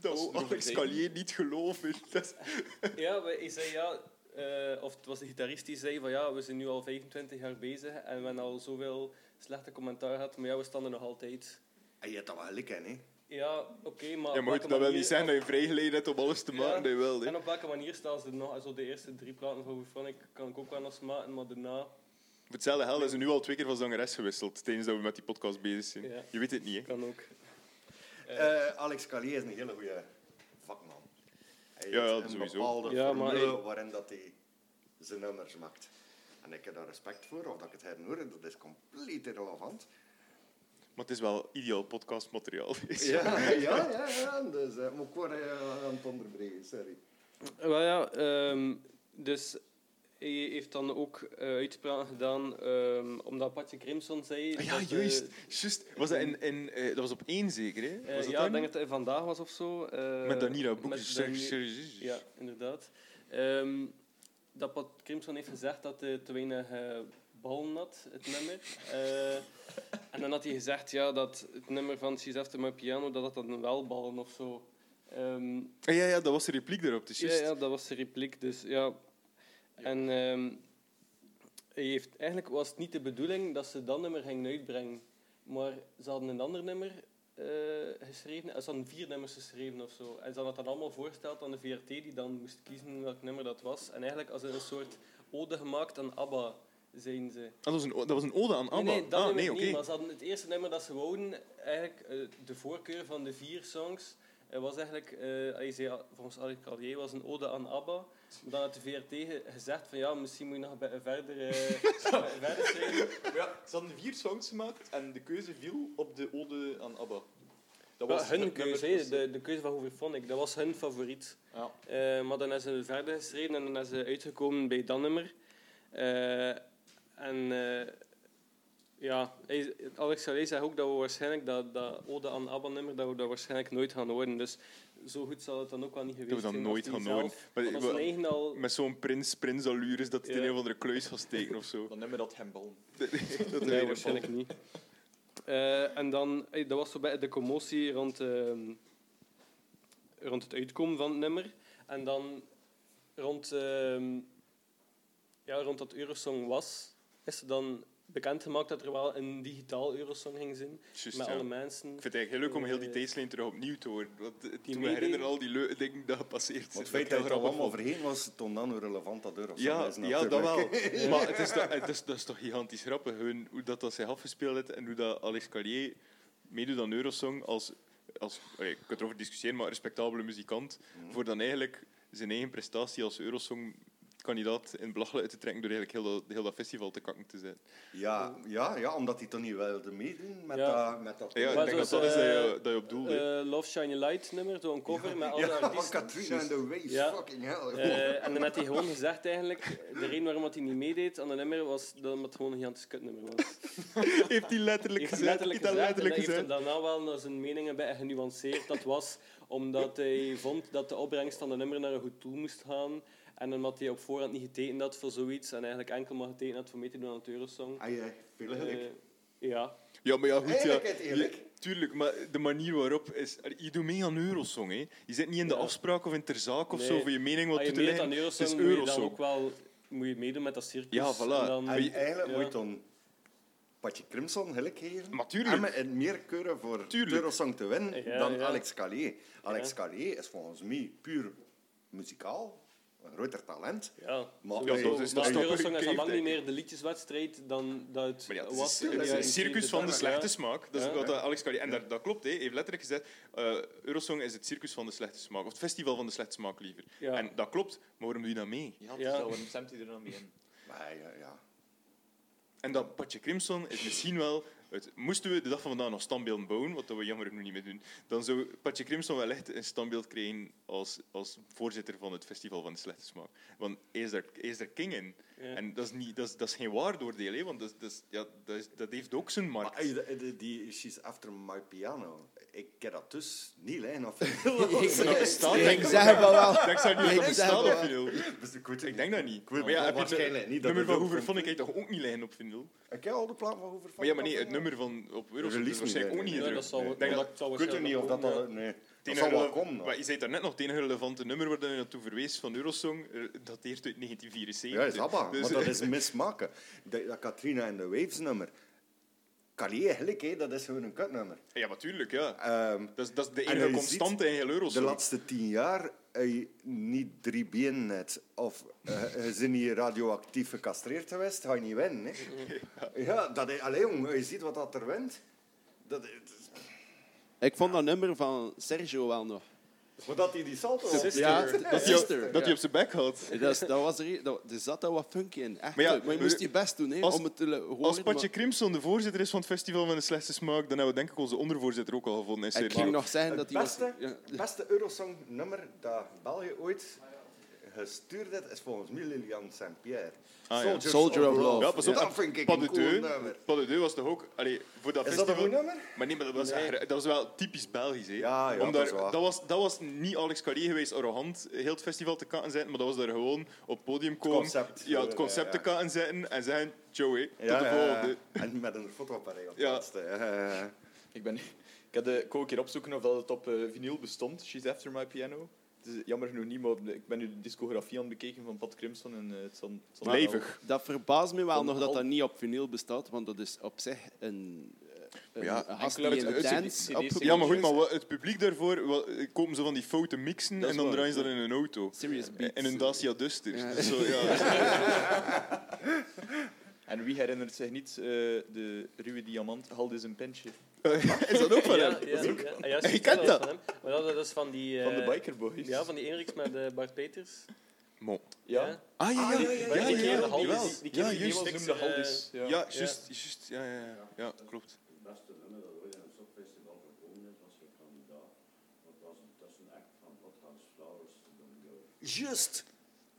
Dat wou Alex zijn. Callier niet geloven. Ja, maar hij zei ja, eh, of het was de gitarist die zei van ja, we zijn nu al 25 jaar bezig en we hebben al zoveel slechte commentaar gehad, maar ja, we staan er nog altijd. En je hebt dat wel gelijk hè. Ja, oké, maar. Ja, op maar goed, welke dat wil manier- niet zeggen dat je vrijgeleid hebt om alles te Ja. maken dat je wil. hè. En op welke manier staan ze nog? Also, de eerste drie platen van Hoefronic kan ik ook wel nog maken, maar daarna. Voor hetzelfde geld is ze nu al twee keer van zangeres gewisseld tijdens dat we met die podcast bezig zijn. Ja. Je weet het niet, hè? Kan ook. Eh, Alex Callier is een hele goede vakman. Hij Ja, ja, heeft een sowieso. bepaalde Ja, maar formule hij- waarin dat hij zijn nummers maakt. En ik heb daar respect voor, of dat ik het herinner, dat is compleet compleet irrelevant. Maar het is wel ideaal podcastmateriaal. Ja, ja, ja. ja. Dus, uh, maar ik word uh, aan het onderbreken, sorry. Wel ja, um, dus hij heeft dan ook uh, uitspraken gedaan, um, omdat Patje Crimson zei... Ah, ja, dat, juist. Uh, juist. Was dat, in, in, uh, dat was op één zeker, hè? Was ja, ik denk dat het vandaag was of zo. met Danira Boek. Ja, inderdaad. Um, dat Pat Crimson heeft gezegd dat hij te weinig ballen had, het nummer. en dan had hij gezegd ja, dat het nummer van She's After My Piano, dat dat dan wel ballen of zo. Um, ja, ja, dat was de repliek daarop. Dus ja, ja, dat was de repliek. Dus ja. En um, hij heeft, eigenlijk was het niet de bedoeling dat ze dat nummer gingen uitbrengen. Maar ze hadden een ander nummer uh, geschreven. Ze hadden vier nummers geschreven of zo. En ze hadden dat allemaal voorgesteld aan de VRT, die dan moest kiezen welk nummer dat was. En eigenlijk als een soort ode gemaakt aan ABBA zijn ze. Dat was een, dat was een ode aan ABBA? Nee, nee dat ah, nee, okay. niet. Maar ze hadden het eerste nummer dat ze wouden, eigenlijk uh, de voorkeur van de vier songs, uh, was eigenlijk, uh, hij zei, volgens Alex Carlier, was een ode aan ABBA. Dan had de VRT gezegd van ja, misschien moet je nog verder, verder schrijven. Ja, ze hadden vier songs gemaakt en de keuze viel op de ode aan ABBA. Dat was ja, hun keuze, he, de, de keuze van Hooverphonic, dat was hun favoriet. Ja. maar dan hebben ze verder geschreven en dan zijn ze uitgekomen bij dat nummer. En uh, ja, Alex Salé zegt ook dat we waarschijnlijk dat, dat Ode aan ABBA nummer, dat we dat waarschijnlijk nooit gaan horen. Dus zo goed zal het dan ook wel niet geweest zijn. Dat we dat nooit gaan horen. Maar, maar, al... Met zo'n prins, prins allures dat het ja. in een of andere kluis gaat steken of zo. Dan nummer dat hem bal. dat nee, waarschijnlijk niet. Uh, en dan, dat was zo bij de commotie rond, uh, rond het uitkomen van het nummer. En dan rond, uh, ja, rond dat Eurosong was, is er dan bekendgemaakt dat er wel een digitaal Eurosong ging zijn. Just, met ja. alle mensen. Ik vind het eigenlijk leuk om heel die tijdslijn terug opnieuw te horen. Want die toen me herinneren al die leuke dingen dat gepasseerd zijn. Het feit dat er allemaal overheen was, toont dan hoe relevant dat Eurosong ja, is. Ja, dat wel. maar het is, dat, het is, dat is toch gigantisch grappig, hoe dat, dat zich afgespeeld heeft en hoe dat Alex Carrier meedoet aan Eurosong als, als okay, je kunt erover discussiëren, maar respectabele muzikant, mm. voor dan eigenlijk zijn eigen prestatie als Eurosong kandidaat in belachelijk uit te trekken door eigenlijk heel dat, heel dat festival te kakken te zijn. Ja, ja, ja omdat hij toch niet wilde meedoen met, ja. dat, met dat... Ja, ik denk dat dat is dat je, dat je op doel uh, Love Shiny Light nummer, zo'n cover ja. met alle ja, artiesten. van Katrina and the Waves, ja. fucking hell. Uh, en dan had hij gewoon gezegd eigenlijk, de reden waarom hij niet meedeed aan de nummer was dat het gewoon een gigantisch kutnummer was. heeft hij letterlijk heeft gezegd? Heeft gezegd, letterlijk en gezegd. heeft hem daarna wel naar zijn meningen bij genuanceerd. Dat was omdat hij vond dat de opbrengst van de nummer naar een goed doel moest gaan. En omdat hij op voorhand niet getekend had voor zoiets en eigenlijk enkel maar getekend had voor mee te doen aan het Eurosong. Ah ja, veel geluk. Uh, ja. Ja, maar ja, goed. Ja, eerlijk. tuurlijk, maar de manier waarop is... Je doet mee aan Eurosong, hè. Je zit niet in de ja. afspraak of in ter zaak of nee. zo voor je mening wat je toe te leggen. aan Eurosong, het is moet je Eurosong. dan ook wel moet je meedoen met dat circus. Ja, voilà. En dan, En eigenlijk ja. moet je dan Patje Crimson gelijk geven. Maar tuurlijk. En meer keuren voor Tuurlijk. Eurosong te winnen Ja, dan ja. Alex Callier. Alex Ja. Callier is volgens mij puur muzikaal. Een groter talent. Ja, Maar-. Ja, dat is- maar Eurosong al lang niet meer de liedjeswedstrijd dan dat het Maar ja, het was. is, het circus van de 70. slechte smaak. Dat is Ja. wat dat Alex Carrier... En dat, dat klopt, hè. hij heeft letterlijk gezegd... eh, Eurosong is het circus van de slechte smaak. Of het festival van de slechte smaak, liever. Ja. En dat klopt, maar waarom doe je dat mee? Ja, dus waarom stemt hij er dan mee in? Maar ja, ja. En dat Patje Crimson is misschien wel... Het, moesten we de dag van vandaag nog standbeelden bouwen, wat we jammer genoeg niet meer doen, dan zou Patje Crimson wel echt een standbeeld krijgen als, als voorzitter van het Festival van de Slechte Smaak. Want hij is daar, hij is daar king in. Ja. En dat is, niet, dat, is, dat is geen waardoordeel, hè, want dat, is- dat, is- ja, dat, is, dat heeft ook zijn markt. Maar die, die She's After My Piano, ik ken dat dus niet lijn of Ik zeg wel wel. Ik zou niet op vinyl. Dus ik, weet het Ik denk dat niet. Ik weet Maar ja, het heb waarschijnlijk het niet. Dat nummer is van Hoover van- vond ik toch ook niet liggen op vinyl? Ik heb al de plaat van Hoover Maar ja, maar nee, het nummer van op Eurosong is Release waarschijnlijk ook niet, Ik weet niet of dat al... Nee. Dat Het zal wel komen. Maar je zei daar net nog, het enige relevante nummer waar je naartoe verwees van Eurosong, eh, dateert uit 1974. Ja, is ABBA. Dus- maar dat is mismaken. Dat, dat Katrina en de Waves nummer. Carrière, gelijk, hè, dat is gewoon een kutnummer. Ja, natuurlijk, ja. Ehm, Dat is, dat is de En enige constante in heel de Eurosong. laatste tien jaar je niet drie benen net. Of eh, je bent niet radioactief gecastreerd geweest, ga je niet winnen. Hè. Ja, dat is, allee, jong, je ziet wat dat er wint. Dat, is- Ik vond dat nummer van Sergio wel nog Zodat hij die salto Sister. Ja, Dat hij op- sister. dat hij op zijn bek had. Dat, is- dat was er, dat, er zat daar wat funky in. Echt, Maar ja, maar je moest je best doen hè, als- om het te le- horen. Als Patje maar- Crimson de voorzitter is van het Festival van de Slechtste Smaak, dan hebben we denk ik onze ondervoorzitter ook al gevonden. in ik ging nog zeggen Het dat hij was... beste, Ja, het beste Eurosong-nummer dat België ooit gestuurd heeft, is volgens mij Lilian Saint-Pierre. Ah, ja. Soldier of Love. Ja, pas op. Dat vind ik Pas een de cool nummer. Pas de deux was toch ook... Allee, voor dat Is dat een festival... goed nummer? Maar nee, maar dat was, dat was wel typisch Belgisch. Hè. Ja, ja, Om dat is daar- waar. dat, was, dat was niet Alex Carré geweest, arrogant, heel het festival te katten zetten, maar dat was daar gewoon op het podium komen, concept. ja, het Ja, concept ja. te katten zetten en zeggen, Joey, tot Ja, de ja, volgende. ja. En met een fotoapparat op Ja. laatste. Ja, ja, ja. Ik, ben, ik, had, eh, ik wou een keer opzoeken of dat het op eh, vinyl bestond. She's After My Piano. Het is jammer genoeg niet, maar ik ben nu de discografie aan het bekeken van Pat Crimson en eh, het zal, zal Levig. Dat verbaast me wel Van nog dat dat niet op vinyl bestaat, want dat is op zich een, een, Ja, een op- Ja, maar goed, maar wat- het publiek daarvoor wa- kopen ze van die foute mixen Dat en dan draaien ze dat in een auto. Serious Beats. In een Dacia Duster. Ja. Zo, ja. En wie herinnert zich niet eh, de ruwe diamant? Hald is een pensje. Is dat ook van ja, hem? ja, ja, ja, juist, Je kent is dat? Van hem. Maar dat, dat is van die... Van de eh, Biker Boys. Ja, van die Enriks met eh, Bart Peters. Mo. Ja. Ah, ja, ja, ja. Die- ja, die ja, keer ja, de Haldis. jawel. Die keer Ja, die juist. was niks, noemde eh, Haldis. Ja. Ja, juist, juist. Ja, ja, ja. Ja, klopt. Juist.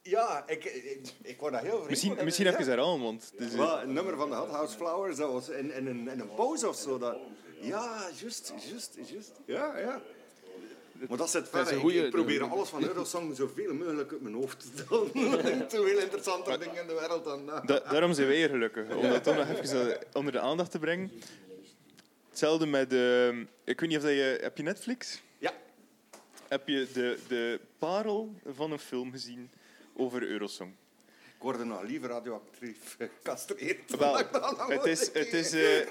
Ja, ik, ik, ik word daar heel vreemd Misschien, misschien Ja. even herhalen, want... Het is, eh, Wel, een nummer van de Hothouse Flowers, dat was in, in, een, in een pauze of zo. Dat, ja, juist, juist, juist. Ja, ja. Maar dat zit verder. goeie- ik probeer alles van Eurosong zoveel mogelijk uit mijn hoofd te doen. Te veel interessante dingen in de wereld dan dat. Da- daarom zijn wij hier gelukkig, om dat toch nog even eh, onder de aandacht te brengen. Hetzelfde met... eh, ik weet niet of dat je... Heb je Netflix? Ja. Heb je de, de parel van een film gezien over Eurosong? Ik word er nog liever radioactief gecastreerd. Wel, nog het is... Het is eh,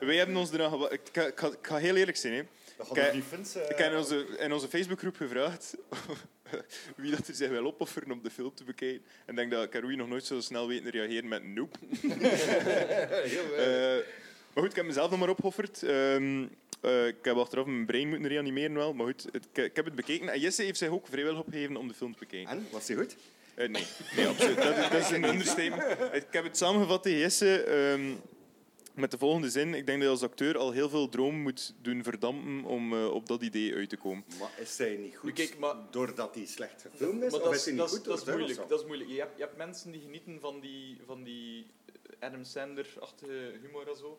wij hebben ons eraan gewa- ik, ga- ik, ga, ik ga heel eerlijk zijn. Hè. Nog vinden, Ik heb in onze, in onze Facebookgroep gevraagd wie dat er zich wil opofferen om de film te bekijken. En ik denk dat Caroui nog nooit zo snel weten te reageren met nope. Eh, maar goed, ik heb mezelf nog maar opgeofferd. Ehm, eh, ik heb achteraf mijn brein moeten reanimeren wel. Maar goed, het- ik, ik heb het bekeken. En Jesse heeft zich ook vrijwillig opgegeven om de film te bekijken. En, was die goed? Eh, nee, nee absoluut. Dat, is- dat is een understatement. Ik heb het samengevat tegen Jesse ehm, met de volgende zin. Ik denk dat je als acteur al heel veel droom moet doen verdampen om eh, op dat idee uit te komen. Maar is zij niet goed Kijk, maar- doordat hij slecht gefilmd is? Maar of dat is niet dat, goed dat, is moeilijk, dat is moeilijk. Je hebt, je hebt mensen die genieten van die, van die Adam Sandler-achtige humor en zo.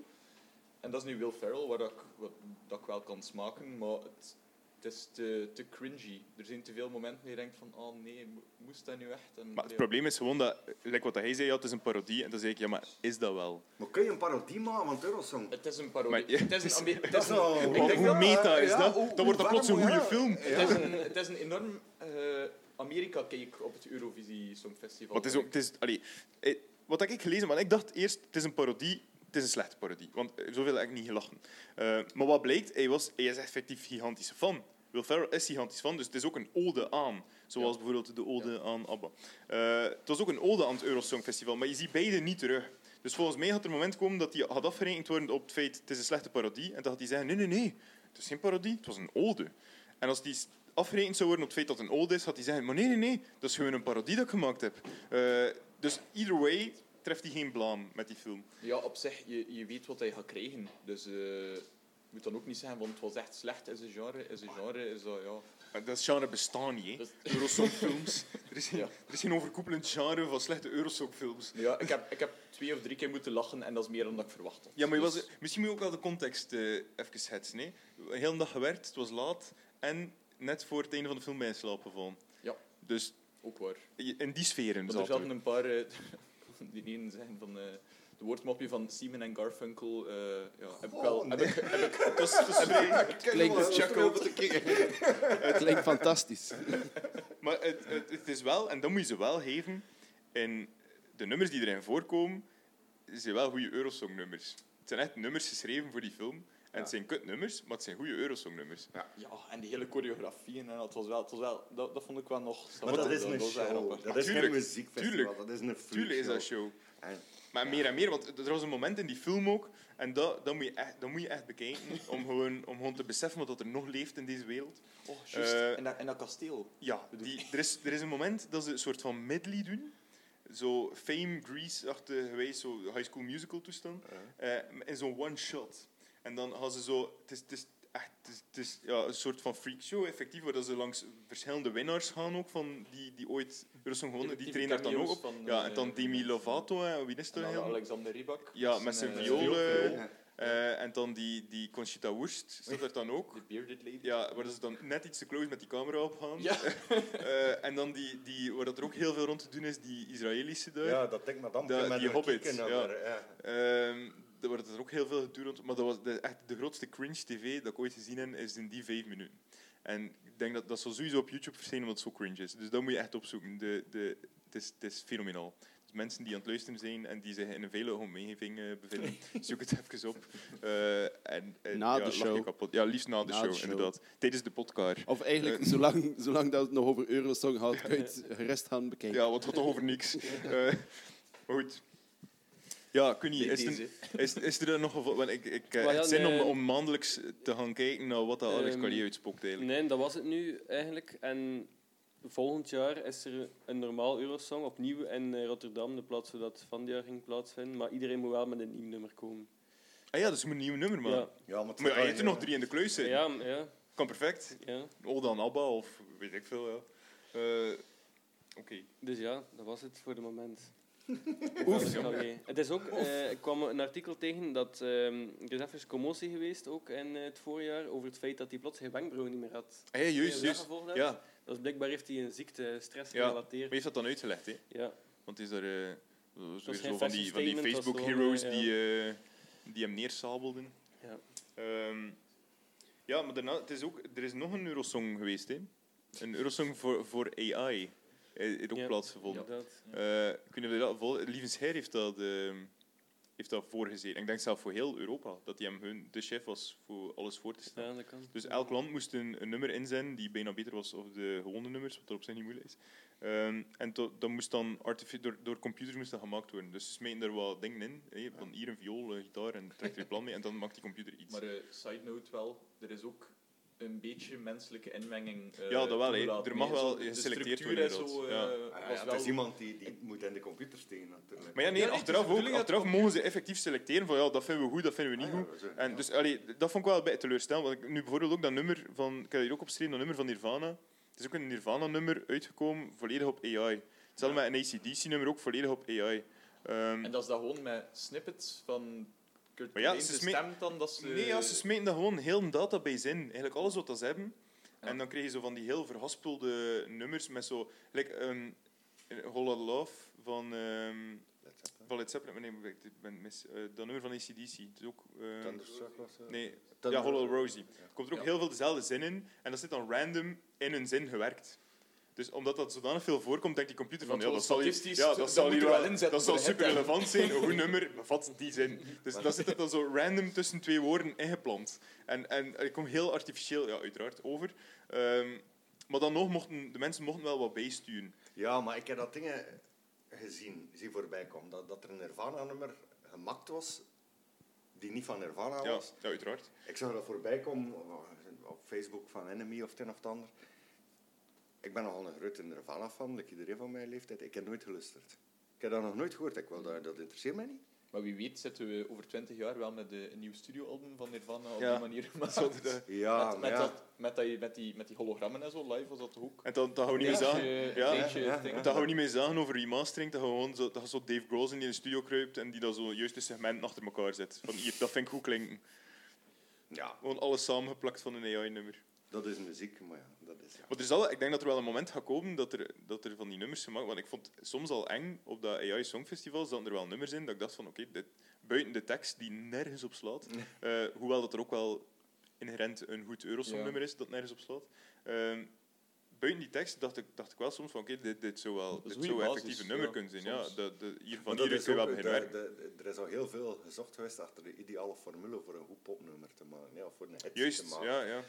En dat is nu Will Ferrell, waar dat ik, wat, dat ik wel kan smaken, maar het, het is te, te cringy. Er zijn te veel momenten dat je denkt van, oh nee, mo- moest dat nu echt? En, Maar het probleem is gewoon dat, like wat hij zei, ja, het is een parodie. En dan zeg ik, ja, maar is dat wel? Maar kun je een parodie maken van Eurosong? Het is een parodie. Maar- het is een, het Dat is is een, ik Hoe denk hoe dat- meta is ja, dat? hoe- Dan wordt dat plots een goede ja. film. het is een, het is een enorm eh, Amerika-cake op het Eurovisie Songfestival. Maar het is ook, het is, allee, eh, wat ik gelezen heb, ik dacht eerst, het is een parodie, het is een slechte parodie. Want eh, zoveel heb ik niet gelachen. Eh, maar wat blijkt, hij, was, hij is effectief gigantische fan. Will Ferrell is gigantisch fan, dus het is ook een ode aan. Zoals bijvoorbeeld de ode aan ABBA. Eh, het was ook een ode aan het Eurosong Festival, maar je ziet beide niet terug. Dus volgens mij had er een moment komen dat hij had afgerekend worden op het feit het is een slechte parodie. En dan had hij zeggen, nee, nee, nee, het is geen parodie, het was een ode. En als die afgerekend zou worden op het feit dat het een ode is, had hij zeggen, maar nee, nee, nee, dat is gewoon een parodie dat ik gemaakt heb. Dus either way treft hij geen blaam met die film. Ja, op zich, je, je weet wat hij gaat krijgen. Dus eh, je moet dan ook niet zeggen, want het was echt slecht. Is een genre, is een genre, is dat, ja... Maar Dat genre bestaat niet, hè. Eurosongfilms. Er is, geen, Ja. er is geen overkoepelend genre van slechte Eurosongfilms. Ja, ik heb, ik heb twee of drie keer moeten lachen en dat is meer dan dat ik verwacht had. Ja, maar je was, Dus- misschien moet je ook wel de context eh even schetsen. Hè. Een hele dag gewerkt, het was laat en net voor het einde van de film in slaap gevallen. Ja. Dus Ook waar. in die sferen Want er zaten we. een paar... eh, die ene zeggen van... eh de woordmopje van Simon en Garfunkel... eh, ja, heb ik wel... Oh, heb ik, heb ik, Het was vrij- Klinkt wel te kijken. Klinkt fantastisch. Maar het, het, het is wel, en dat moet je ze wel geven, in de nummers die erin voorkomen, zijn wel goede Eurosong-nummers. Het zijn echt nummers geschreven voor die film. En het zijn kutnummers, maar het zijn goede Eurosong-nummers. ja, en die hele choreografie en dat was wel... Het was wel dat, dat vond ik wel nog... Maar dat is een show. Dat is geen Tuurlijk, muziekfestival. tuurlijk. Dat is een Tuurlijk is dat show. show. En Maar meer en meer, want er was een moment in die film ook, en dat, dat, moet, je echt, dat moet je echt bekijken, om gewoon, om gewoon te beseffen wat er nog leeft in deze wereld. Oh, juist. Eh, en, dat, en dat kasteel. Ja, die, er, is, er is een moment dat ze een soort van medley doen. Zo Fame, Grease-achtige gewijs, zo High School Musical toestand. Eh, in zo'n one-shot. En dan gaan ze zo... Het is, het is echt het is, het is, ja, een soort van freakshow, effectief, waar dat ze langs verschillende winnaars gaan ook, van die, die ooit Eurosong gewonnen. Die, Die trainen daar dan ook op. van, ja, eh, en dan Demi Lovato, hè, wie is er dan heel? Alexander Rybak. Ja, met zijn eh, eh, Eh, en dan die, die Conchita Wurst staat er dan ook. De bearded lady. Ja, waar ze dan net iets te close met die camera op gaan. Ja. Eh, en dan die, die, waar dat er ook heel veel rond te doen is, die Israëlische daar. Ja, dat denk maar dan die Hobbit, ja. Ehm, daar wordt er ook heel veel gedoe rond. Maar dat was de, echt de grootste cringe tv dat ik ooit gezien heb, is in die vijf minuten. En ik denk dat dat zal sowieso op YouTube verschijnen, omdat het zo cringe is. Dus dat moet je echt opzoeken. De, de, het, is, het is fenomenaal. Dus mensen die aan het luisteren zijn en die zich in een veilige omgeving eh, bevinden, zoek het even op. Eh, en, en, Na ja, de show. kapot. Ja, liefst na de, Na show, de show. inderdaad. Tijdens de podcast. Of eigenlijk, Eh. zolang, zolang dat het nog over Eurosong gaat, kun je het gerust gaan bekijken. Ja, wat gaat toch over niks. Eh, maar goed. Ja, kun je, is, er, is, is er nog geval, want ik, ik eh, ja, echt zin om, nee. om maandelijks te gaan kijken naar wat dat Alex Ehm, Carrier uitspookt eigenlijk. Nee, dat was het nu eigenlijk. En volgend jaar is er een normaal Eurosong opnieuw in eh, Rotterdam, de plaats waar dat van dit jaar ging plaatsvinden. Maar iedereen moet wel met een nieuw nummer komen. Ah ja, dat is een nieuw nummer, man. Ja, Ja, maar, Maar ja, je hebt er nog drie in de kluis zitten. ja, ja, Kan perfect. ja. Oda en Abba of weet ik veel, ja. Eh, Oké. Dus ja, dat was het voor de moment. Oef. Het is ook, eh, ik kwam een artikel tegen dat ehm, er is even commotie geweest ook in eh, het voorjaar over het feit dat hij plots geen wenkbrauwen niet meer had. Ah, ja, juist, hebt? Ja, Dat is blijkbaar heeft hij een ziekte, stress Ja. Maar gerelateerd. heeft dat dan uitgelegd, hè? Ja. Want is er eh, zo, is van die, van die Facebook-heroes eh, die, eh, die hem neersabelden. Ja. Ehm, ja, maar daarna, het is ook, er is nog een Eurosong geweest, hè? Een Eurosong voor, voor AI. Heeft ook Ja. plaatsgevonden. Eh, dat vol... Lievens Heer heeft dat, ehm, heeft dat voorgezeten. Ik denk zelf voor heel Europa. Dat hij hem hun, de chef was voor alles voor te stellen. Dus elk land moest een, een nummer inzenden die bijna beter was of de gewone nummers, wat er op zich niet moeilijk is. Ehm, en to- dat moest dan artifi- door, door computers moest dat gemaakt worden. Dus ze smeten er wat dingen in. Hè, van hier een viool, een gitaar en trekt er een plan mee. En dan maakt die computer iets. Maar eh, side note wel, er is ook een beetje menselijke inmenging. eh, Ja, dat wel, Er mag wel geselecteerd worden, en zo, eh, Ah, ja, wel is iemand die, die moet in de computer steken, natuurlijk. Maar ja, nee, Ja, achteraf, ook, achteraf mogen ze effectief selecteren van ja, dat vinden we goed, dat vinden we niet Ah, ja, goed. En ja. dus, allee, dat vond ik wel een beetje teleurstellend. Want ik, nu bijvoorbeeld ook dat nummer van, ik heb hier ook opgeschreven, dat nummer van Nirvana. Het is ook een Nirvana-nummer uitgekomen, volledig op AI. Hetzelfde met een ACDC-nummer, ook volledig op AI. Ehm, En dat is dat gewoon met snippets van Kurt Maar ja, ze dan, dat ze... Nee, ja, ze smeten dat gewoon heel een database in. Eigenlijk alles wat ze hebben. Ja. En dan krijg je zo van die heel verhaspelde nummers met zo... Like, um, Whole Lotta Love van... ehm van Led Zeppelin. Nee, ik ben mis. eh, dat nummer van ACDC. Het is ook... ehm, Thunderstruck was dat? nee, Thunder- ja, Hollow Rosie. Er komt er ook Ja. heel veel dezelfde zin in. En dat zit dan random in een zin gewerkt. Dus omdat dat zodanig veel voorkomt, denkt die computer van... Ja, dat zal, hier, statistisch, ja, dat dat zal, hier wel, dat zal super relevant zijn. Een goed nummer bevat die zin. Dus dat zit het dan zo random tussen twee woorden ingeplant. En, en ik kom heel artificieel, ja, uiteraard, over. Ehm, maar dan nog mochten de mensen mochten wel wat bijsturen. Ja, maar ik heb dat dingen gezien, zien voorbij komen. Dat, dat er een Nirvana-nummer gemaakt was, die niet van Nirvana was. ja, uiteraard. Ik zag dat voorbij komen op Facebook van Enemy of het een of het ander. Ik ben nogal een grote Nirvana-fan, like iedereen van mijn leeftijd. Ik heb nooit geluisterd. Ik heb dat nog nooit gehoord. Ik wil dat, dat interesseert mij niet. Maar wie weet zitten we over 20 jaar wel met de, een nieuw studioalbum van Nirvana op Ja. die manier gemaakt. Zo de- Ja, met, met, ja. dat, met, dat, met, die, met die hologrammen en zo, live was dat ook? En dan, dan gaan we niet meer zagen. Ja, dat gaan we niet meer zagen over remastering. Dat, gaan we gewoon zo, dat je zo Dave Grohl in die in de studio kruipt en die dat zo juist de segmenten achter elkaar zet. Van hier, dat vind ik goed klinken. Ja, Gewoon alles samengeplakt van een AI-nummer. dat is muziek, maar ja, dat is... Ja. Maar er zal, ik denk dat er wel een moment gaat komen dat er, dat er van die nummers gemaakt Want ik vond soms al eng op dat AI Songfestival zaten er wel nummers in dat ik dacht van oké, dit buiten de tekst die nergens op slaat. eh, hoewel dat er ook wel inherent een goed Eurosong-nummer is dat nergens op slaat. Ehm, buiten die tekst dacht ik, dacht ik wel soms van oké, dit, dit zou wel Dat dit een zou effectief basis, een nummer ja, kunnen zijn. Ja, de, de, hier van Maar dat hier is wel de- er is al heel veel gezocht geweest achter de ideale formule voor een goed popnummer te maken. Ja, of voor een hit te Juist, maken. ja, ja.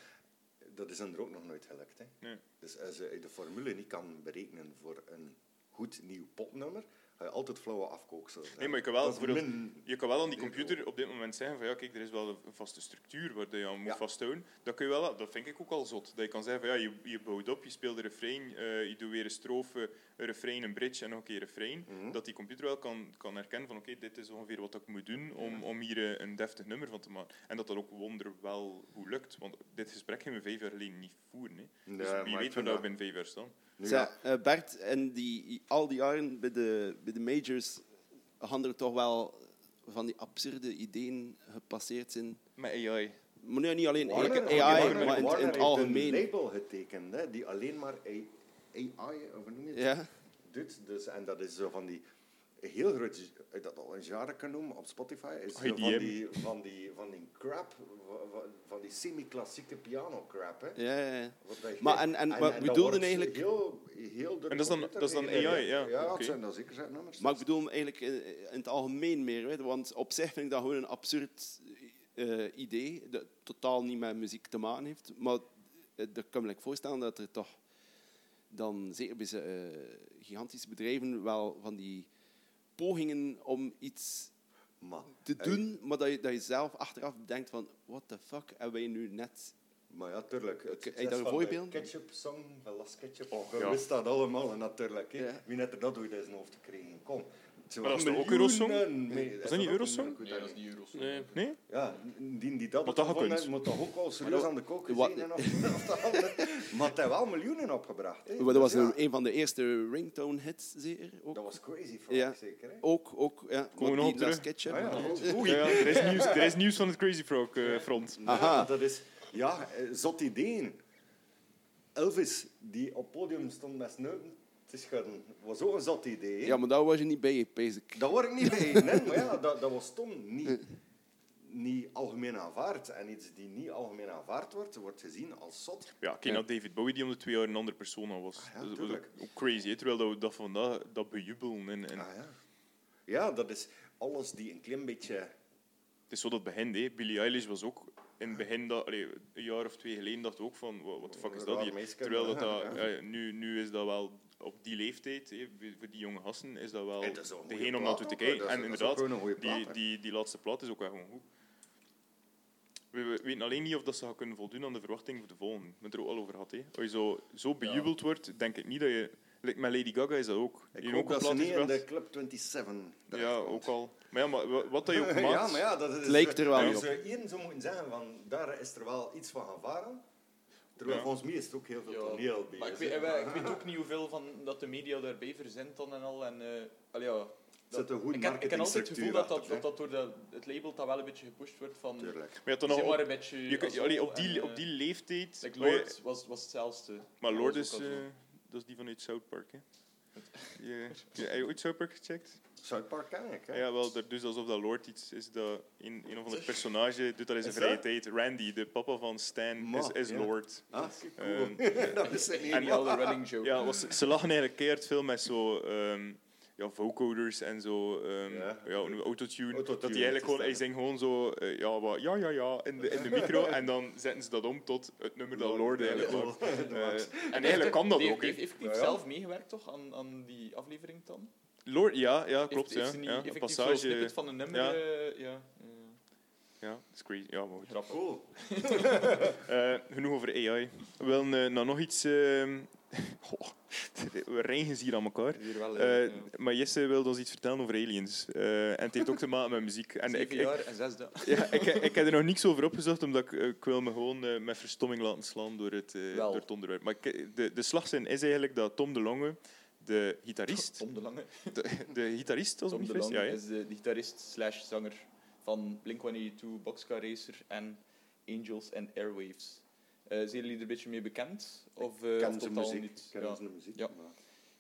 Dat is er ook nog nooit gelukt. Hè. Nee. Dus als je de formule niet kan berekenen voor een goed nieuw popnummer, ga je altijd flauwe afkooksels. Nee, maar je kan wel, min- Je kan wel aan die computer op dit moment zeggen van ja, kijk, er is wel een vaste structuur waar je aan moet Ja. vasthouden. Dat, kun je wel, dat vind ik ook al zot. Dat je kan zeggen van ja, je, je bouwt op, je speelt een refrein, eh, je doet weer een strofe, een refrein, een bridge en nog een keer een refrein. Mhm. Dat die computer wel kan, kan herkennen van oké, dit is ongeveer wat ik moet doen om, om hier eh, een deftig nummer van te maken. En dat dat ook wonderwel hoe lukt. Want dit gesprek gingen we vijf jaar geleden niet voeren. Hè. Dus Ja, wie weet waar we binnen vijf jaar staan. Ja, eh, Bert, en die, al die jaren bij de, bij de majors er toch wel van die absurde ideeën gepasseerd zijn. Met AI. Maar nu niet alleen Warner- eigenlijk Warner- AI, Warner maar in, in heeft het een algemeen. label getekend, hè, die alleen maar AI, AI of hoe noem je het? Ja, doet. Dus, en dat is zo van die heel groot, ik dat al een genre kan noemen op Spotify, is van die, van die, van die crap, van- die semi-klassieke piano crap. Hè. ja, ja, ja. Dat Maar en- en wat dat bedoelde wordt eigenlijk- Heel, heel En dat is dan- dat is dan. AI, ja. Ja, het zijn dan zeker zijn nummers. Maar ik bedoel eigenlijk in, in het algemeen meer. Weet, je, want op zich vind ik dat gewoon een absurd eh, idee, dat totaal niet met muziek te maken heeft. Maar eh, ik kan me like voorstellen dat er toch dan, zeker bij eh, gigantische bedrijven, wel van die pogingen om iets Maar, te hey, doen, maar dat je, dat je zelf achteraf denkt van, what the fuck hebben wij nu net... Maar ja, tuurlijk. Het Heb je succes daar een van voorbeeld? Ketchup-song van Las Ketchup. Oh, we wisten dat allemaal natuurlijk. Hè. Ja. Wie net er dat ooit in zijn hoofd gekregen? Kom. Maar dat is toch ook Eurosong? mee- Was dat niet Eurosong? Nee, dat is niet. Eurosong. Nee. Nee? Ja, die, die dat Wat dat gekund. moet toch ook wel serieus aan de kook Wat- gezien. Of, dat. Maar het heeft wel miljoenen opgebracht. Dat was Dus ja, een, een van de eerste ringtone-hits, zeker? Ook, dat was crazy voor Ja. zeker. Ook, ook ja. Komen we nog op terug? Ah, ja. Ja, er, is nieuws, er is nieuws van het Crazy Frog eh, front. Aha. Ja, dat is ja, eh, zot ideeën. Elvis, die op het podium stond met snuiten te schudden, was ook een zot idee. hè. Ja, maar daar was je niet bij, basic. Dat word ik niet bij. Nee, maar ja, dat, dat was toen niet, niet algemeen aanvaard. En iets die niet algemeen aanvaard wordt, wordt gezien als zot. Ja, kijk naar David Bowie, die om de twee jaar een andere persoon was. Ah ja, dat was ook, ook crazy, hè, terwijl dat we dat vandaag dat bejubelen. En, en Ah, ja. ja, dat is alles die een klein beetje... Het is zo dat het begint. Hè. Billie Eilish was ook in het begin, dat, allee, een jaar of twee geleden, dacht we ook van, wat de fuck is dat hier? Terwijl dat, ja. dat, ja, nu, nu is dat wel op die leeftijd, hè, voor die jonge gasten, is dat wel Hey, dat is een goeie degene om naartoe te kijken. Dat is- En dat is ook inderdaad, plaat, die, die, die laatste plaat is ook wel gewoon goed. We, we weten alleen niet of dat ze gaan kunnen voldoen aan de verwachting voor de volgende. We hebben het er ook al over gehad. Hè. Als je zo, zo bejubeld wordt, denk ik niet dat je... like Met Lady Gaga is dat ook. Ik hoop ook een dat ze niet in de Club 27 Ja, ook al. Maar ja, maar wat dat je ook maakt... Ja, maar ja, dat is, Het lijkt er wel je op. zou één zou moeten zeggen van, daar is er wel iets van gevaren. Terwijl Ja. volgens mij is er ook heel veel Ja, toneel bij. Maar ik weet, eh, ik weet ook niet hoeveel van dat de media daarbij verzint dan en al. En, eh, allee, ja, zit een goede ik, heb, ik heb altijd het gevoel dat, dat, dat, dat door de, het label dat wel een beetje gepusht wordt van... Tuurlijk. Maar nog maar op, een beetje... je, kunt- allee, op, die, en, eh, op die leeftijd... like maar je- Lord was, was hetzelfde. Maar Dat Lord is, al eh, dat is die vanuit South Park. Hè. Je, je, heb je ooit South Park gecheckt? South Park ken ik, hè. Ja, wel, daar dus alsof dat Lord iets is dat een, een of ander personage doet dat in zijn Is vrije dat? tijd. Randy, de papa van Stan, is, Ma, is ja. Lord. Ah, Ehm, dat is het niet. En al de running joke. ja, was, ze lachen eigenlijk keihard veel met zo ehm, ja, vocoders en zo ehm, Ja. ja. autotune. Autotune, Dat die eigenlijk gewoon, is hij dat. zingt gewoon zo eh, ja, wat, ja, ja, ja in de, in de micro en dan zetten ze dat om tot het nummer dat Lord eigenlijk wordt. Eh, en eigenlijk kan dat Die ook. heeft ja. zelf meegewerkt toch aan, aan die aflevering dan? Lord, ja, ja klopt. heeft, heeft ja. niet ja. Een passage. snippet van een nummer? ja. eh, ja. eh, Ja, dat is crazy. Ja, maar goed. grappig. Cool. Eh, genoeg over AI. We willen eh, nou nog iets... ehm, goh, we rijgen ze hier aan elkaar. Hier wel, Eh, eh, maar Jesse wilde ons iets vertellen over aliens. Eh, en het heeft ook te maken met muziek. En ik, Zeven ik, jaar en zes dagen. ja, ik, ik heb er nog niks over opgezocht, omdat ik, eh, ik wil me gewoon eh, met verstomming laten slaan door het, eh, door het onderwerp. Maar ik- de, de slagzin is eigenlijk dat Tom de Lange, de gitarist... Tom de Lange. De, de gitarist, als Tom de Lange ja, hè? is de, de gitarist slash zanger van Blink-182, Boxcar Racer en Angels and Airwaves. Eh zijn jullie er een beetje mee bekend? Of, eh, ken of zijn totaal muziek. niet? Ken Ja. zijn muziek. Ja.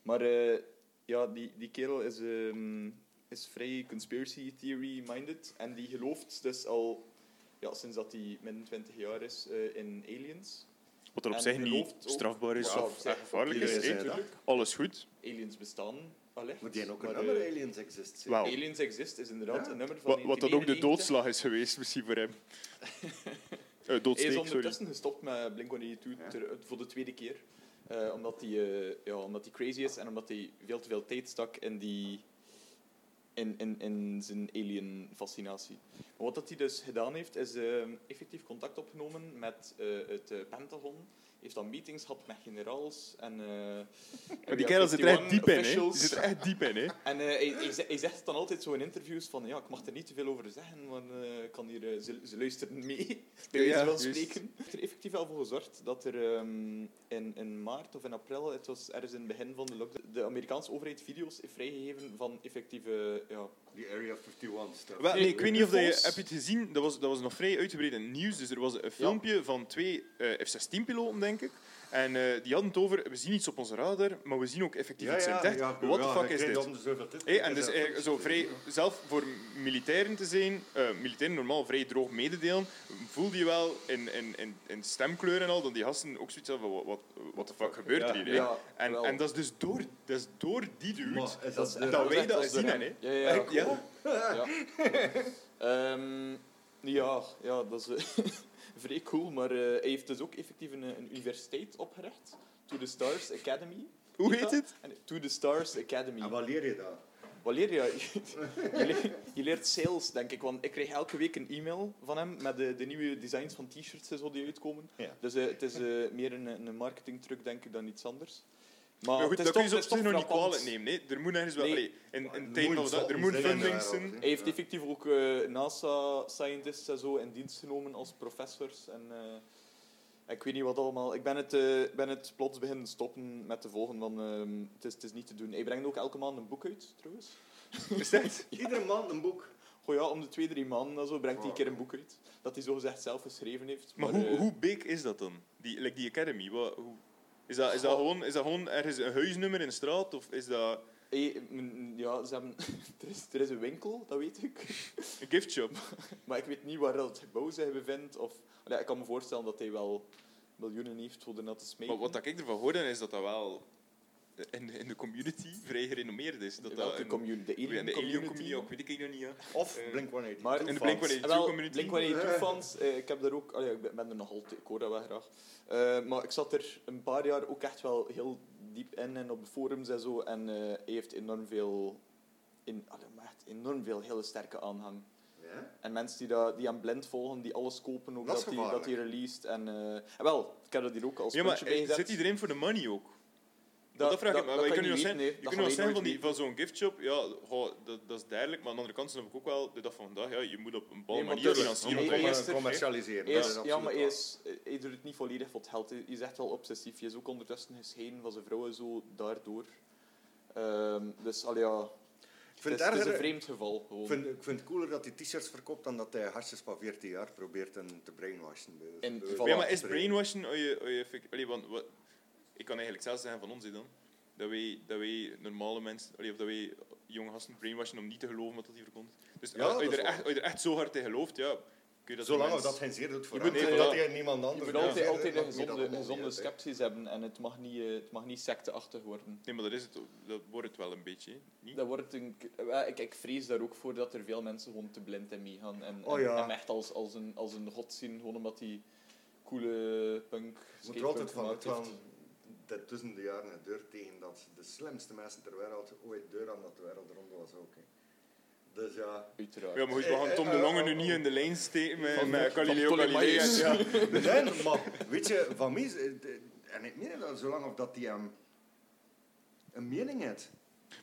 maar- eh, ja, die, die kerel is, ehm, is vrij conspiracy theory minded. En die gelooft dus al ja, sinds dat hij min 20 jaar is eh, in aliens. Wat er op En zich niet strafbaar is Ja, of gevaarlijk is. Alles goed. Aliens bestaan allicht. Moet die ook een maar, nummer eh, Aliens Exist. Aliens Exist is inderdaad Ja. een nummer van Wat, wat dat ook de 1999. doodslag is geweest, misschien voor hem. Eh Hij doodsteek, is sorry. ondertussen gestopt met Blink-182 ter- voor de tweede keer. Eh, omdat hij eh, ja, omdat hij crazy is en omdat hij veel te veel tijd stak in die, in, in, in zijn alien-fascinatie. Wat dat hij dus gedaan heeft, is ehm, effectief contact opgenomen met eh, het eh, Pentagon. Heeft dan meetings gehad met generaals en... eh, Maar die kerel zit er echt 51 diep in, hè. Die zit er echt diep in, hè. En eh, hij, hij, ze- hij zegt dan altijd zo in interviews van ja, ik mag er niet te veel over zeggen, want eh, ik kan hier, eh, ze, ze luisteren mee, bij wijze Ja, van juist. spreken. Ik heb er effectief wel voor gezorgd dat er ehm, in, in maart of in april, het was ergens in het begin van de lockdown, de Amerikaanse overheid video's heeft vrijgegeven van effectieve... Ja, Die Area 51 stuff. Wel, nee, ik weet niet of dat je, heb je het gezien. Dat was, dat was nog vrij uitgebreid in het nieuws. Dus er was een filmpje van twee eh, F-16-piloten, denk ik. En eh, die hadden het over, we zien iets op onze radar, maar we zien ook effectief iets in het echt. What the fuck is dit? En dus eigenlijk zo vrij, zelf voor militairen te zijn, eh, militairen normaal vrij droog mededelen, voelde je wel in, in, in, in stemkleur en al, dat die gasten ook zoiets hadden van, wat, wat de fuck gebeurt er hier? en, en dat is dus door, dat is door die dude Maar is dat, dat is- de- dat wij dat hebben. hè. Ja, ja, ja. ja. Ehm, ja, ja, dat is eh, vrij cool, maar eh, hij heeft dus ook effectief een, een universiteit opgericht, To the Stars Academy. Hoe heet het? En To the Stars Academy. En wat leer je daar? Wat leer je? je, leert, je leert sales, denk ik. Want ik krijg elke week een e-mail van hem met de, de nieuwe designs van t-shirts en zo die uitkomen. Ja. Dus eh, het is eh, meer een, een marketingtruc, denk ik, dan iets anders. Maar, Maar goed, het is dat kun je zich nog niet kwalijk nemen. Nee. Er moet ergens wel... Nee. in, in Er tijd dat, er moet funding zijn. Hij heeft effectief ook eh, NASA-scientists en zo in dienst genomen als professors. En, eh, ik weet niet wat allemaal. Ik ben het, eh, ben het plots beginnen stoppen met te volgen, want ehm, het, is, het is niet te doen. Hij brengt ook elke maand een boek uit, trouwens. Is dat? Iedere maand een boek. Goh ja, om de twee, drie maanden en zo brengt hij een keer een boek uit. Dat hij zogezegd zelf geschreven heeft. Maar Maar, hoe, hoe big is dat dan? Die, like die academy? Wat, hoe, is, dat, is, dat gewoon, is dat gewoon ergens een huisnummer in de straat? Of is dat eh, ja, ze hebben, er, is, er is een winkel, dat weet ik. een giftshop? Maar ik weet niet waar dat gebouw zich bevindt. Of, Allee, ik kan me voorstellen dat hij wel miljoenen heeft voor de natte smijten. Maar wat ik ervan hoorde, is dat dat wel in, in de community vrij gerenommeerd is. Dat Welke dat community? De alien de alien community? community, ook, weet ik eigenlijk nog niet. Ja. Of Eh, Blink-182 maar in de fans. Blink-182 Eh, wel, community. Blink-182-fans, eh, ik heb daar ook... allee, ik ben er nog altijd, ik hoor dat wel graag. Eh, maar ik zat er een paar jaar ook echt wel heel diep in en op de forums en zo. En eh, hij heeft enorm veel... In, allee, maar echt enorm veel hele sterke aanhang. Ja? En mensen die, dat, die hem blind volgen, die alles kopen, ook Dat dat, hij, dat hij gevaarlijk. released. En, eh, en wel, ik heb dat hier ook als Ja, maar bij eh, gezet. zit iedereen voor de money ook? Dat, Dat, vraag ik me. je kan kunt nu je je nee. kunt je zeggen van, die, nooit van zo'n giftshop, ja, goh, dat, dat is duidelijk. Maar aan de andere kant snap ik ook wel de dag van vandaag, ja, je moet op een bepaalde Nee, manier financieren. Nee, je- er- commercialiseren. Ja, maar hij, waar. is, hij doet het niet volledig voor het geld. Hij is echt wel obsessief. Hij is ook ondertussen gescheiden van zijn vrouw en zo, daardoor. Ehm, dus al ja, Ik vind het, is, het is een vreemd geval. Gewoon. Vind, ik vind het cooler dat hij t-shirts verkoopt dan dat hij hartjes van 14 jaar probeert te brainwashen. En. Maar ja, maar is bij- brainwashing... Oh je, oh je, effect- allee, want, wat, ik kan eigenlijk zelfs zeggen van ons dan. Dat wij, dat wij normale mensen... of dat wij jonge gasten brainwashen om niet te geloven wat dat hier komt. Dus Ja, als, je er echt, als je er echt zo hard in gelooft, ja... Kun je dat Zolang of dat geen zeer doet voor Je moet- nee, dat hij niemand Je anders moet doet. altijd, altijd een moet je gezonde, gezonde sceptisch hebben en het mag niet, eh, het mag niet secteachtig worden. Nee, maar dat, is het, dat wordt het wel een beetje, niet? Dat wordt een, wel, ik, ik vrees daar ook voor dat er veel mensen gewoon te blind in meegaan. En, Oh en hem echt als, als, een, als een god zien, gewoon omdat hij coole punk, Je moet er altijd skatepunk van gemaakt uitgaan heeft. dat tussen de jaren deur tegen dat de slimste mensen ter wereld ooit deur aan dat de wereld eronder was ook. hè. Dus ja. Uiteraard. Ja, maar goed, we gaan Tom de Lange nu niet in de lijn steken met, Van- met van Galileo. Galilei. Ja. Zijn, maar weet je, van mij eh, en ik meen dat zolang of dat hij hem een mening heeft.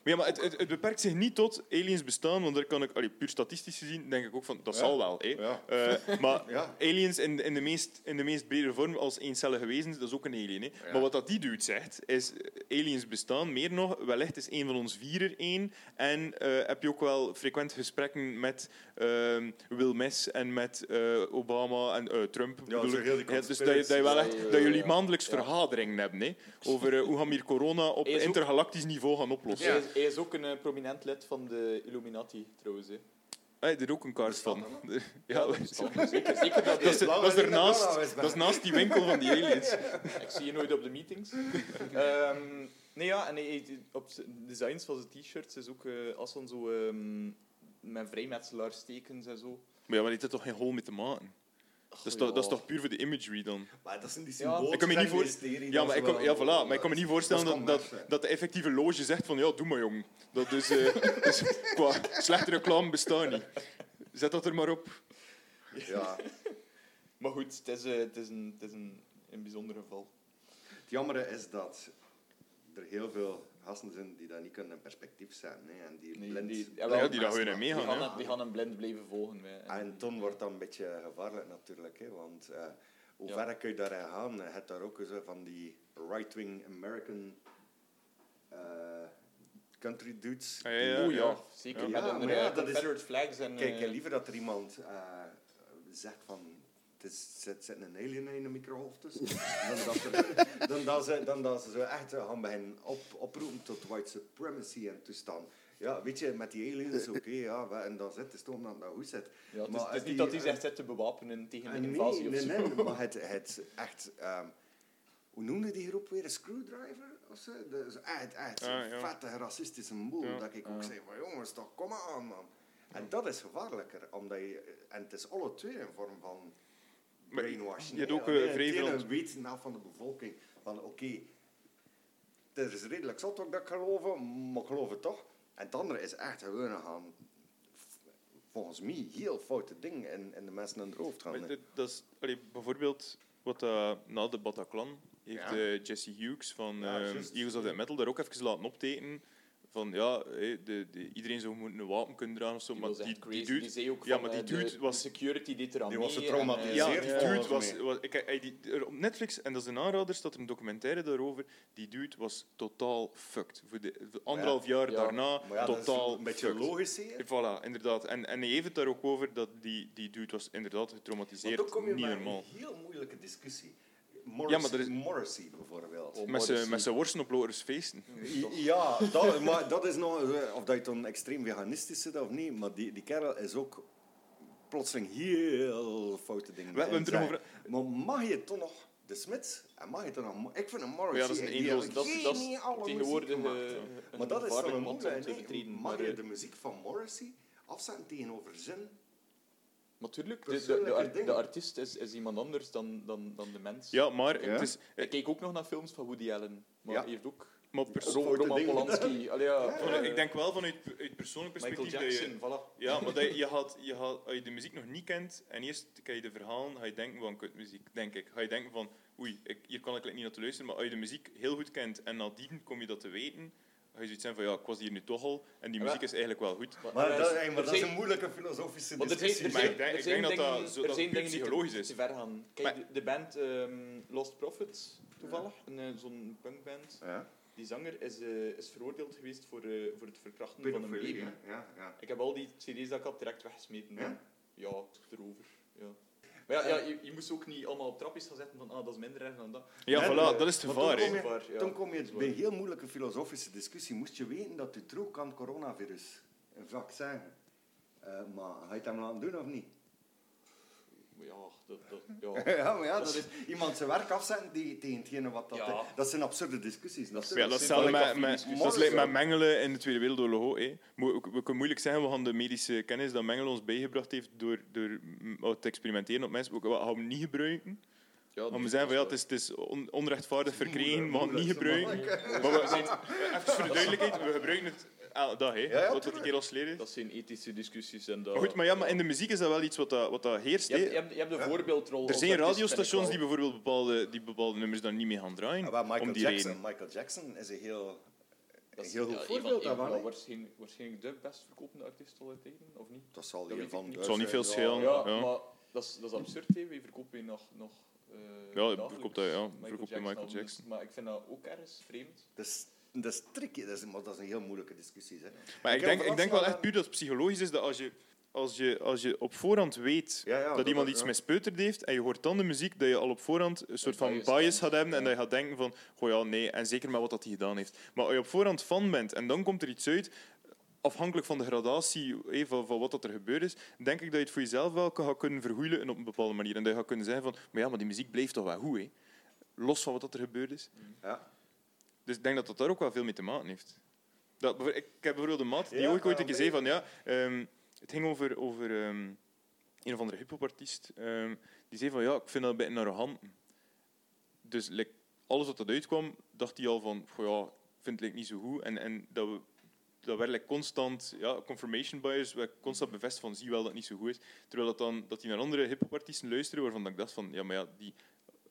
Maar, ja, maar het, het, het beperkt zich niet tot aliens bestaan, want daar kan ik, allee, puur statistisch gezien, denk ik ook van, dat Ja. zal wel. Hè. Ja. Eh, maar Ja. aliens in, in, de meest, in de meest brede vorm als eencellige wezens, dat is ook een alien. Hè. Maar wat dat die dude zegt, is eh, aliens bestaan, meer nog, wellicht is een van ons vier er één. En eh, heb je ook wel frequent gesprekken met ehm, Will Mess en met eh, Obama en eh, Trump. Ja, bedoel ik. heel die Ja, dus dat, je- dat, je wel echt, dat jullie maandelijks Ja. vergaderingen hebben hè, over hoe gaan we hier corona op intergalactisch niveau gaan oplossen. Hij, is, hij is ook een eh, prominent lid van de Illuminati, trouwens. Hè. Hij heeft er ook een kaart van. Ja, dat is, zeker, zeker dat, dat is, dat is ernaast, is naast die winkel van die aliens. Ik zie je nooit op de meetings. Ehm, nee, ja, en hij, hij- op zijn designs van zijn t-shirts is ook eh als dan zo ehm met vrijmetselaars tekens en zo. Maar ja, maar die heeft er toch geen hol mee te maken? Dat is, toch, dat is toch puur voor de imagery dan? Maar dat zijn die symbolen. Ik kan me niet voor... Ja, maar ik kan, ja, voilà. maar ik kan me niet voorstellen Dat dat, dat, de effectieve loge zegt van ja, doe maar jong. Dat is, eh, dus qua slechte reclame bestaat niet. Zet dat er maar op. Ja. Maar goed, het is, eh, het is, een, het is een, een bijzonder geval. Het jammer is dat er heel veel gasten zijn die dat niet kunnen in perspectief zetten. Hè, en die Nee, blind... die- Ja, wel, die daar weer in Die gaan, die gaan hem blind blijven volgen. Ah, En toen wordt dat een beetje gevaarlijk natuurlijk. Hè, want eh, hoe Ja. ver kun je daarin gaan? Je hebt daar ook zo van die right-wing American eh, country dudes. Ah, ja, ja, Oeh, ja, ja. zeker. Ja, Met een maar ja, dat is- flags en... Kijk, eh, liever dat er iemand eh, zegt van... Het is, zit, zit een alien in een microgolf tussen. dan, dat er, dan, dat ze, dan dat ze zo echt gaan beginnen op, oproepen tot white supremacy en toestand. Ja, weet je, met die aliens, oké, ja, en dan zit de stoom dat dat goed zit. ja, het is, Maar het is die- niet dat hij zegt zit te bewapenen tegen Ah, een nee, invasie nee, of nee, zo. maar het, het echt... ehm, hoe noemde die groep weer? Een screwdriver? Of zo? Dat is echt, echt zo'n Ah, ja. vette racistische boel. Ja. Dat ik ook Ah. zei van jongens, toch, kom aan man. En dat is gevaarlijker. Omdat je, en het is alle twee een vorm van brainwashing. je hebt ook, eh, het weet nou van de bevolking van oké, het is redelijk zot dat ik geloof, maar ik geloof het toch. En het andere is echt gewoon gaan, volgens mij, heel foute dingen in, in de mensen in hun hoofd gaan. Maar dat is, allee, bijvoorbeeld wat eh, na de Bataclan heeft Ja. eh, Jesse Hughes van Ja, eh, juist. Eagles of the Metal daar ook even laten optekenen van ja, hé, de, de, iedereen zou moeten een wapen kunnen dragen of zo, Die maar was die, echt die crazy. dude, Die zei ook ja, van, maar die eh, de- dude was- De security deed er aan Die was getraumatiseerd. eh, ja, zeer die dude was, was ik, hij- die, er op Netflix, en dat is een aanrader, staat er een documentaire daarover, die dude was totaal fucked. Voor de, voor anderhalf jaar Ja. daarna, Maar ja, dat is totaal een beetje fucked. logisch. hè. Voilà, inderdaad. En, en hij heeft het daar ook over dat die, die dude was inderdaad Maar getraumatiseerd. dan kom je Niet bij normaal. een heel moeilijke discussie. Morrissey, Ja, maar er is- Morrissey bijvoorbeeld. Oh, Met zijn Morrissey. met zijn worsten op Loters feesten. Ja, dat, maar dat is nog... Of dat je dan extreem veganistisch zit of niet, maar die, die kerel is ook plotseling heel foute dingen We- er zeggen. Maar mag je toch nog... De Smits, en mag je toch nog... Ik vind een Morrissey... Ja, dat is een dat is- dat is geniale tegenwoordig eh. Maar dat is dan een. Mag je eh, de muziek van Morrissey afzetten tegenover zin? Natuurlijk, de, de, de, de artiest is, is iemand anders dan, dan, dan de mens. Ja, maar Ja. het is... Ik kijk ook nog naar films van Woody Allen. Maar Ja. hij heeft ook... Maar perso- Ro- foute Roman. Polanski. Allee, ja, eh, ik denk wel vanuit uit persoonlijk Michael perspectief dat je... Jackson, voilà. Ja, maar dat je, je had, je had, als je de muziek nog niet kent en eerst ken je de verhalen, ga je denken van kutmuziek, denk ik. Ga je denken van, oei, ik, hier kan ik niet naar te luisteren, maar als je de muziek heel goed kent en nadien kom je dat te weten, ga je zoiets zijn van, ja, ik was hier nu toch al en die Ja. muziek is eigenlijk wel goed. Maar, dat, hey, maar dat is een moeilijke filosofische er zijn, discussie. er Maar ik denk- ik zijn denk dat dat dat dingen psychologisch is. te ver gaan. Kijk, Maar- de, de band ehm, Lost Prophets, toevallig, een, eh, zo'n punkband. Ja, Die zanger is, eh, is veroordeeld geweest voor, eh, voor het verkrachten van een baby. Ja, ja. Ik heb al die cd's dat ik had direct weggesmeten. Ja? Ja, erover. Ja. Maar ja, ja je, je moest ook niet allemaal op trapjes gaan zetten van ah, dat is minder erg dan dat. Ja, Nee, voilà, dat is het maar gevaar. toen kom je- Gevaar, ja. Dan kom je Dat is bij een heel moeilijke filosofische discussie. Moest je weten dat je droeg aan het coronavirus een vaccin. Eh maar ga je het hem laten doen of niet? Maar ja, dat, dat, ja. ja, maar ja, dat is iemand zijn werk afzetten die, tegen hetgene wat dat... Ja. Dat zijn absurde discussies. Dat is- Ja, dat hetzelfde met, met, koffie- dat is like met mengelen in de Tweede Wereldoorlog. ook, We kunnen moeilijk zeggen, we gaan de medische kennis dat mengelen ons bijgebracht heeft door, door mm, te experimenteren op mensen. We gaan hem niet gebruiken. ja Maar we zeggen van ja, het is, het is on- onrechtvaardig verkregen, we gaan het niet gebruiken. Maar we, even voor de duidelijkheid, we gebruiken het elke dag, hè, ja, wat dat tuurlijk. die kerels leren. Dat zijn ethische discussies. En dat, Maar goed, maar, ja, maar in de muziek is dat wel iets wat, dat, wat dat heerst. je, hè. hebt, je, hebt, je hebt een voorbeeldrol. Er zijn radiostations die ik bijvoorbeeld bepaalde, die bepaalde nummers dan niet mee gaan draaien. Ja, maar om Michael, die Jackson, reden. Michael Jackson is een heel, Dat is, heel goed ja, voorbeeld daarvan. Waarschijnlijk, waarschijnlijk de best verkopende artiest aller tijden, of niet? Dat zal Dat hier ik van Het zal niet veel schelen. Ja, ja. maar dat is, dat is absurd. Hè. Wie verkoopt je nog, nog eh, Ja, verkoopt dat, ja. Michael Verkoopt je Michael? Jackson. Maar ik vind dat ook ergens vreemd. Dat is, dat is tricky, dat is, maar dat is een heel moeilijke discussie. Hè. Maar ik denk, ik denk wel echt puur dat het psychologisch is dat als je, als je, als je op voorhand weet Ja, ja, dat dat- iemand dat- iets ja. mispeuterd heeft en je hoort dan de muziek, dat je al op voorhand een soort van bias gaat hebben en dat je gaat denken van, goh ja, nee, en zeker met wat dat hij gedaan heeft. Maar als je op voorhand fan bent en dan komt er iets uit, afhankelijk van de gradatie eh, van, van wat dat er gebeurd is, denk ik dat je het voor jezelf wel kan gaan kunnen vergoeilen op een bepaalde manier. En dat je gaat kunnen zeggen van, maar ja, maar die muziek blijft toch wel goed, hè? los van wat dat er gebeurd is. Ja. Dus ik denk dat dat daar ook wel veel mee te maken heeft. Dat, ik heb bijvoorbeeld een maat die Ja, ook ooit een keer zei van ja, ehm, het ging over, over ehm, een of andere hip-hop-artiest, ehm, die zei van ja, ik vind dat een beetje arrogant. Dus like, alles wat dat uitkwam, dacht hij al van goh, ja, ik vind het like, niet zo goed. En, en dat, we, dat werd like, constant, ja, confirmation bias, werd constant bevestigd van zie wel dat het niet zo goed is. Terwijl dat dan, dat hij naar andere hip-hop-artiesten luisterde, waarvan dat ik dacht van ja, maar ja, die,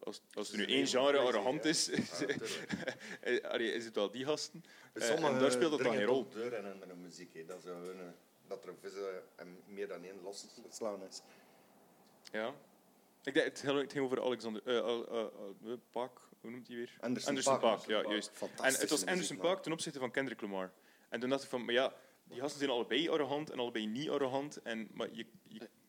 als, als er nu één genre arrogant is, eh, allee, is het wel die gasten. Eh, en daar speelt dat dan geen rol. deur en andere muziek. Hè. Dat, hun, eh, dat er vissen en meer dan één losslaan is. Ja. Ik denk, het ging- het over Alexander eh Al- eh, eh, Paak, hoe noemt hij weer? Anderson, Paak, ja, juist. En het was Anderson. Paak ten opzichte van Kendrick Lamar. En toen dacht ik van, maar ja, die gasten zijn allebei arrogant en allebei niet arrogant. En, maar je-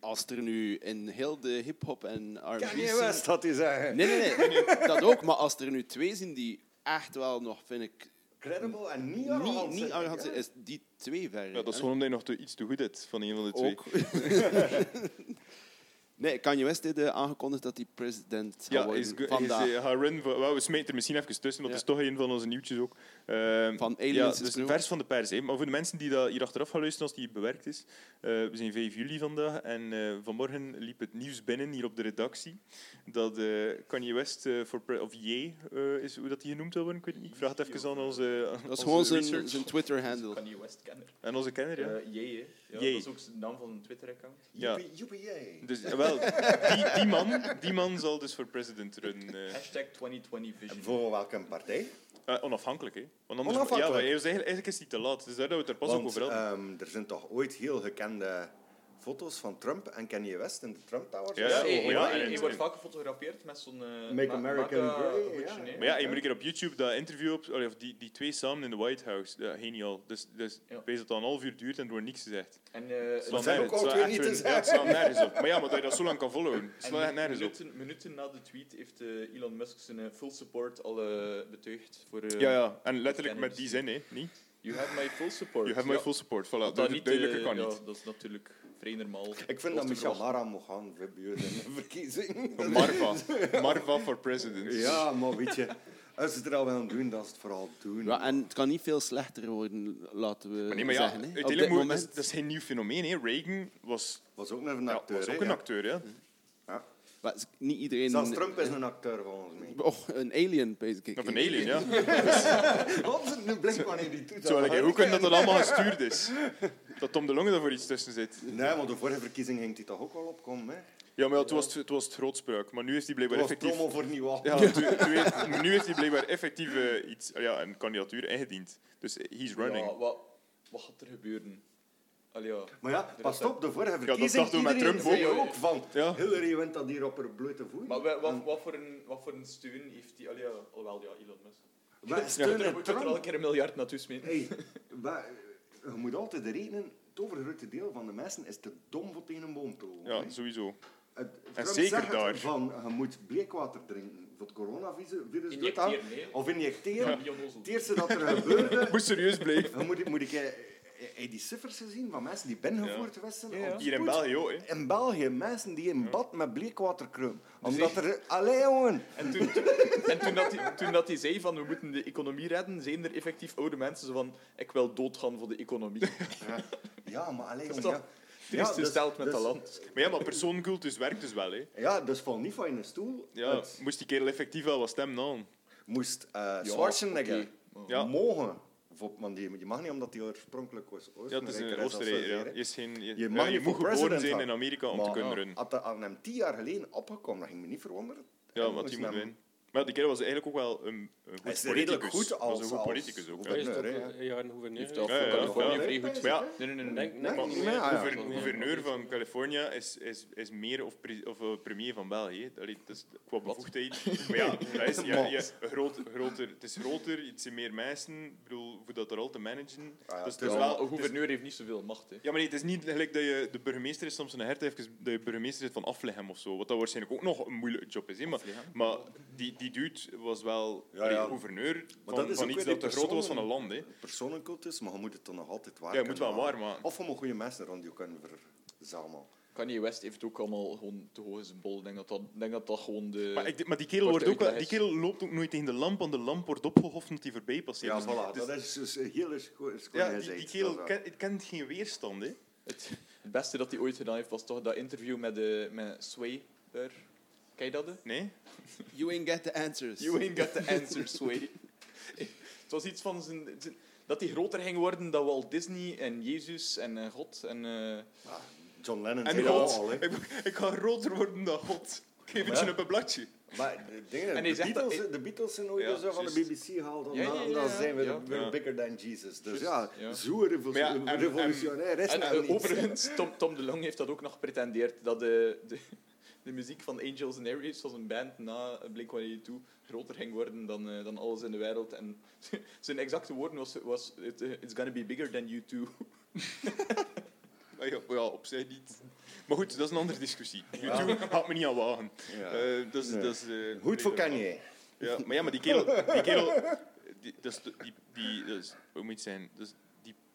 Als er nu in heel de hip-hop en R&B Kanye scene- West, had hij zeggen. Nee, nee, nee, dat ook. Maar als er nu twee zijn die echt wel nog, vind ik, Credible en niet niet, arrogant. niet zijn, arrogant hè. zijn, is die twee ver. ja, dat is gewoon omdat je nog te, iets te goed hebt van een van de twee. ook. nee, Kanye West heeft eh, aangekondigd dat hij president Ja, hij worden is, hij is, vandaag. eh, run. we smijten er misschien even tussen, want Ja. dat is toch een van onze nieuwtjes ook. Ehm, Van ja, Aliens dus is een vers van de pers. hè. Maar voor de mensen die dat hier achteraf gaan luisteren als die bewerkt is. eh, we zijn 5 juli vandaag en eh, vanmorgen liep het nieuws binnen hier op de redactie. Dat eh Kanye West, eh, voor of Ye, eh, is hoe dat die genoemd wil worden. Ik weet het niet. Ik vraag het even aan onze, aan dat is onze gewoon zijn, Twitter-handle. Kanye West kenner. En onze kenner, ja. Eh, Jee, hè. Ja, Jee. Dat is ook de naam van een Twitter-account. Ja. Joepie, joepie, jee. Dus, wel, die, die, man, die man zal dus voor president runnen. eh. Hashtag 2020 vision. Voor welke partij? Eh, onafhankelijk, hè? Want anders, Onafhankelijk. Ja, maar hij is eigenlijk, eigenlijk is hij te laat. Dus daar dat we het er pas ook Want over hadden. ehm, er zijn toch ooit heel gekende foto's van Trump en Kanye West in de Trump Towers. Ja, Ja, oh, ja, en- hij wordt vaak gefotografeerd met zo'n... eh, Make ma- America Great, ja. Maar ja, je moet een keer op YouTube dat interview op, of die, die twee samen in de White House. Ja, geniaal. Dus, dus Ja. ik weet dat het al een half uur duurt en er wordt niks gezegd. En, eh, Het slaat zijn ook al twee echt niet te slaat nergens op. Maar ja, maar dat je dat zo lang kan volhouden. Het slaat nergens op. minuten, minuten na de tweet heeft eh, Elon Musk zijn eh, full support al eh, betuigd voor... eh, Ja, ja. En letterlijk met die zin, hè. Niet? You have my full support. You have my Ja, full support. Voilà, dat duidelijker eh, kan ja, niet. dat is natuurlijk vrij normaal. Ik vind dat Michel Mara moet gaan verbeuren in de verkiezing. Marva. Marva for president. Ja, maar weet je, als ze het er al willen doen, dat is het vooral doen. Ja, en het kan niet veel slechter worden, laten we Maar nee, maar ja, zeggen. hè. Op uiteindelijk dat, moment. is, dat is geen nieuw fenomeen. Hè. Reagan was, was ook een ja, acteur. was ook een ja. acteur. Ja. Ja. Maar is- niet iedereen... Zelfs Trump is een acteur volgens mij. Oh, een alien, basically. Of een alien, ja. Wat is het nu blik wanneer die Zo, like, hoe kan dat dat allemaal gestuurd is? Dat Tom de Longe daarvoor iets tussen zit. Nee, maar de vorige verkiezing ging hij toch ook wel opkomen. Hè? Ja, maar ja, toen was het, het was het grootspraak. Maar nu heeft hij blijkbaar effectief... promo voor nieuw Ja, toen heeft- nu heeft hij blijkbaar effectief iets, ja, een kandidatuur ingediend. Dus eh, he's running. Ja, wat, wat gaat er gebeuren? Allee, ja. Maar ja, pas op, de vorige dat verkiezing, dachten we met iedereen Trump ook. ook van Ja. Hillary wint dat hier op haar blote voet. Maar wa- wat, wat, voor een, wat voor een steun heeft hij? Allee, ja, alhoewel, ja, Elon Musk. Wij Ja, steunen er er al een Trump. keer een miljard naartoe smeten. Hey, je moet altijd rekenen, het overgrote deel van de mensen is te dom voor tegen een boom te lopen. Ja, sowieso. Het- En zeker zegt daar. Van, je moet bleekwater drinken voor het coronavirus Injecteren, nee. Of injecteren. Ja. Die. Het eerste dat er gebeurde... Moet serieus blijven. je moet, moet ik, heb je die cijfers gezien van mensen die binnengevoerd geweest zijn? Ja, ja. op Hier in? België ook, hè. In België, mensen die in bad met bleekwater kruipen. Omdat er... Allee, jongen. En toen, en toen, dat hij, toen dat hij zei van we moeten de economie redden, zijn er effectief oude mensen zo van ik wil doodgaan voor de economie. Ja, maar alleen Ja. triest dus- gesteld met dus- dat land. Maar ja, maar persooncultus werkt dus wel, hè. Ja, dus val niet van in een stoel. Ja, Het moest die kerel effectief wel wat stemmen aan. moest eh Schwarzenegger oké. Ja. mogen. Want die, je mag niet omdat hij oorspronkelijk was Ja, het is een Oostenrijker. Ja. Je, is geen, je, mag je moet geboren zijn in Amerika om te Maar, kunnen ja, runnen. Had dat aan hem tien jaar geleden opgekomen, dat ging me niet verwonderen. Ja, moest die moet winnen. Maar die kerel was eigenlijk ook wel een, een Hij goed is redelijk politicus. goed als- was een goed politicus ook. Hij hè. is toch een jaar een gouverneur. Heeft al Ja, ja, Californië ja. vrij goed. Maar ja, Nee, nee, nee. nee. Niet meer, ja. Gouver- gouverneur van California is, is, is meer of, pre- of eh, premier van België. hè. Allee, het is qua bevoegdheid. Maar ja, dat is, ja, ja, groot, groter, het is groter, het zijn meer mensen. Ik bedoel, voor dat er al te managen. Ah ja, dus het is wel, een het is- gouverneur heeft niet zoveel macht. Hè. ja, maar nee, het is niet gelijk dat je de burgemeester is soms een hert even dat je burgemeester is van Aflegem of zo. Wat dat waarschijnlijk ook nog een moeilijke job is. Hè. Maar, maar die, die dude was wel Ja, ja. gouverneur Maar van, dat is van iets dat te groot was van een land. Hè. Personencultus, maar je moet het dan nog altijd waar Ja, je moet wel waar maken. Of moet goede mensen rond je kunnen verzamelen. Kanye West heeft ook allemaal gewoon te hoog in zijn bol. Ik denk dat dat, denk dat, dat gewoon de... Maar, ik, maar die, kerel wordt ook wel, die is. kerel loopt ook nooit tegen de lamp, want de lamp wordt opgehoft omdat hij voorbij passeert. Ja, Dus- voilà. dus- dat is dus heel goed. ja, die, die kerel ken- het kent geen weerstand. Hè. Het, Het beste dat hij ooit gedaan heeft was toch dat interview met, de, met Sway daar. Ken je dat? hè? Nee? You ain't get the answers. You ain't got the answer, Sway. Het was iets van zijn, zijn- dat hij groter ging worden dan Walt Disney en Jezus en eh, God. En, eh, John Lennon En God, al, ik, ik ga groter worden dan God. Geef het je op een bladje. Maar de, dingen, En de, dat- Beatles, de Beatles zijn ooit Ja, zo van de. BBC gehaald. En Ja, ja, dan, ja, dan ja. zijn we Ja. we're Ja. bigger than Jesus. Dus ja, ja. zo revolutionair is en eh, overigens, Tom, Tom DeLonge heeft dat ook nog gepretendeerd, dat de, de, de muziek van Angels and Airwaves, zoals een band na Blink-182, groter ging worden dan, eh, dan alles in de wereld. En zijn exacte woorden was, was it, eh, it's gonna be bigger than you too. Maar ja, ja, op zich niet. Maar goed, dat is een andere discussie. YouTube gaat me niet aan wagen. Ja. Eh, dat is, Nee. dat is, eh, Goed voor Kanye. Ja, maar ja, maar die kerel... Die kerel die, de- die, die, hoe moet je het zijn? Die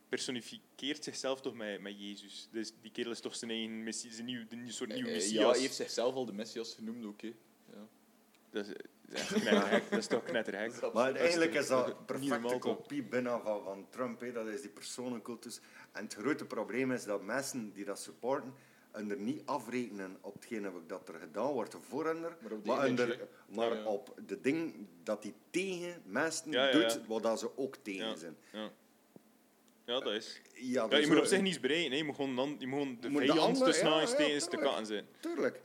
personificeert zichzelf toch met, met Jezus. Dus die kerel is toch zijn eigen messie, zijn nieuw, een soort nieuw Eh, messias. ja, hij heeft zichzelf al de Messias genoemd ook. hè. Ja. Dat is, dat is knetterhek. Dat is toch knetterhek. Maar eigenlijk is dat een perfecte kopie binnen van, van Trump. Hè. Dat is die personencultus. En het grote probleem is dat mensen die dat supporten, en er niet afrekenen op hetgene dat er gedaan wordt voor hen, Maar op de maar, er- Ja. op de ding dat hij tegen mensen Ja, ja, doet, wat dat ze ook tegen Ja. zijn. Ja. dat is. Ja, Ja, dus je moet op zich niets bereiken. hè. Je moet gewoon, dan, je moet gewoon de moet de vijand andere- tussen ja, ja, te katten zijn. Tuurlijk.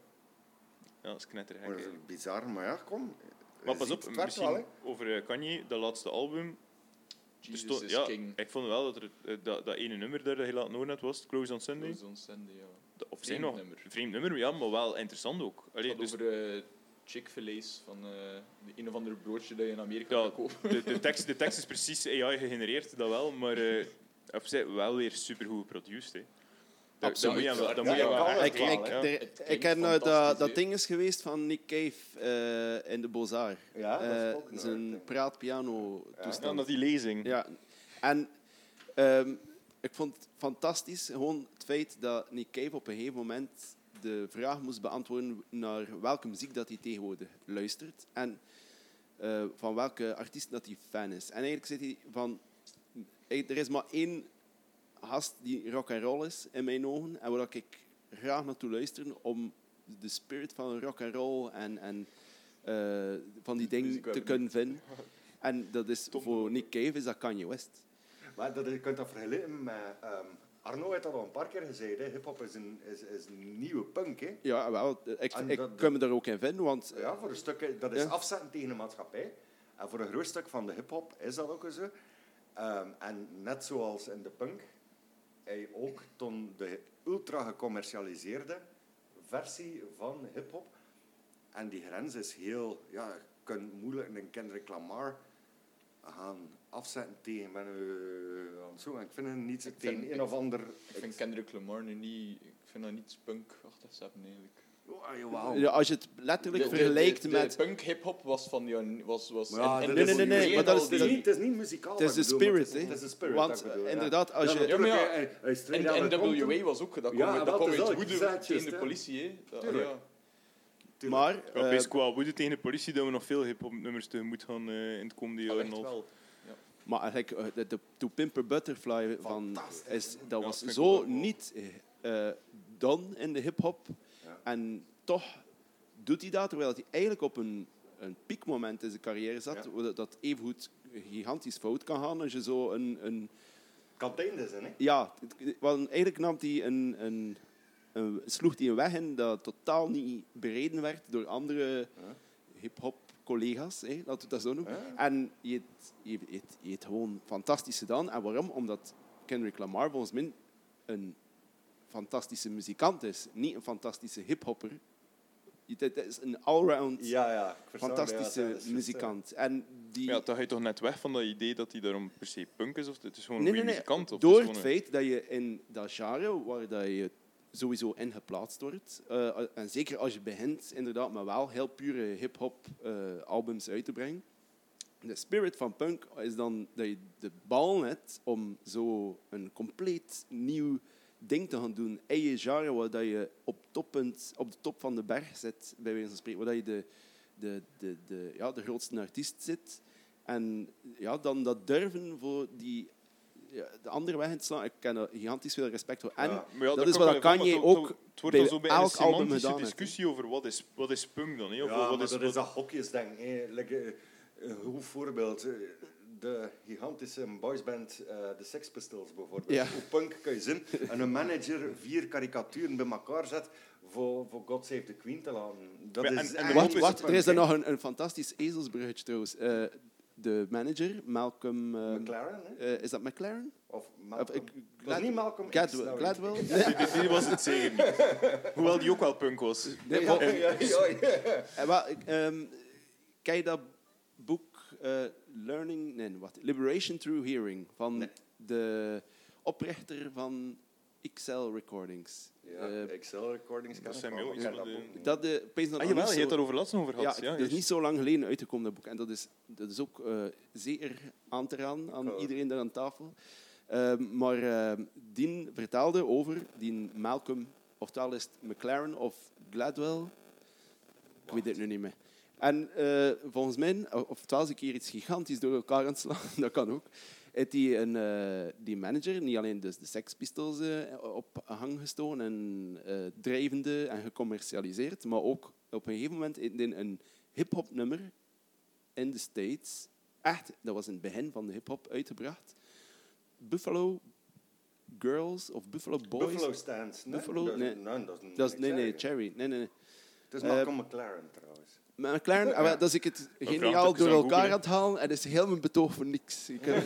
Ja, dat is knetterhek. Maar dat is bizar, maar ja, kom. Maar Je pas op, misschien wel, over eh, Kanye, dat laatste album. Jesus stond- is ja, king. ik vond wel dat er, eh, dat, dat ene nummer dat je laat horen net was, Close on Sunday. Close on Sunday, ja. Dat op zich nog nummer. vreemd nummer, ja, maar wel interessant ook. Allee, dus over eh Chick-fil-A's van eh, de een of andere broodje dat je in Amerika Ja, kan kopen. de, de, tekst, de tekst is precies AI gegenereerd, dat wel, maar eh op zich wel weer supergoed geproduced. Hè. Dat, moet je wel, dat Ja, moet je ja, wel kan echt Ik, wel, ik, ik ken eh, dat, ding is geweest van Nick Cave eh, in de Beaux-Arts. Ja, dat is Eh, ook een zijn ding. praatpiano Ja, toestand. dat die lezing. Ja, en ehm, ik vond het fantastisch gewoon het feit dat Nick Cave op een gegeven moment de vraag moest beantwoorden naar welke muziek dat hij tegenwoordig luistert en eh, van welke artiest dat hij fan is. En eigenlijk zit hij van, eh, er is maar één gast die rock and roll is in mijn ogen en waar ik graag naartoe luister om de spirit van rock and roll en, en eh, van die dingen te kunnen vinden. En dat is voor Nick Cave is dat Kanye West. Maar dat, je kunt dat vergelijken met... ehm, Arno heeft dat al een paar keer gezegd. hè. Hip-hop is een, is, is een nieuwe punk. Hè. Ja, wel, ik, En ik dat- kan me daar ook in vinden, want Ja, voor een stuk, dat is Ja. afzetten tegen de maatschappij. En voor een groot stuk van de hip-hop is dat ook zo. Ehm, en net zoals in de punk, hij ook toen de ultra gecommercialiseerde versie van hip-hop. En die grens is heel, ja, je kunt moeilijk een Kendrick Lamar gaan afzetten tegen ben, uh, zo. En ik vind het niet Ik tegen vind- een of ander. Ik vind Kendrick Lamar nu niet... Ik vind dat niet punkachtig hebben, eigenlijk. Oh, jawel. ja, als je het letterlijk vergelijkt de, met... De punk-hip-hop was van... Ja, was, was Maar ja, in- in de nee, nee, maar dat is- het, is dat- niet, het is niet muzikaal. Het is de maar spirit, hè. Het is de spirit. Want, inderdaad, als je- Ja, maar ja, En, Compton. NWA was ook... Dat kwam, dat kwam uit wel woede tegen de politie. Hè. Tuurlijk. ja. Maar, best qua woede tegen de politie dat we nog veel hip-hop nummers tegemoet gaan eh, in het komende jaar. Ja, en half. maar eigenlijk, eh, de, de To Pimp a Butterfly van, is, dat was zo niet eh done in de hip-hop. En toch doet hij dat, terwijl hij eigenlijk op een, een piekmoment in zijn carrière zat, Ja. dat- dat evengoed gigantisch fout kan gaan als je zo een, een Kan het einde zijn, hè? Ja, het- want eigenlijk nam hij een, een, een, sloeg hij een weg in dat totaal niet bereden werd door andere hip-hop collega's, hè, laten we dat zo noemen. Ja. En je hebt gewoon fantastisch gedaan. En waarom? Omdat Kendrick Lamar volgens mij een fantastische muzikant is, niet een fantastische hip-hopper. Het is een allround Ja, ja. fantastische ja, dat muzikant. En die, Ja, dan ga je toch net weg van dat idee dat hij daarom per se punk is, of het is gewoon Nee, een nee, nee. muzikant. Of Door het feit dat je in dat genre waar dat je sowieso in geplaatst wordt, eh, en zeker als je begint inderdaad met wel heel pure hip-hop eh, albums uit te brengen. De spirit van punk is dan dat je de bal hebt om zo een compleet nieuw ding te gaan doen. In je genre waar dat je op, toppunt, op de top van de berg zit, bij wijze van spreken. Waar dat je de, de, de, de, ja, de grootste artiest zit. En ja, dan dat durven voor die ja, de andere weg in te slaan. Ik ken er gigantisch veel respect voor. En Ja. Maar ja, dat is kan wat van, want ook Het wordt bij zo bij een elk album semantische gedaan heeft, discussie over wat is, wat is punk dan. Hè? Of Ja, wat maar is, dat wat- is dat hokjesdenken. hè. Like, eh, een goed voorbeeld. De gigantische boysband eh de Sex Pistols bijvoorbeeld. Ja. Hoe punk kan je zien? En een manager vier karikaturen bij elkaar zet voor, voor God Save the Queen te laten. Dat Ja, is en- en is wacht, punk, er is er nog een, een fantastisch ezelsbruggetje trouwens. Eh, de manager, Malcolm... eh, McLaren, hè? eh, is dat McLaren? Of Of, Malcolm. is niet Malcolm X, Gladwell? nou, Gladwell? Die, die- die was het zeker niet. Hoewel die ook wel punk was. Nee, Ja, maar- ja, ja, ja. Eh, wel, ik, ehm, ken je dat boek eh, Learning, nee, wat? Liberation Through Hearing van Nee. de oprichter van XL Recordings? Ja, Eh, Excel recordings kan ik iets dat de- boek niet. dat de, pees dat Ah, jawel, je hebt daar over laatst over ja, gehad. Ja, dat is niet zo lang geleden uitgekomen, dat boek. En dat is, dat is ook eh, zeer aan te raden aan iedereen daar aan tafel. Ehm, maar ehm die vertelde over die Malcolm, oftewel is het McLaren of Gladwell. Ik weet het nu niet meer. En eh, volgens mij, oftewel is een keer iets gigantisch door elkaar aan het slaan, dat kan ook. Heeft die, een, eh, die manager niet alleen dus de Sex Pistols eh, op hang gestoken en drijvende en gecommercialiseerd, maar ook op een gegeven moment die een hip-hop nummer in de States, echt, dat was in het begin van de hip-hop uitgebracht. Buffalo Girls of Buffalo Boys. Buffalo Stance. Nee, Buffalo? Nee. nee, Cherry. Nee, nee, nee. Het is Malcolm McLaren trouwens. Maar McLaren, ah, wel, dat is ik het geniaal door elkaar googlen. aan het halen en is heel mijn betoog voor niks. Ik,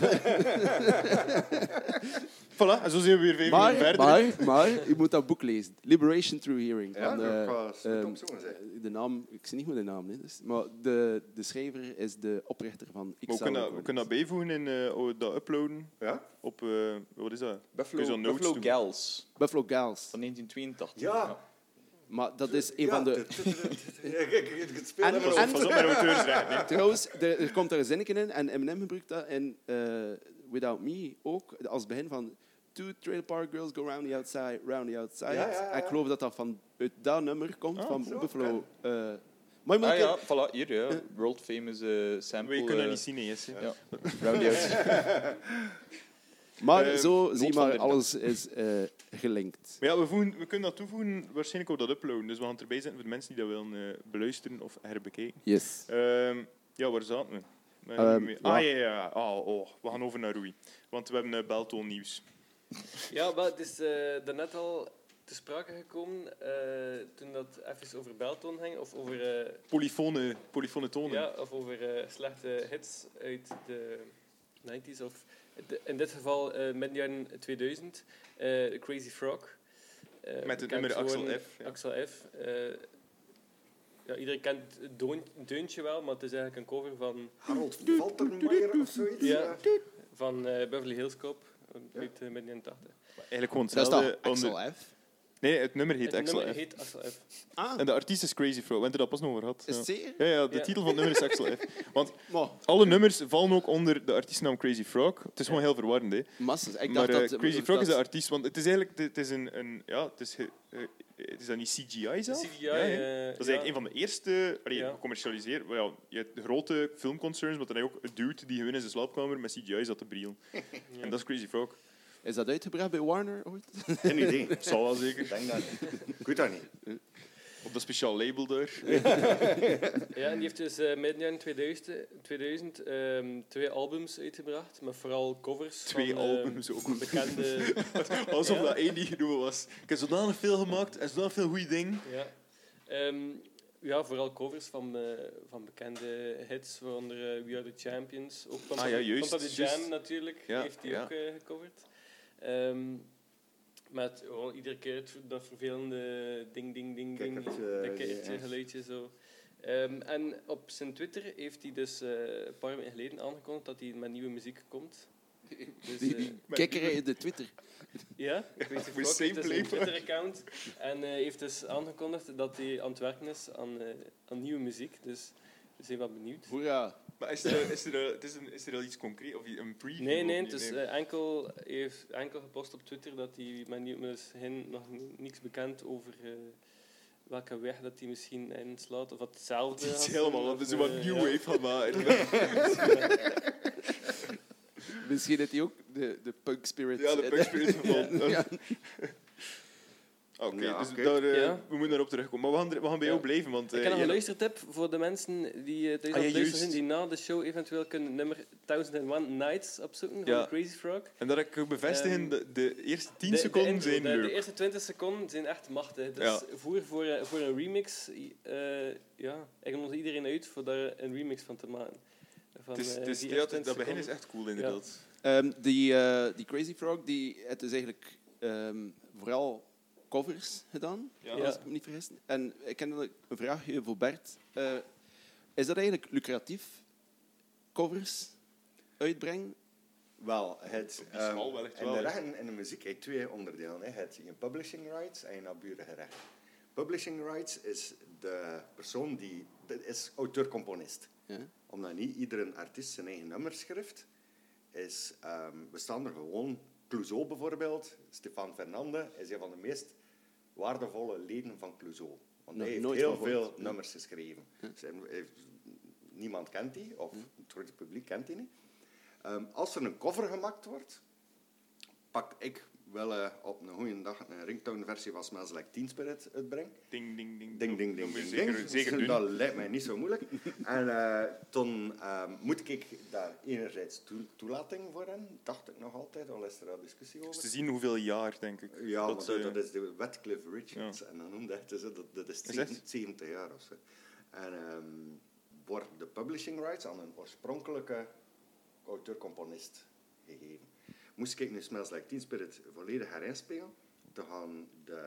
Voilà, en zo zijn we weer vijf maar, verder. maar, maar, je moet dat boek lezen. Liberation Through Hearing. Ja, van, dat ga ik opzoeken, zeg. de naam, ik zie niet meer de naam, hè, dus, maar de, de schrijver is de oprichter van Maar we kunnen, dat- we kunnen dat bijvoegen in eh, oh, dat uploaden Ja? op, eh, wat is dat? Buffalo, Buffalo? Gals Buffalo Gals. van 1982. Ja. Maar dat is een Ja, van de... ik speel En- auteursrecht. hè. Trouwens, er, er komt daar een zinnetje in en Eminem gebruikt dat in eh, Without Me ook als begin van Two trailer park girls go round the outside, round the outside. Ja, ja, ja. En ik geloof dat dat van uit dat nummer komt, Ah, van zo, Buffalo. eh, maar je moet Ah ja, voilà, hier, ja. World famous eh, sample. We kunnen eh, niet zien. Ja. Round the outside. maar Eh, zo zie maar, alles is eh, gelinkt. Maar ja, we, voegen, we kunnen dat toevoegen waarschijnlijk op dat uploaden. Dus we gaan het erbij zetten voor de mensen die dat willen eh, beluisteren of herbekijken. Yes. Ehm, ja, waar zaten we? Ja. Ah ja, ja. ja. Ah, oh, we gaan over naar Rui. Want we hebben uh, Beltoon nieuws. Ja, maar het is eh daarnet al te sprake gekomen eh, toen dat even over Belton ging, of over, eh, Polyfone, polyfone tonen. ja, of over eh, slechte hits uit de 90s, of de- in dit geval eh midden jaren 2000, eh, Crazy Frog. Eh, Met het nummer Axel F, ja. Axel F. eh, ja, iedereen kent het doon- deuntje wel, maar het is eigenlijk een cover van, Harold Faltermeijer of zoiets. Ja. van eh, Beverly Hills Cop uit eh, midden jaren 80. Eigenlijk gewoon Dat is hetzelfde. toch onder- Axel F? Nee, het nummer heet Het Axel nummer F. heet Axel F. Ah, En de artiest is Crazy Frog. We hebben het er dat pas nog over gehad. is Ja. het zeker? Ja, ja, de Ja. titel van het nummer is Axel F. Want Maar, alle nummers vallen ook onder de artiestennaam Crazy Frog. Het is gewoon heel verwarrend, hè. masses. Ik maar dacht eh, dat, Crazy dat- Frog is de artiest, want het is eigenlijk het is een, een ja, het is, ge- eh, het is dat niet CGI zelf? CGI, Ja, eh, dat is ja. eigenlijk een van de eerste allee, Ja. gecommercialiseerd. Wel, ja, je hebt grote filmconcerns, maar dan heb je ook een dude die gewoon in zijn slaapkamer met CGI zat te brielen. En dat is Crazy Frog. Is dat uitgebracht bij Warner ooit? Geen idee. Zal wel zeker. Ik denk dat niet. Ik weet dat niet. Op dat speciaal label daar. Ja, en die heeft dus eh midden jaren 2000, 2000 ehm, twee albums uitgebracht, met vooral covers Twee van ehm, albums ook. bekende... Alsof Ja. dat één niet genoeg was. Ik heb zodanig veel gemaakt en zodanig veel goede dingen. ja. Ehm, ja, vooral covers van, eh, van bekende hits, waaronder eh, We Are The Champions. Ook van Ah, ja, juist, Van de Jam juist. natuurlijk, Ja, heeft hij ja. ook eh, Ehm, met oh, iedere keer het- dat vervelende ding, ding, ding, ding. Dat kikkertje, ja. geluidje zo. Ehm, en op zijn Twitter heeft hij dus eh, een paar weken geleden aangekondigd dat hij met nieuwe muziek komt. Dus, Die, eh, die in de Twitter. ja, With Frog same heeft dus een. Twitter-account en eh, heeft dus aangekondigd dat hij aan het werken is aan, eh, aan nieuwe muziek. Dus we zijn wel benieuwd. Hoera. Maar is er, is er, het is, een, is er al iets concreet? Of een preview? Nee, nee, het is eh, enkel, heeft enkel gepost op Twitter dat hij met nieuw, maar is hen nog ni- niks bekend over eh, welke weg dat hij misschien inslaat. Of wat hetzelfde Het is helemaal dat is wat eh, new ja. wave maken. Misschien heeft hij ook de, de punk spirit. Ja, de punk spirit gevonden. Oké, Ja, dus daar, eh, Ja. we moeten daarop terugkomen. Maar we gaan, we gaan bij jou blijven, want... Ik eh, heb nog een luistertip voor de mensen die eh, thuis Ah, het luisteren zijn, die na de show eventueel kunnen nummer 1001 Nights opzoeken van de Crazy Frog. En dat ik ook bevestigen, Ehm, de, de eerste 10 De- de seconden intro, zijn de, leuk. de eerste 20 seconden zijn echt machtig. Dus Ja. voer voor, voor een remix, eh, ja, ik nodig iedereen uit voor daar een remix van te maken. Van, Het is, het is, die dat 20 begin is echt cool, inderdaad. Ehm, die, eh, die Crazy Frog, die heeft dus eigenlijk ehm, vooral covers gedaan, Ja. als ik me niet vergis. En ik heb een vraagje voor Bert. Eh, is dat eigenlijk lucratief, covers uitbrengen? Wel, het, wellicht in wel, de rechten in de muziek heb je twee onderdelen. Hè. Het je publishing rights en je naburige rechten. Publishing rights is de persoon die... Dat is auteur-componist. Ja? Omdat niet iedere artiest zijn eigen nummer schrijft, is, ehm bestaan er gewoon... Clouseau bijvoorbeeld, Stefan Fernande, is een van de meest waardevolle leden van Clouseau. Want hij heeft heel gehoord. veel nummers geschreven. Zijn- heeft- niemand kent die, of het grote publiek kent die niet. Ehm, als er een cover gemaakt wordt, pak ik wel eh, op een goede dag een ringtone-versie van Smells Like Teen Spirit uitbreng. Ding, ding, ding. Ding, ding, ding, ding, ding. Zeker, zeker doen. Dat lijkt mij niet zo moeilijk. en eh, toen ehm, moet ik daar enerzijds toe- toelating voor hebben, dacht ik nog altijd, al is er al discussie over. Dus te zien hoeveel jaar, denk ik. Ja, dat, maar dat, eh, is de Wetcliffe Richards. En dan noemde hij dat, dat is Is echt? 70, 70 jaar of zo. En ehm wordt de publishing rights aan een oorspronkelijke auteur-componist gegeven. Moest ik nu Smells Like Teen Spirit volledig herinspelen, dan gaan de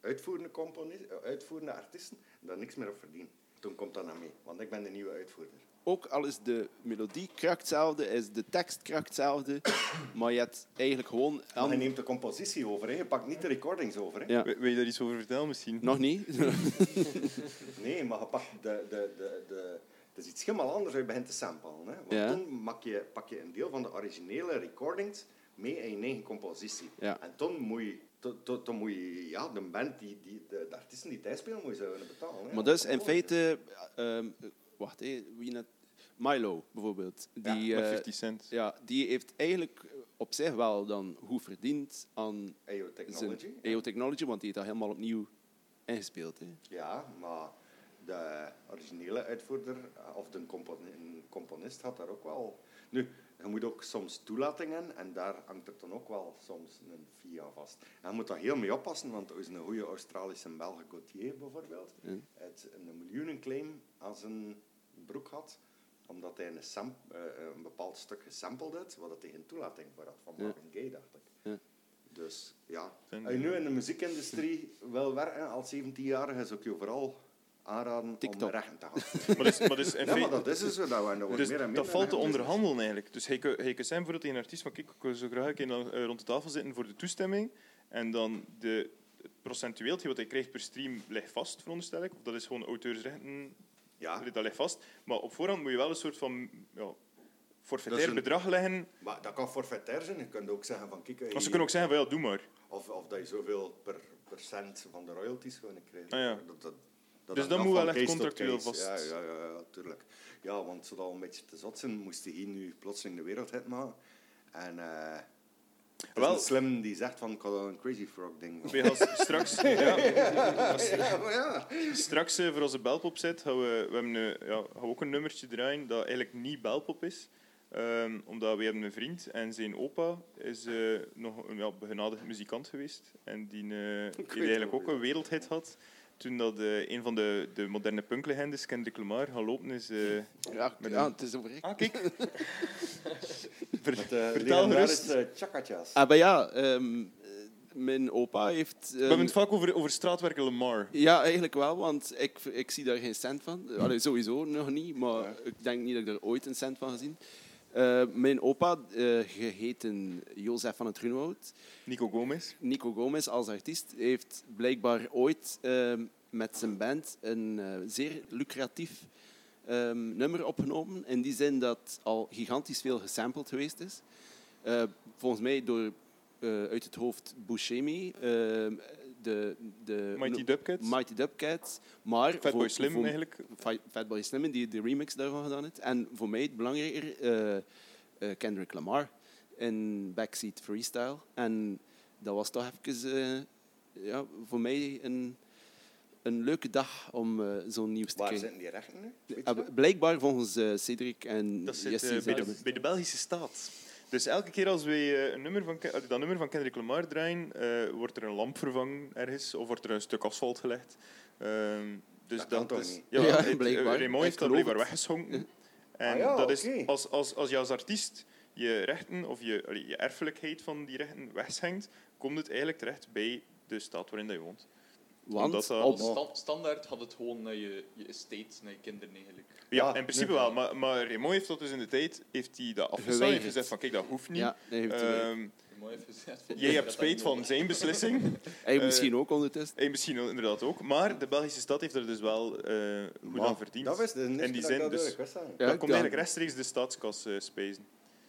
uitvoerende, componist, eh, uitvoerende artiesten daar niks meer op verdienen. Toen komt dat naar mee, want ik ben de nieuwe uitvoerder. Ook al is de melodie kracht hetzelfde, is de tekst kracht hetzelfde, maar je hebt eigenlijk gewoon... Maar aan- je neemt de compositie over, hè. je pakt niet de recordings over. Hè. Ja. Wil wil je daar iets over vertellen, misschien? Nog niet? Nee, maar je pakt de, de, de, de, het is iets helemaal anders als je begint te samplen. Hè? Want Ja. toen pak je, pak je een deel van de originele recordings mee in je eigen compositie. Ja. En toen moet je, to- to- toen moet je ja, de band, die, die, de, de artiesten die thuis spelen, moet je ze willen betalen. Hè? Maar dus in feite... ehm, wacht, hé, wie net... Milo, bijvoorbeeld. Die, Met eh, 50 cent. ja, die heeft eigenlijk op zich wel dan goed verdiend aan AO zijn Technology. EO Technology, want die heeft dat helemaal opnieuw ingespeeld. Hè. Ja, maar de originele uitvoerder eh, of de componist had daar ook wel. Nu, je moet ook soms toelatingen en daar hangt er dan ook wel soms een fee aan vast. En je moet daar heel mee oppassen, want er is een goede Australische Belge Gauthier bijvoorbeeld, het een miljoenenclaim aan zijn broek had omdat hij een, sam- eh, een bepaald stuk gesampled had, dat hij geen toelating voor had, van Ja. Marvin Gaye, dacht ik. Ja. Dus ja, je nu in de muziekindustrie wil werken als 17-jarige, zou ik je vooral aanraden TikTok. om rechten te gaan. Maar dus, maar dus in Ja, maar feite- dat is dus zo. Dat, we- dat Dus meer en meer dat valt te onderhandelen eigenlijk. Dus hij kan, hij kan zijn bijvoorbeeld tegen een artiest van kijk, ik wil zo graag een keer eh, rond de tafel zitten voor de toestemming. En dan de, het procentueel, wat hij krijgt per stream, ligt vast, veronderstel ik. Of dat is gewoon auteursrechten. Ja, dat ligt vast. Maar op voorhand moet je wel een soort van ja, Dat forfaitair een- bedrag leggen. maar dat kan forfaitair zijn. Je kunt ook zeggen van kijk, Maar ze je- kunnen ook zeggen van ja, doe maar. of, of dat je zoveel per procent van de royalties gewoon krijgt. Ah, ja. dat, dat, dat Dus dat moet van wel echt contractueel vast. Ja, ja, ja, ja, tuurlijk. Ja, want zodat we een beetje te zot zijn, moest hij hier nu plotseling de wereld hit maken. En eh het is Wel- slim die zegt van ik had een Crazy Frog ding. Wij gaan straks, ja, ja, maar ja. straks eh, voor onze belpop zit, gaan we, we hebben een, ja, gaan we ook een nummertje draaien dat eigenlijk niet belpop is. Ehm, omdat we hebben een vriend en zijn opa is eh, nog een ja, begenadigd muzikant geweest. En die, eh, die eigenlijk ook een wereldhit had. Toen dat eh, een van de, de moderne punklegendes, Kendrick Lamar, gaan lopen is... eh, Ja, Met ja, een- het is over ik. Ah, kijk. Ver- Met, eh, vertel gerust. chakatjas. Ah, maar ja, ehm, eh, mijn opa heeft... We ehm, hebben het vaak over, over straatwerken Lamar. Ja, eigenlijk wel, want ik, ik zie daar geen cent van. Allee, sowieso nog niet, maar Ja. ik denk niet dat ik er ooit een cent van gezien. Eh mijn opa, eh, geheten Jozef van het Groenwoud, Nico Gomez. Nico Gomez als artiest, heeft blijkbaar ooit ehm, met zijn band een eh, zeer lucratief ehm, nummer opgenomen. In die zin dat al gigantisch veel gesampled geweest is. Volgens mij door uit het hoofd Buscemi, ehm, de, de Mighty Dubcats. Mighty Dubcats, maar Fatboy voor- Slim voor- eigenlijk. Fa- Fatboy Slim die de remix daarvan gedaan heeft. En voor mij het belangrijker, eh, eh, Kendrick Lamar. in Backseat Freestyle. En dat was toch even eh, ja, voor mij een, een leuke dag om eh, zo'n nieuws te Waar krijgen. zitten die rechten nu? Blijkbaar volgens Cedric en Dat zit eh, bij, de, bij de Belgische staat. Dus elke keer als wij eh, een nummer van, eh, dat nummer van Kendrick Lamar draaien, eh, wordt er een lamp vervangen ergens, of wordt er een stuk asfalt gelegd. Ehm, dus Dat kan toch is, niet? Ja, Ja, het- blijkbaar. Raymond heeft dat blijkbaar weggeschonken. En Ah ja, dat is, als, als, als je als artiest je rechten of je, allee, je erfelijkheid van die rechten wegschenkt, komt het eigenlijk terecht bij de staat waarin dat je woont. Want dat- standaard had het gewoon naar je, je estate, naar je kinderen eigenlijk. Ja, in principe nee. wel. Maar, maar Raymond heeft dat dus in de tijd heeft hij dat afgestaan en Geweigerd. gezegd van kijk, dat hoeft niet. ja, hij heeft, eh, Ehm, gezegd. jij hebt spijt van zijn beslissing. hij eh, misschien ook ondertussen. En misschien inderdaad ook. Maar de Belgische stad heeft er dus wel eh goed Maar aan verdiend. Dat was de In die zin, dat dus- dat komt eigenlijk rechtstreeks de staatskas eh spijzen.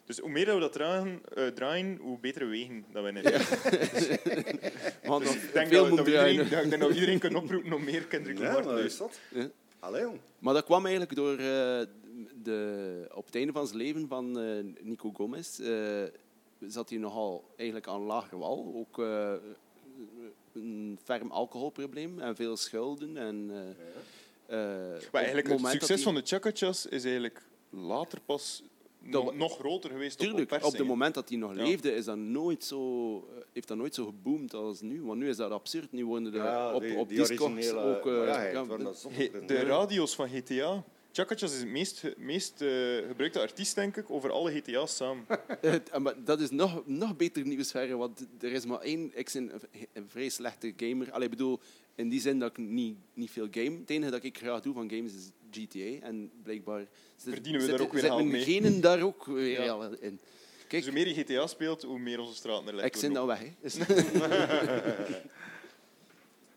Dus hoe meer dat we dat draaien, eh, draaien, hoe betere wegen dat we in Want Dus ik denk veel dat, dat, we iedereen, ja, ik denk dat we iedereen kan oproepen om meer Kendrick Ja, Lamar te maar luisteren. dat? Ja. Allee, jong. Maar dat kwam eigenlijk door eh, de, op het einde van zijn leven van eh, Nico Gomez. eh, zat hij nogal eigenlijk aan lage wal. Ook eh, een ferm alcoholprobleem en veel schulden. En, eh, eh, Maar eigenlijk, het succes van de Chakachas is eigenlijk later pas Dat- nog, groter geweest op Tuurlijk, op het moment dat hij nog Ja. leefde, is dat nooit zo, heeft dat nooit zo geboomd als nu. Want nu is dat absurd. Nu worden er Ja, op, die- op die originele- ook... eh, ja, de radio's van GTA. Chakachas is het meest, meest eh, gebruikte artiest, denk ik, over alle GTA's samen. Eh, maar dat is nog, nog beter nieuws verder, want er is maar één... Ik ben een, een vrij slechte gamer. Allee, ik bedoel, in die zin dat ik niet, niet veel game... Het enige dat ik graag doe van games is GTA. En blijkbaar... zit- Verdienen we daar ook weer geld mijn mee. genen daar ook weer Ja. in. Kijk, Dus hoe meer je GTA speelt, hoe meer onze straten er ik zit nou weg. Dus-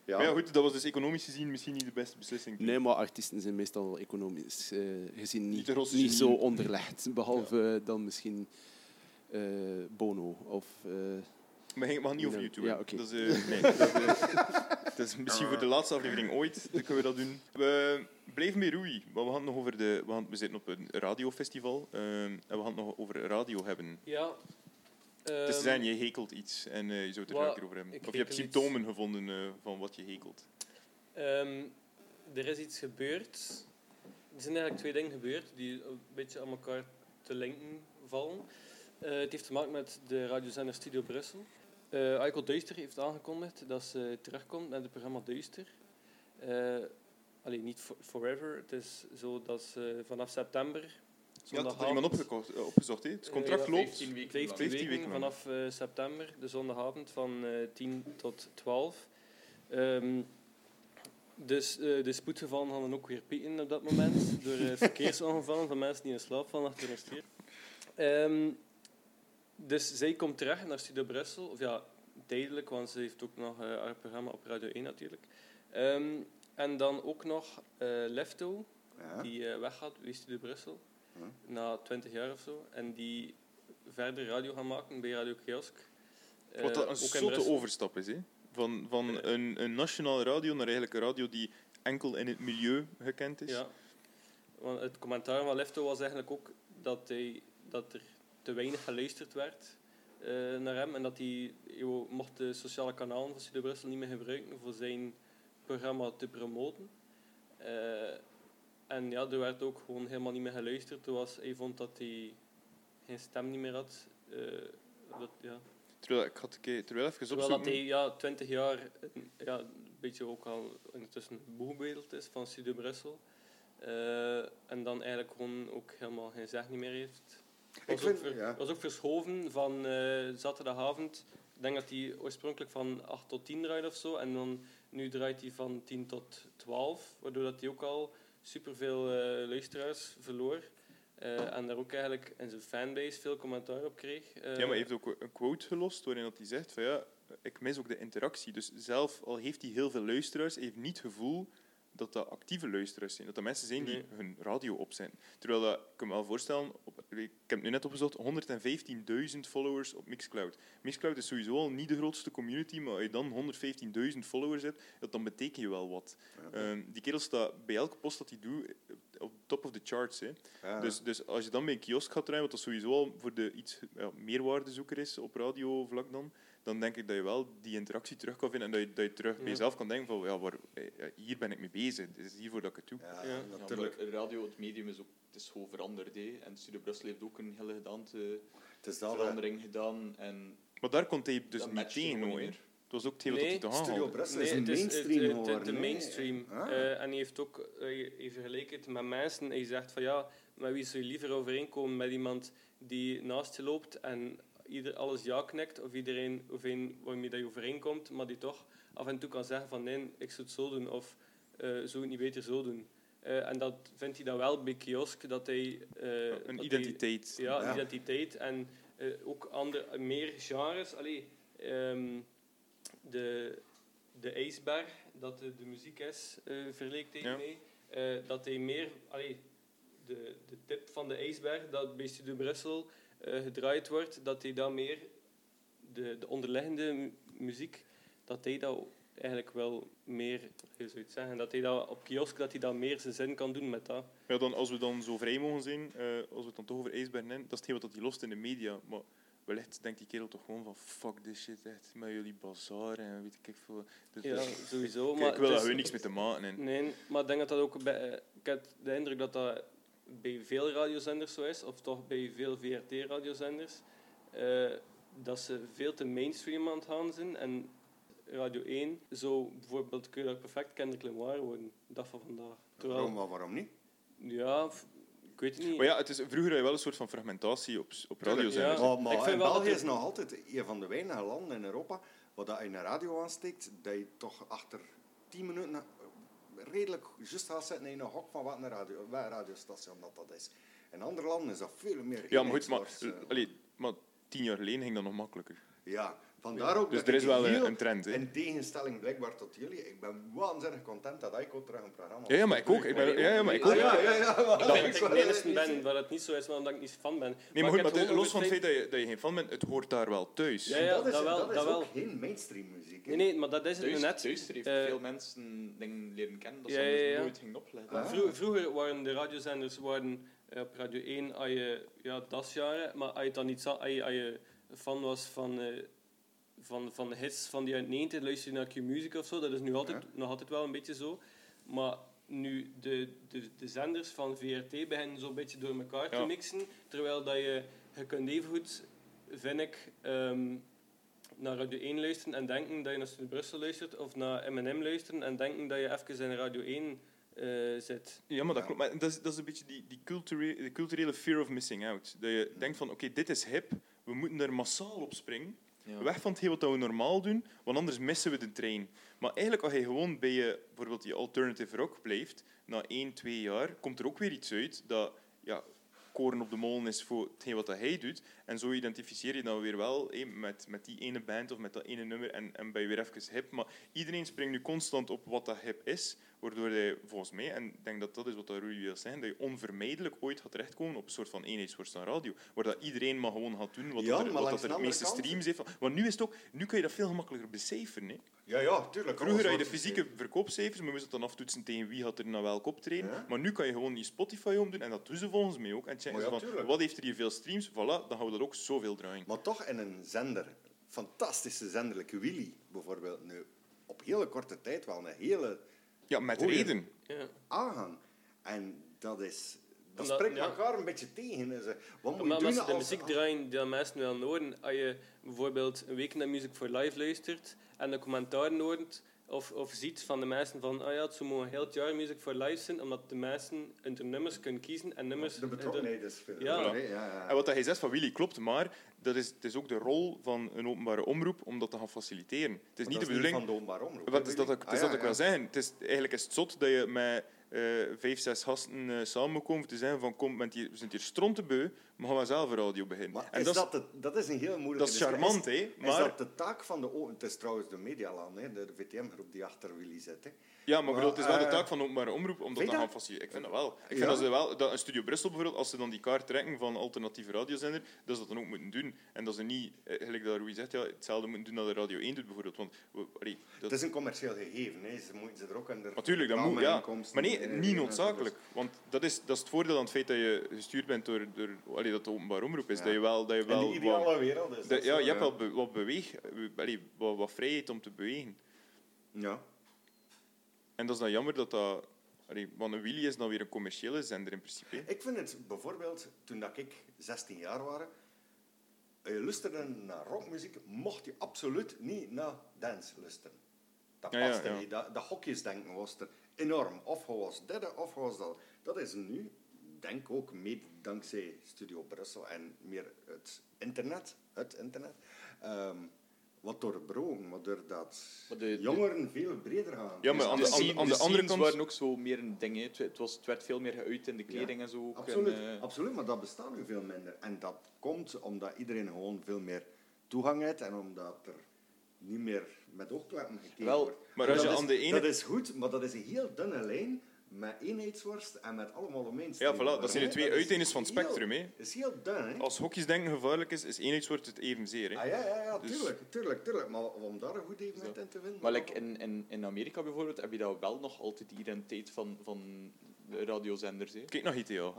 Ja. Maar ja, goed, dat was dus economisch gezien misschien niet de beste beslissing. Nee, maar artiesten zijn meestal economisch eh, gezien Niet niet, niet zo onderlegd. Behalve dan misschien eh, Bono of... eh, Maar ging- we gaan niet over YouTube. ja, dat, is, eh, nee, dat, eh, dat is misschien voor de laatste aflevering ooit. Dan kunnen we dat doen. We blijven bij Rui. Maar we, gaan het nog over de, we, gaan, we zitten op een radiofestival. ehm, en we gaan het nog over radio hebben. Ja. dus ehm, ze zijn, je hekelt iets en eh, je zou het er keer over hebben. ik Of je hebt iets. symptomen gevonden eh, van wat je hekelt. Ehm, er is iets gebeurd. Er zijn eigenlijk twee dingen gebeurd die een beetje aan elkaar te linken vallen. Eh, het heeft te maken met de radiozender Studio Brussel. Eh Aiko Duister heeft aangekondigd dat ze terugkomt met het programma Duister. Eh alleen niet for- forever. Het is zo dat ze vanaf september. Ja, dat had iemand opgekocht, eh, opgezocht. Het contract ja, loopt. 15 weken 15 lang. 15 weken vanaf september, de zondagavond van eh 10 tot 12. Ehm, dus de spoedgevallen hadden ook weer pieken op dat moment. door verkeersongevallen van mensen die in slaap vallen achter een stuur. Dus zij komt terug naar Studio Brussel. Of ja, tijdelijk, want ze heeft ook nog eh, haar programma op Radio 1 natuurlijk. Ehm, en dan ook nog eh, Lefto, Ja. die eh, weggaat bij Studio Brussel. Hm. Na 20 jaar of zo. En die verder radio gaan maken bij Radio Kiosk. Wat dat een zotte overstap is. Hè? Van, van een, een nationale radio naar eigenlijk een radio die enkel in het milieu gekend is. Ja. Want het commentaar van Lefto was eigenlijk ook dat, hij, dat er te weinig geluisterd werd eh, naar hem. En dat hij mocht de sociale kanalen van Studio Brussel niet meer gebruiken voor zijn programma te promoten. Eh, en ja, er werd ook gewoon helemaal niet meer geluisterd. Toen was, hij vond dat hij geen stem niet meer had. Eh, dat, ja. Terwijl ik had ke- terwijl even Terwijl dat hij ja, 20 jaar een- ja, een beetje ook al intussen boegbeeld is van Studio Brussel. Eh, en dan eigenlijk gewoon ook helemaal geen zeg niet meer heeft. Was, vind- ook, ver- ja. was ook verschoven van eh, zaterdagavond. Ik denk dat hij oorspronkelijk van 8 tot 10 draait of zo. En dan nu draait hij van 10 tot 12. Waardoor dat hij ook al superveel eh luisteraars verloor. Eh, en daar ook eigenlijk in zijn fanbase veel commentaar op kreeg. Eh, Ja, maar hij heeft ook een quote gelost waarin dat hij zegt van ja, ik mis ook de interactie. Dus zelf al heeft hij heel veel luisteraars, hij heeft niet het gevoel dat dat actieve luisteraars zijn. Dat dat mensen zijn die Nee. hun radio opzetten. Terwijl dat, ik kan me wel voorstellen, op, ik heb het nu net opgezocht, 115.000 followers op Mixcloud. Mixcloud is sowieso al niet de grootste community, maar als je dan 115.000 followers hebt, dat dan betekent je wel wat. Ehm, die kerel staat bij elke post dat hij doet, op top of the charts. Hè. Ja. Dus, dus als je dan bij een kiosk gaat draaien, wat dat sowieso al voor de iets ja, meerwaardezoeker is op radiovlak dan, dan denk ik dat je wel die interactie terug kan vinden en dat je, dat je terug bij jezelf kan denken van ja, waar, eh, hier ben ik mee bezig, het is hiervoor dat ik het doe. Ja, natuurlijk. maar radio, het medium is ook het is gewoon veranderd. Hè. En Studio Brussel heeft ook een hele gedaante dat, verandering gedaan. En Maar daar komt hij dus dat niet tegen. hoor. Het was ook het hele Nee, dat hij te gaan Studio. Brussel Nee, is een mainstream het, het, het, geworden. de mainstream. Ah. Eh, en hij heeft ook eh, hij vergelijkt het met mensen. Hij zegt van ja, met wie zou je liever overeenkomen? Met iemand die naast je loopt en ieder alles ja knikt, of iedereen of een waarmee dat je overeenkomt, maar die toch af en toe kan zeggen van nee, ik zou het zo doen, of eh zou het niet beter zo doen. Eh, en dat vindt hij dan wel bij kiosk, dat hij... eh, dat Een hij- identiteit. ja, Ja. identiteit en eh, ook andere, meer genres. Allee, ehm, de, de ijsberg, dat de, de muziek is, eh verleek tegen Ja. mij. Eh, dat hij meer, allee, de, de tip van de ijsberg, dat bij Studio Brussel gedraaid wordt, dat hij dan meer de, de onderliggende mu- muziek, dat hij dat eigenlijk wel meer, zou je het zeggen, dat hij dat op kiosk, dat hij dat meer zijn zin kan doen met dat. Ja, dan, als we dan zo vrij mogen zijn, eh, als we het dan toch over ijsbergen hebben, dat is hetgeen wat hij lost in de media. Maar wellicht denkt die kerel toch gewoon van fuck this shit, echt, met jullie bazaar en weet ik veel. Dus, Ja, dus- sowieso. ik, maar ik wil daar gewoon niks mee te maken. En, Nee, maar ik denk dat dat ook bij... eh, Ik heb de indruk dat dat bij veel radiozenders zo is, of toch bij veel VRT-radiozenders, eh, dat ze veel te mainstream aan het gaan zijn. En Radio 1 zou bijvoorbeeld kun je dat perfect Kendrick Lamar worden, dag van vandaag. Terwijl, Waarom, maar waarom niet? ja, ik weet het niet. maar ja, het is, vroeger had je wel een soort van fragmentatie op, op radiozenders. Ja. Maar, maar ik vind in wel dat België is nog altijd een van de weinige landen in Europa waar dat je een radio aansteekt, dat je toch achter 10 minuten redelijk juist gaat zitten in een hok van wat een, radio, wat radiostation dat, dat is. In andere landen is dat veel meer Ja, maar goed, maar, eenheidsworst, eh. allee, maar tien jaar geleden ging dat nog makkelijker. Ja, vandaar ook Dus dat er ik is wel een, trend. Hè. In tegenstelling blijkbaar tot jullie, ik ben waanzinnig content dat Ico terug een programma Ja, ja, maar ik ook. Ik ben, ja, ja, maar ik ook. Ah, ja, ja, ja. maar- dat ik ik de niet ben waar het niet zo is, maar omdat ik niet fan ben. Nee, maar ik goed, heb maar los van het feit dat je, dat je geen fan bent, het hoort daar wel thuis. Ja, ja, dat is, dat wel, dat is dat wel. ook geen mainstream muziek. hè. Nee, nee, maar dat is het nu Thuis, net. Thuister heeft Eh, veel mensen dingen leren kennen dat ze ja, ja. nooit gingen opletten. Ah. Vro- vroeger waren de radiozenders waren, eh, op Radio 1 als je, ja, dasjaren, maar als je dan niet als je, als je fan was van, eh, van, van de hits van die uit 90, luister je naar Q-Music of zo, dat is nu altijd, nog altijd wel een beetje zo. Maar nu de, de, de zenders van VRT beginnen zo'n beetje door elkaar te mixen, terwijl dat je, je kunt evengoed, vind ik, ehm, naar Radio 1 luisteren en denken dat je naar Studio Brussel luistert, of naar M&M luisteren en denken dat je even in Radio 1 eh, zit. Ja, maar dat klopt. Maar dat is, dat is een beetje die, die culturele, de culturele fear of missing out. Dat je denkt van, oké, dit is hip, we moeten er massaal op springen. Weg van hetgeen wat we normaal doen, want anders missen we de trein. Maar eigenlijk, als je gewoon bij je, bijvoorbeeld die alternative rock blijft, na één, twee jaar, komt er ook weer iets uit dat ja, koren op de molen is voor hetgeen wat hij doet. En zo identificeer je dan weer wel met, met die ene band of met dat ene nummer en, en ben je weer even hip. Maar iedereen springt nu constant op wat dat hip is, waardoor hij volgens mij, en ik denk dat dat is wat dat Rui wil zeggen, dat je onvermijdelijk ooit gaat terechtkomen op een soort van eenheidsworst aan radio, waar dat iedereen maar gewoon gaat doen wat, Ja, dat er, wat dat er de meeste kant- streams heeft. van- Want nu, is het ook, nu kan je dat veel gemakkelijker becijferen. Hè. Ja, ja, tuurlijk. Vroeger had je de fysieke verkoopcijfers, maar we moesten dan aftoetsen tegen wie had er naar welk optreden. Ja. Maar nu kan je gewoon die Spotify omdoen, en dat doen ze volgens mij ook. En checken ja, ze van, tuurlijk. wat heeft er hier veel streams? Voilà, dan gaan we dat ook zoveel draaien. Maar toch in een zender, fantastische zenderlijke Willy bijvoorbeeld, nu op hele korte tijd wel een hele Ja, met reden. Ja. aanhang. En dat is... Dat Omdat- spreekt ja. elkaar een beetje tegen. Dus, eh, wat moet je Maar doen als de als- muziek draaien die mensen willen horen, als je bijvoorbeeld een week naar Music for Live luistert en de commentaren hoort of, of ziet van de mensen van ah ja, het zou mogen heel het jaar Music for Live zijn, omdat de mensen hun nummers kunnen kiezen en nummers... De betrokkenheid is veel. Ja. groter, hè. ja, ja. En wat dat hij zegt van Willy klopt, maar dat is, het is ook de rol van een openbare omroep om dat te gaan faciliteren. Het is Maar niet de bedoeling... van de openbare omroep. Wat is dat, ook- het is Ah, dat ja, ik wil ja. zeggen. Het is, eigenlijk is het zot dat je met eh, vijf, zes gasten eh, samen moet komen om te zeggen van kom, bent hier, we zijn hier strontebeu, maar gaan we zelf een radio beginnen. Maar en is dat, dat, de- dat is een heel moeilijke dat is charmant, hè. Is Maar, dat de taak van de... Het is trouwens de Medialaan, hè, de, VTM-groep die achter Willy zit. Hè. ja, maar, bedoel, het is wel de eh, taak van de openbare omroep om dat te gaan faciliteren. Ik vind dat wel. Ik vind Ja? dat, ze wel dat een Studio Brussel bijvoorbeeld, als ze dan die kaart trekken van alternatieve radiozender, dat ze dat dan ook moeten doen. En dat ze niet, eh, gelijk dat Rui zegt, ja, hetzelfde moeten doen dat de Radio 1 doet bijvoorbeeld. Want, allee, dat, Het is een commercieel gegeven. Hè. Ze moeten ze er ook aan de Natuurlijk, dat moet, ja. Maar nee, niet nee, noodzakelijk. Want dat is, dat is het voordeel aan het feit dat je gestuurd bent door, door allee, dat openbaar omroep is. Ja. Dat je wel, dat je In wel ideale wereld is dat- ja, zo, je hebt wel be- wat beweeg, allee, wat, wat vrijheid om te bewegen. Ja. En dat is dan jammer dat dat... Allee, want een Willy is dan weer een commerciële zender in principe. Ik vind het bijvoorbeeld, toen dat ik 16 jaar was, je luisterde naar rockmuziek, mocht je absoluut niet naar dance luisteren. Dat Ja, ja, paste ja. niet. Dat, dat hokjesdenken was er enorm. Of hij was dit, of hij was dat. Dat is nu, denk ook, mede dankzij Studio Brussel en meer het internet, het internet, ehm, wat doorbroken, waardoor dat de- jongeren veel breder gaan. Ja, maar aan de, de aan, de- andere kant... waren ook zo meer een ding. hè. Het, het, was, het werd veel meer geuit in de kleding en zo. Ook. Absoluut, En, eh, absoluut, maar dat bestaat nu veel minder. En dat komt omdat iedereen gewoon veel meer toegang heeft en omdat er niet meer met oogkleppen gekeken Wel, wordt. maar En als je dat aan is, de ene- Dat is goed, maar dat is een heel dunne lijn met eenheidsworst en met allemaal omheen. Ja, voilà, dat zijn de twee uiteindes van het spectrum. Hè. Dat is heel dun, hè? Als hokjesdenken gevaarlijk is, is eenheidswoord het evenzeer. Hè. Ah, ja, ja, ja, Dus- tuurlijk, tuurlijk, tuurlijk. Maar om daar een goed evenwicht in te vinden... Maar like, in, in, in Amerika bijvoorbeeld heb je dat wel nog altijd die identiteit van, van de radiozenders. Hè. Kijk naar GTA.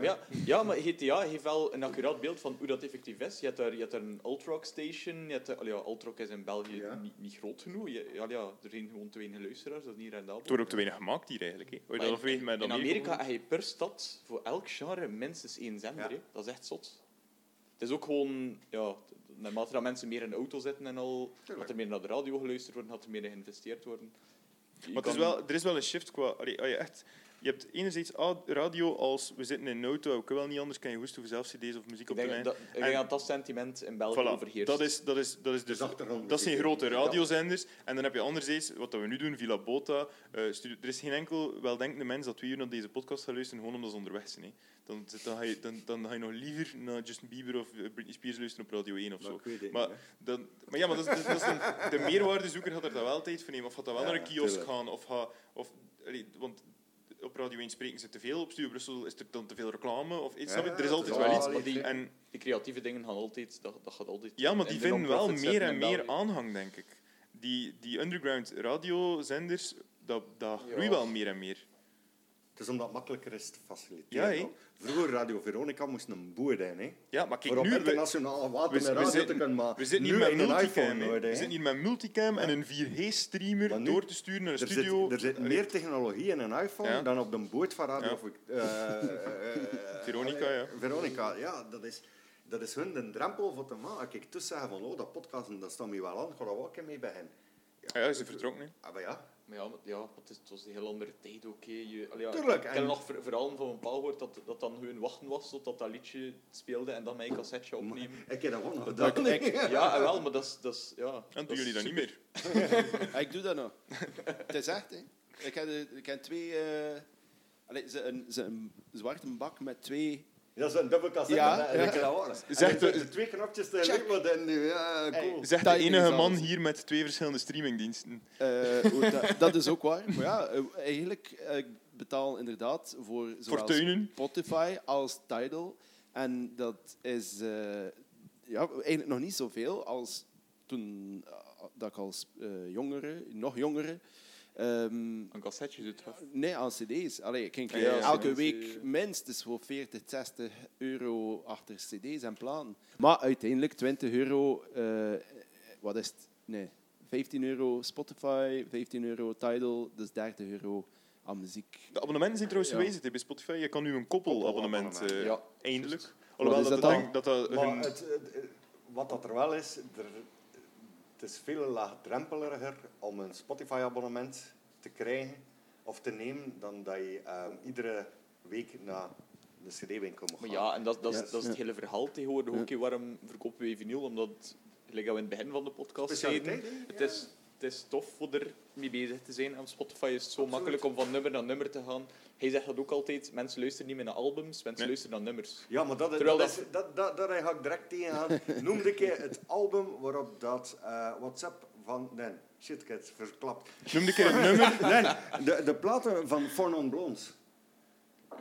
Ja, ja, maar GTA heeft wel een accuraat beeld van hoe dat effectief is. Je hebt daar, je hebt daar een Ultrock station. Je hebt, daar- ja, Ultrock is in België Ja. niet, niet groot genoeg. Je, ja, ja, er zijn gewoon te weinig luisteraars, dat is niet rendabel. Het wordt ook te weinig gemaakt hier eigenlijk. Hè. Maar in, in Amerika? Heb je per stad voor elk genre minstens één zender. Ja. hè. Dat is echt zot. Het is ook gewoon, ja, naarmate dat mensen meer in de auto zitten en al, dat er meer naar de radio geluisterd wordt, dat er meer in geïnvesteerd worden. Je Maar het is wel, er is wel een shift qua... Allee, als je, echt, je hebt enerzijds radio als we zitten in een auto, ik kan wel niet anders, kan je hoesten voor zelf cd's of muziek op de denk, lijn. dat, ik denk En- dat dat sentiment in België Voilà, overheerst. dat is, dat is, dat is dus, dat zijn grote Ja. radiozenders. En dan heb je anderzijds, wat dat we nu doen, Villa Bota. eh, studio- er is geen enkel weldenkende mens dat twee uur naar deze podcast gaat luisteren, gewoon omdat ze onderweg zijn. Hè. Dan, zit- dan, ga je, dan, dan ga je nog liever naar Justin Bieber of eh, Britney Spears luisteren op Radio 1 of Maar zo. Maar, dan, maar ja, maar dat dat de meerwaardezoeker gaat er dan wel tijd voor nemen. Of gaat dat wel Ja, naar een kiosk tuurlijk. gaan. Of ga, of, allee, want op Radio 1 spreken ze te veel. Op Studio Brussel is er dan te veel reclame. Of iets, Ja? Er is altijd wel iets. maar die- En, Die creatieve dingen gaan altijd, dat, dat gaat altijd... ja, maar die de vinden wel meer en meer aanhang, denk ik. Die, die underground radiozenders, dat, dat groeit wel meer en meer. Het is omdat het makkelijker is te faciliteren. Ja. Vroeger Radio Veronica moest een boer zijn, hè? Ja, maar kijk, nu... we- internationale water en radio zitten- te kunnen maken. We zitten hier nu met een multicam. iPhone, We zitten hier met multicam en een 4G-streamer Maar nu- door te sturen naar een Er studio. zit, er zit meer technologie in een iPhone Ja. dan op de boot van Radio Ja. Eh, eh, eh, Veronica, ja. Veronica, ja, dat is, dat is hun de drempel voor te maken. Kijk, tussen zeggen van, oh, dat podcasten, dat staat me wel aan, ga daar wel mee bij hen. Ah ja, ze vertrokken. Ah, maar ja, Maar ja, maar- ja maar het, is, het was een heel andere tijd ook. Je, allee, ja, Tuurlijk, Ik en- heb nog ver- verhalen van een paal gehoord dat, dat dan gewoon wachten was tot dat, dat liedje speelde en dan mijn cassetje opnemen. ik heb dat gewoon nog gedaan. Ja, en wel, maar dat is... Dat is ja, En doen jullie dat niet meer? Ja, ik doe dat nog. het is echt, hè. Ik heb, ik heb twee... eh allee, ze, een, ze een zwarte bak met twee... Dat is een dubbel cassette. Ja, ik heb dat wel. Zeg En de- er twee knopjes te wat en nu, ja, cool. Zegt de enige man hier met twee verschillende streamingdiensten. eh, dat, dat is ook waar. Maar ja, eh, eigenlijk, eh, ik betaal inderdaad voor zowel. Spotify als Tidal. En dat is eh, ja, eigenlijk nog niet zoveel als toen eh, dat ik als eh, jongere, nog jongere, ehm, Een cassetje doet af. Nee, aan cd's. Allee, ik ging Ja, ja, elke cd's, week eh. minstens voor 40, 60 euro achter cd's en platen. Maar uiteindelijk 20 euro, eh, wat is het? Nee, 15 euro Spotify, 15 euro Tidal, dus 30 euro aan muziek. De abonnementen zijn trouwens Ja. gewezen hè, bij Spotify. Je kan nu een koppelabonnement, Koppelabonnement, eh ja. eindelijk. Alhoewel is dat, denk dat dat Maar hun- het, het- wat dat er wel is, er, het is veel laagdrempeliger om een Spotify-abonnement te krijgen of te nemen dan dat je ehm, iedere week naar de CD-winkel moet Maar gaan. ja, en dat, dat, is, Ja. dat is het hele verhaal tegenwoordig ook. hè. Waarom verkopen we vinyl? Omdat, gelijk dat we in het begin van de podcast zeiden, het is, het is tof om er mee bezig te zijn. Op Spotify is het zo Absoluut. makkelijk om van nummer naar nummer te gaan. Hij zegt dat ook altijd, mensen luisteren niet meer naar albums, mensen Nee. luisteren naar nummers. Ja, maar dat, Terwijl dat, dat- is, dat, dat, daar ga ik direct tegen gaan. Noemde ik het album waarop dat eh, WhatsApp van... Nee, shit, ik heb het verklapt. Noem een keer het nummer. Nee, de, de platen van Four Non Blondes. Ja.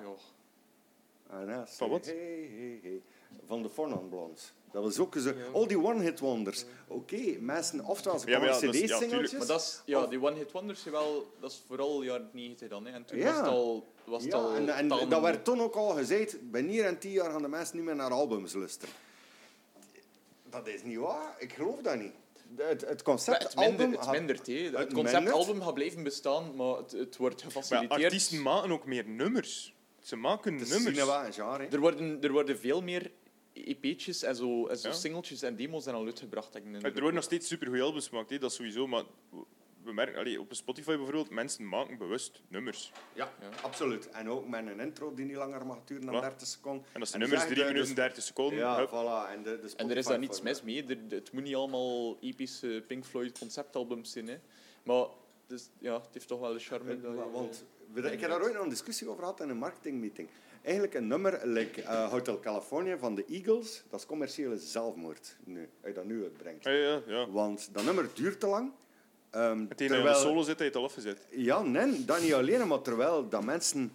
Ah, nee, Van wat? Hey, hey, hey. van de Four Non Blondes. Dat was ook zo, al die one-hit wonders. Oké, mensen, oftewel ze Ja, maar kwamen ja, dat is- ja, cd-singeltjes. tuurlijk, Maar dat is, ja, die one-hit wonders, wel, dat is vooral jaren 90 dan. Hè. En toen Ja. was het al... Was het ja, al en, dat werd toen ook al gezegd, binnen hier en tien jaar gaan de mensen niet meer naar albums luisteren. Dat is niet waar, ik geloof dat niet. Het, het Maar concept het, minder, album... het had- mindert. Het, het concept mindert. album gaat blijven bestaan, maar het, het wordt Maar gefaciliteerd. artiesten maken ook meer nummers. Ze maken Het is nummers. cinema genre. Er worden, er worden veel meer EP'tjes en zo, en zo Ja. singeltjes en demos zijn al uitgebracht. Er worden nog steeds supergoeie albums gemaakt, hè, dat sowieso. Maar we merken, op Spotify bijvoorbeeld, mensen maken bewust nummers. Ja, absoluut. En ook met een intro die niet langer mag duren dan Ja. 30 seconden. En als de nummers zeg 3 de- minuten dus- 30 seconden. Ja, voilà. En, de, de En er is daar niets mis mee. Er- het moet niet allemaal epische Pink Floyd conceptalbums zijn. Hè. Maar dus, ja, het heeft toch wel de charme. Eh, Want ik heb daar ooit nog een discussie over gehad in een marketingmeeting. Eigenlijk een nummer, like eh, Hotel California van de Eagles, dat is commerciële zelfmoord, nu, als je dat nu uitbrengt. Ja, ja, ja. Want dat nummer duurt te lang. Ehm, Het ene terwijl, de solo zit, hij het al afgezet. Ja, nee, dat niet alleen, maar terwijl dat mensen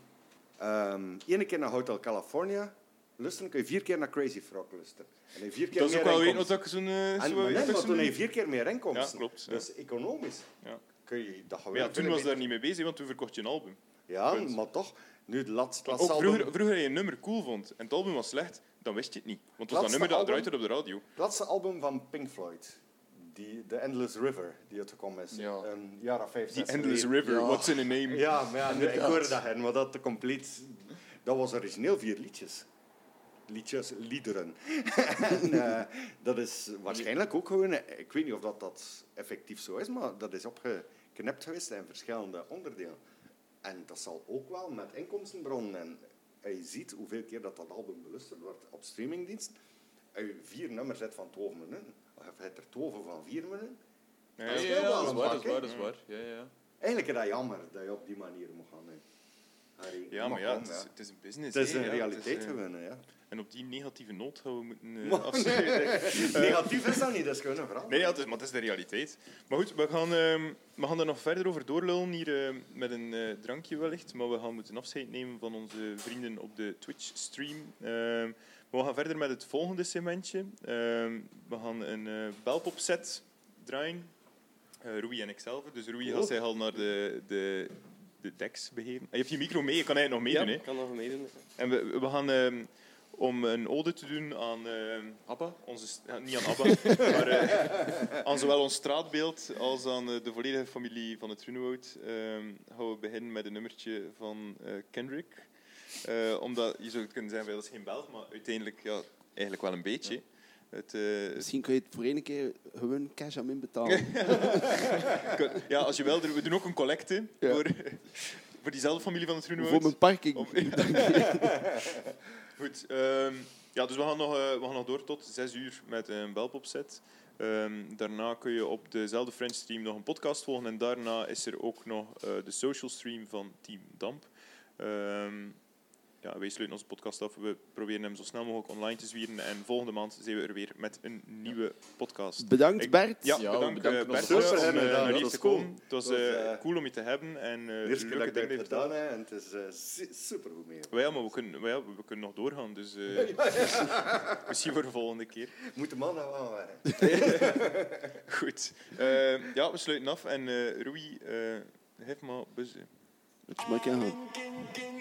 ehm één keer naar Hotel California luisteren, kun je vier keer naar Crazy Frog luisteren. En hij vier keer Dat is meer ook wel inkomsten. wat ik zo'n... eh, zo- nee, zo'n- toen heb je vier keer meer inkomsten. Ja, klopt, ja. Dus economisch Ja. kun je dat gewoon... ja, toen was daar niet mee bezig, want toen verkocht je een album. Ja, maar toch. Nu, het Ook vroeger, vroeger je een nummer cool vond en het album was slecht, dan wist je het niet. Want het was dat nummer dat album? draait er op de radio. het laatste album van Pink Floyd, die, The Endless River, die uitgekomen is. Ja. Een jaar of vijf, zes Endless. River, Ja. what's in a name? Ja, maar ja, ik hoorde dat in, maar dat de compleet... Dat was origineel vier liedjes. Liedjes, liederen. en eh, dat is waarschijnlijk ook gewoon... Ik weet niet of dat, dat effectief zo is, maar dat is opgeknipt geweest in verschillende onderdelen. En dat zal ook wel met inkomstenbronnen... En als je ziet hoeveel keer dat, dat album beluisterd wordt op streamingdienst, als je vier nummers hebt van 12 minuten, of je hebt er 12 van 4 minuten, Ja, Ja, ja. ja, wel dat is een waar, pak, dat is waar, dat is waar. Ja, ja. Eigenlijk is dat jammer dat je op die manier moet gaan. Hè. Harry, Ja, maar ja, het is, ja. het is een business. Het is een ja, realiteit eh, geworden, ja. En op die negatieve noot gaan we moeten eh, afsluiten. Negatief is dat niet, dat is gewoon een verhaal. Nee, ja, het is, maar het is de realiteit. Maar goed, we gaan, ehm, we gaan er nog verder over doorlullen hier eh, met een eh, drankje wellicht. Maar we gaan moeten afscheid nemen van onze vrienden op de Twitch-stream. Ehm, maar we gaan verder met het volgende segmentje. Ehm, we gaan een eh belpopset draaien. Eh Rui en ikzelf. Dus Rui gaat Oh. zich al naar de, de, de decks begeven. Ah, Je hebt je micro mee, je kan eigenlijk nog Ja, meedoen. ik kan nog meedoen. En we, we gaan... ehm, om een ode te doen aan ehm, Abba? onze, ja, niet aan Abba, maar eh, aan zowel ons straatbeeld als aan eh, de volledige familie van het Runewoud, ehm gaan we beginnen met een nummertje van eh, Kendrick. Omdat je zou kunnen zeggen, dat is geen Belg, maar uiteindelijk ja, eigenlijk wel een beetje. Het, eh, Misschien kun je het voor één keer gewoon cash aan in betalen. ja, als je er- we doen ook een collecte Ja. voor, voor diezelfde familie van het voor Runewoud. mijn parking. Om- Goed, ehm, ja, dus we gaan, nog, eh, we gaan nog door tot zes uur met een belpopset. Ehm daarna kun je op dezelfde French stream nog een podcast volgen. En daarna is er ook nog eh, de social stream van Team Damp. Ehm, ja, wij sluiten onze podcast af. We proberen hem zo snel mogelijk online te zwieren. En volgende maand zijn we er weer met een nieuwe podcast. Bedankt Ik- Bert. Ja, Ja, bedankt bedankt eh, aan Bert om dat hier was te cool. komen. Het was eh, cool om je te hebben. En eh, De eerste keer leuke dat ik het gedaan en het is eh, su- supergoed mee. maar ja, maar we kunnen, ja, we kunnen nog doorgaan, dus eh, misschien voor de volgende keer. Moet de man nou wel werken. Goed. Ja, we sluiten af en eh Rui, eh heeft maar buzzen. Maar kan gaan.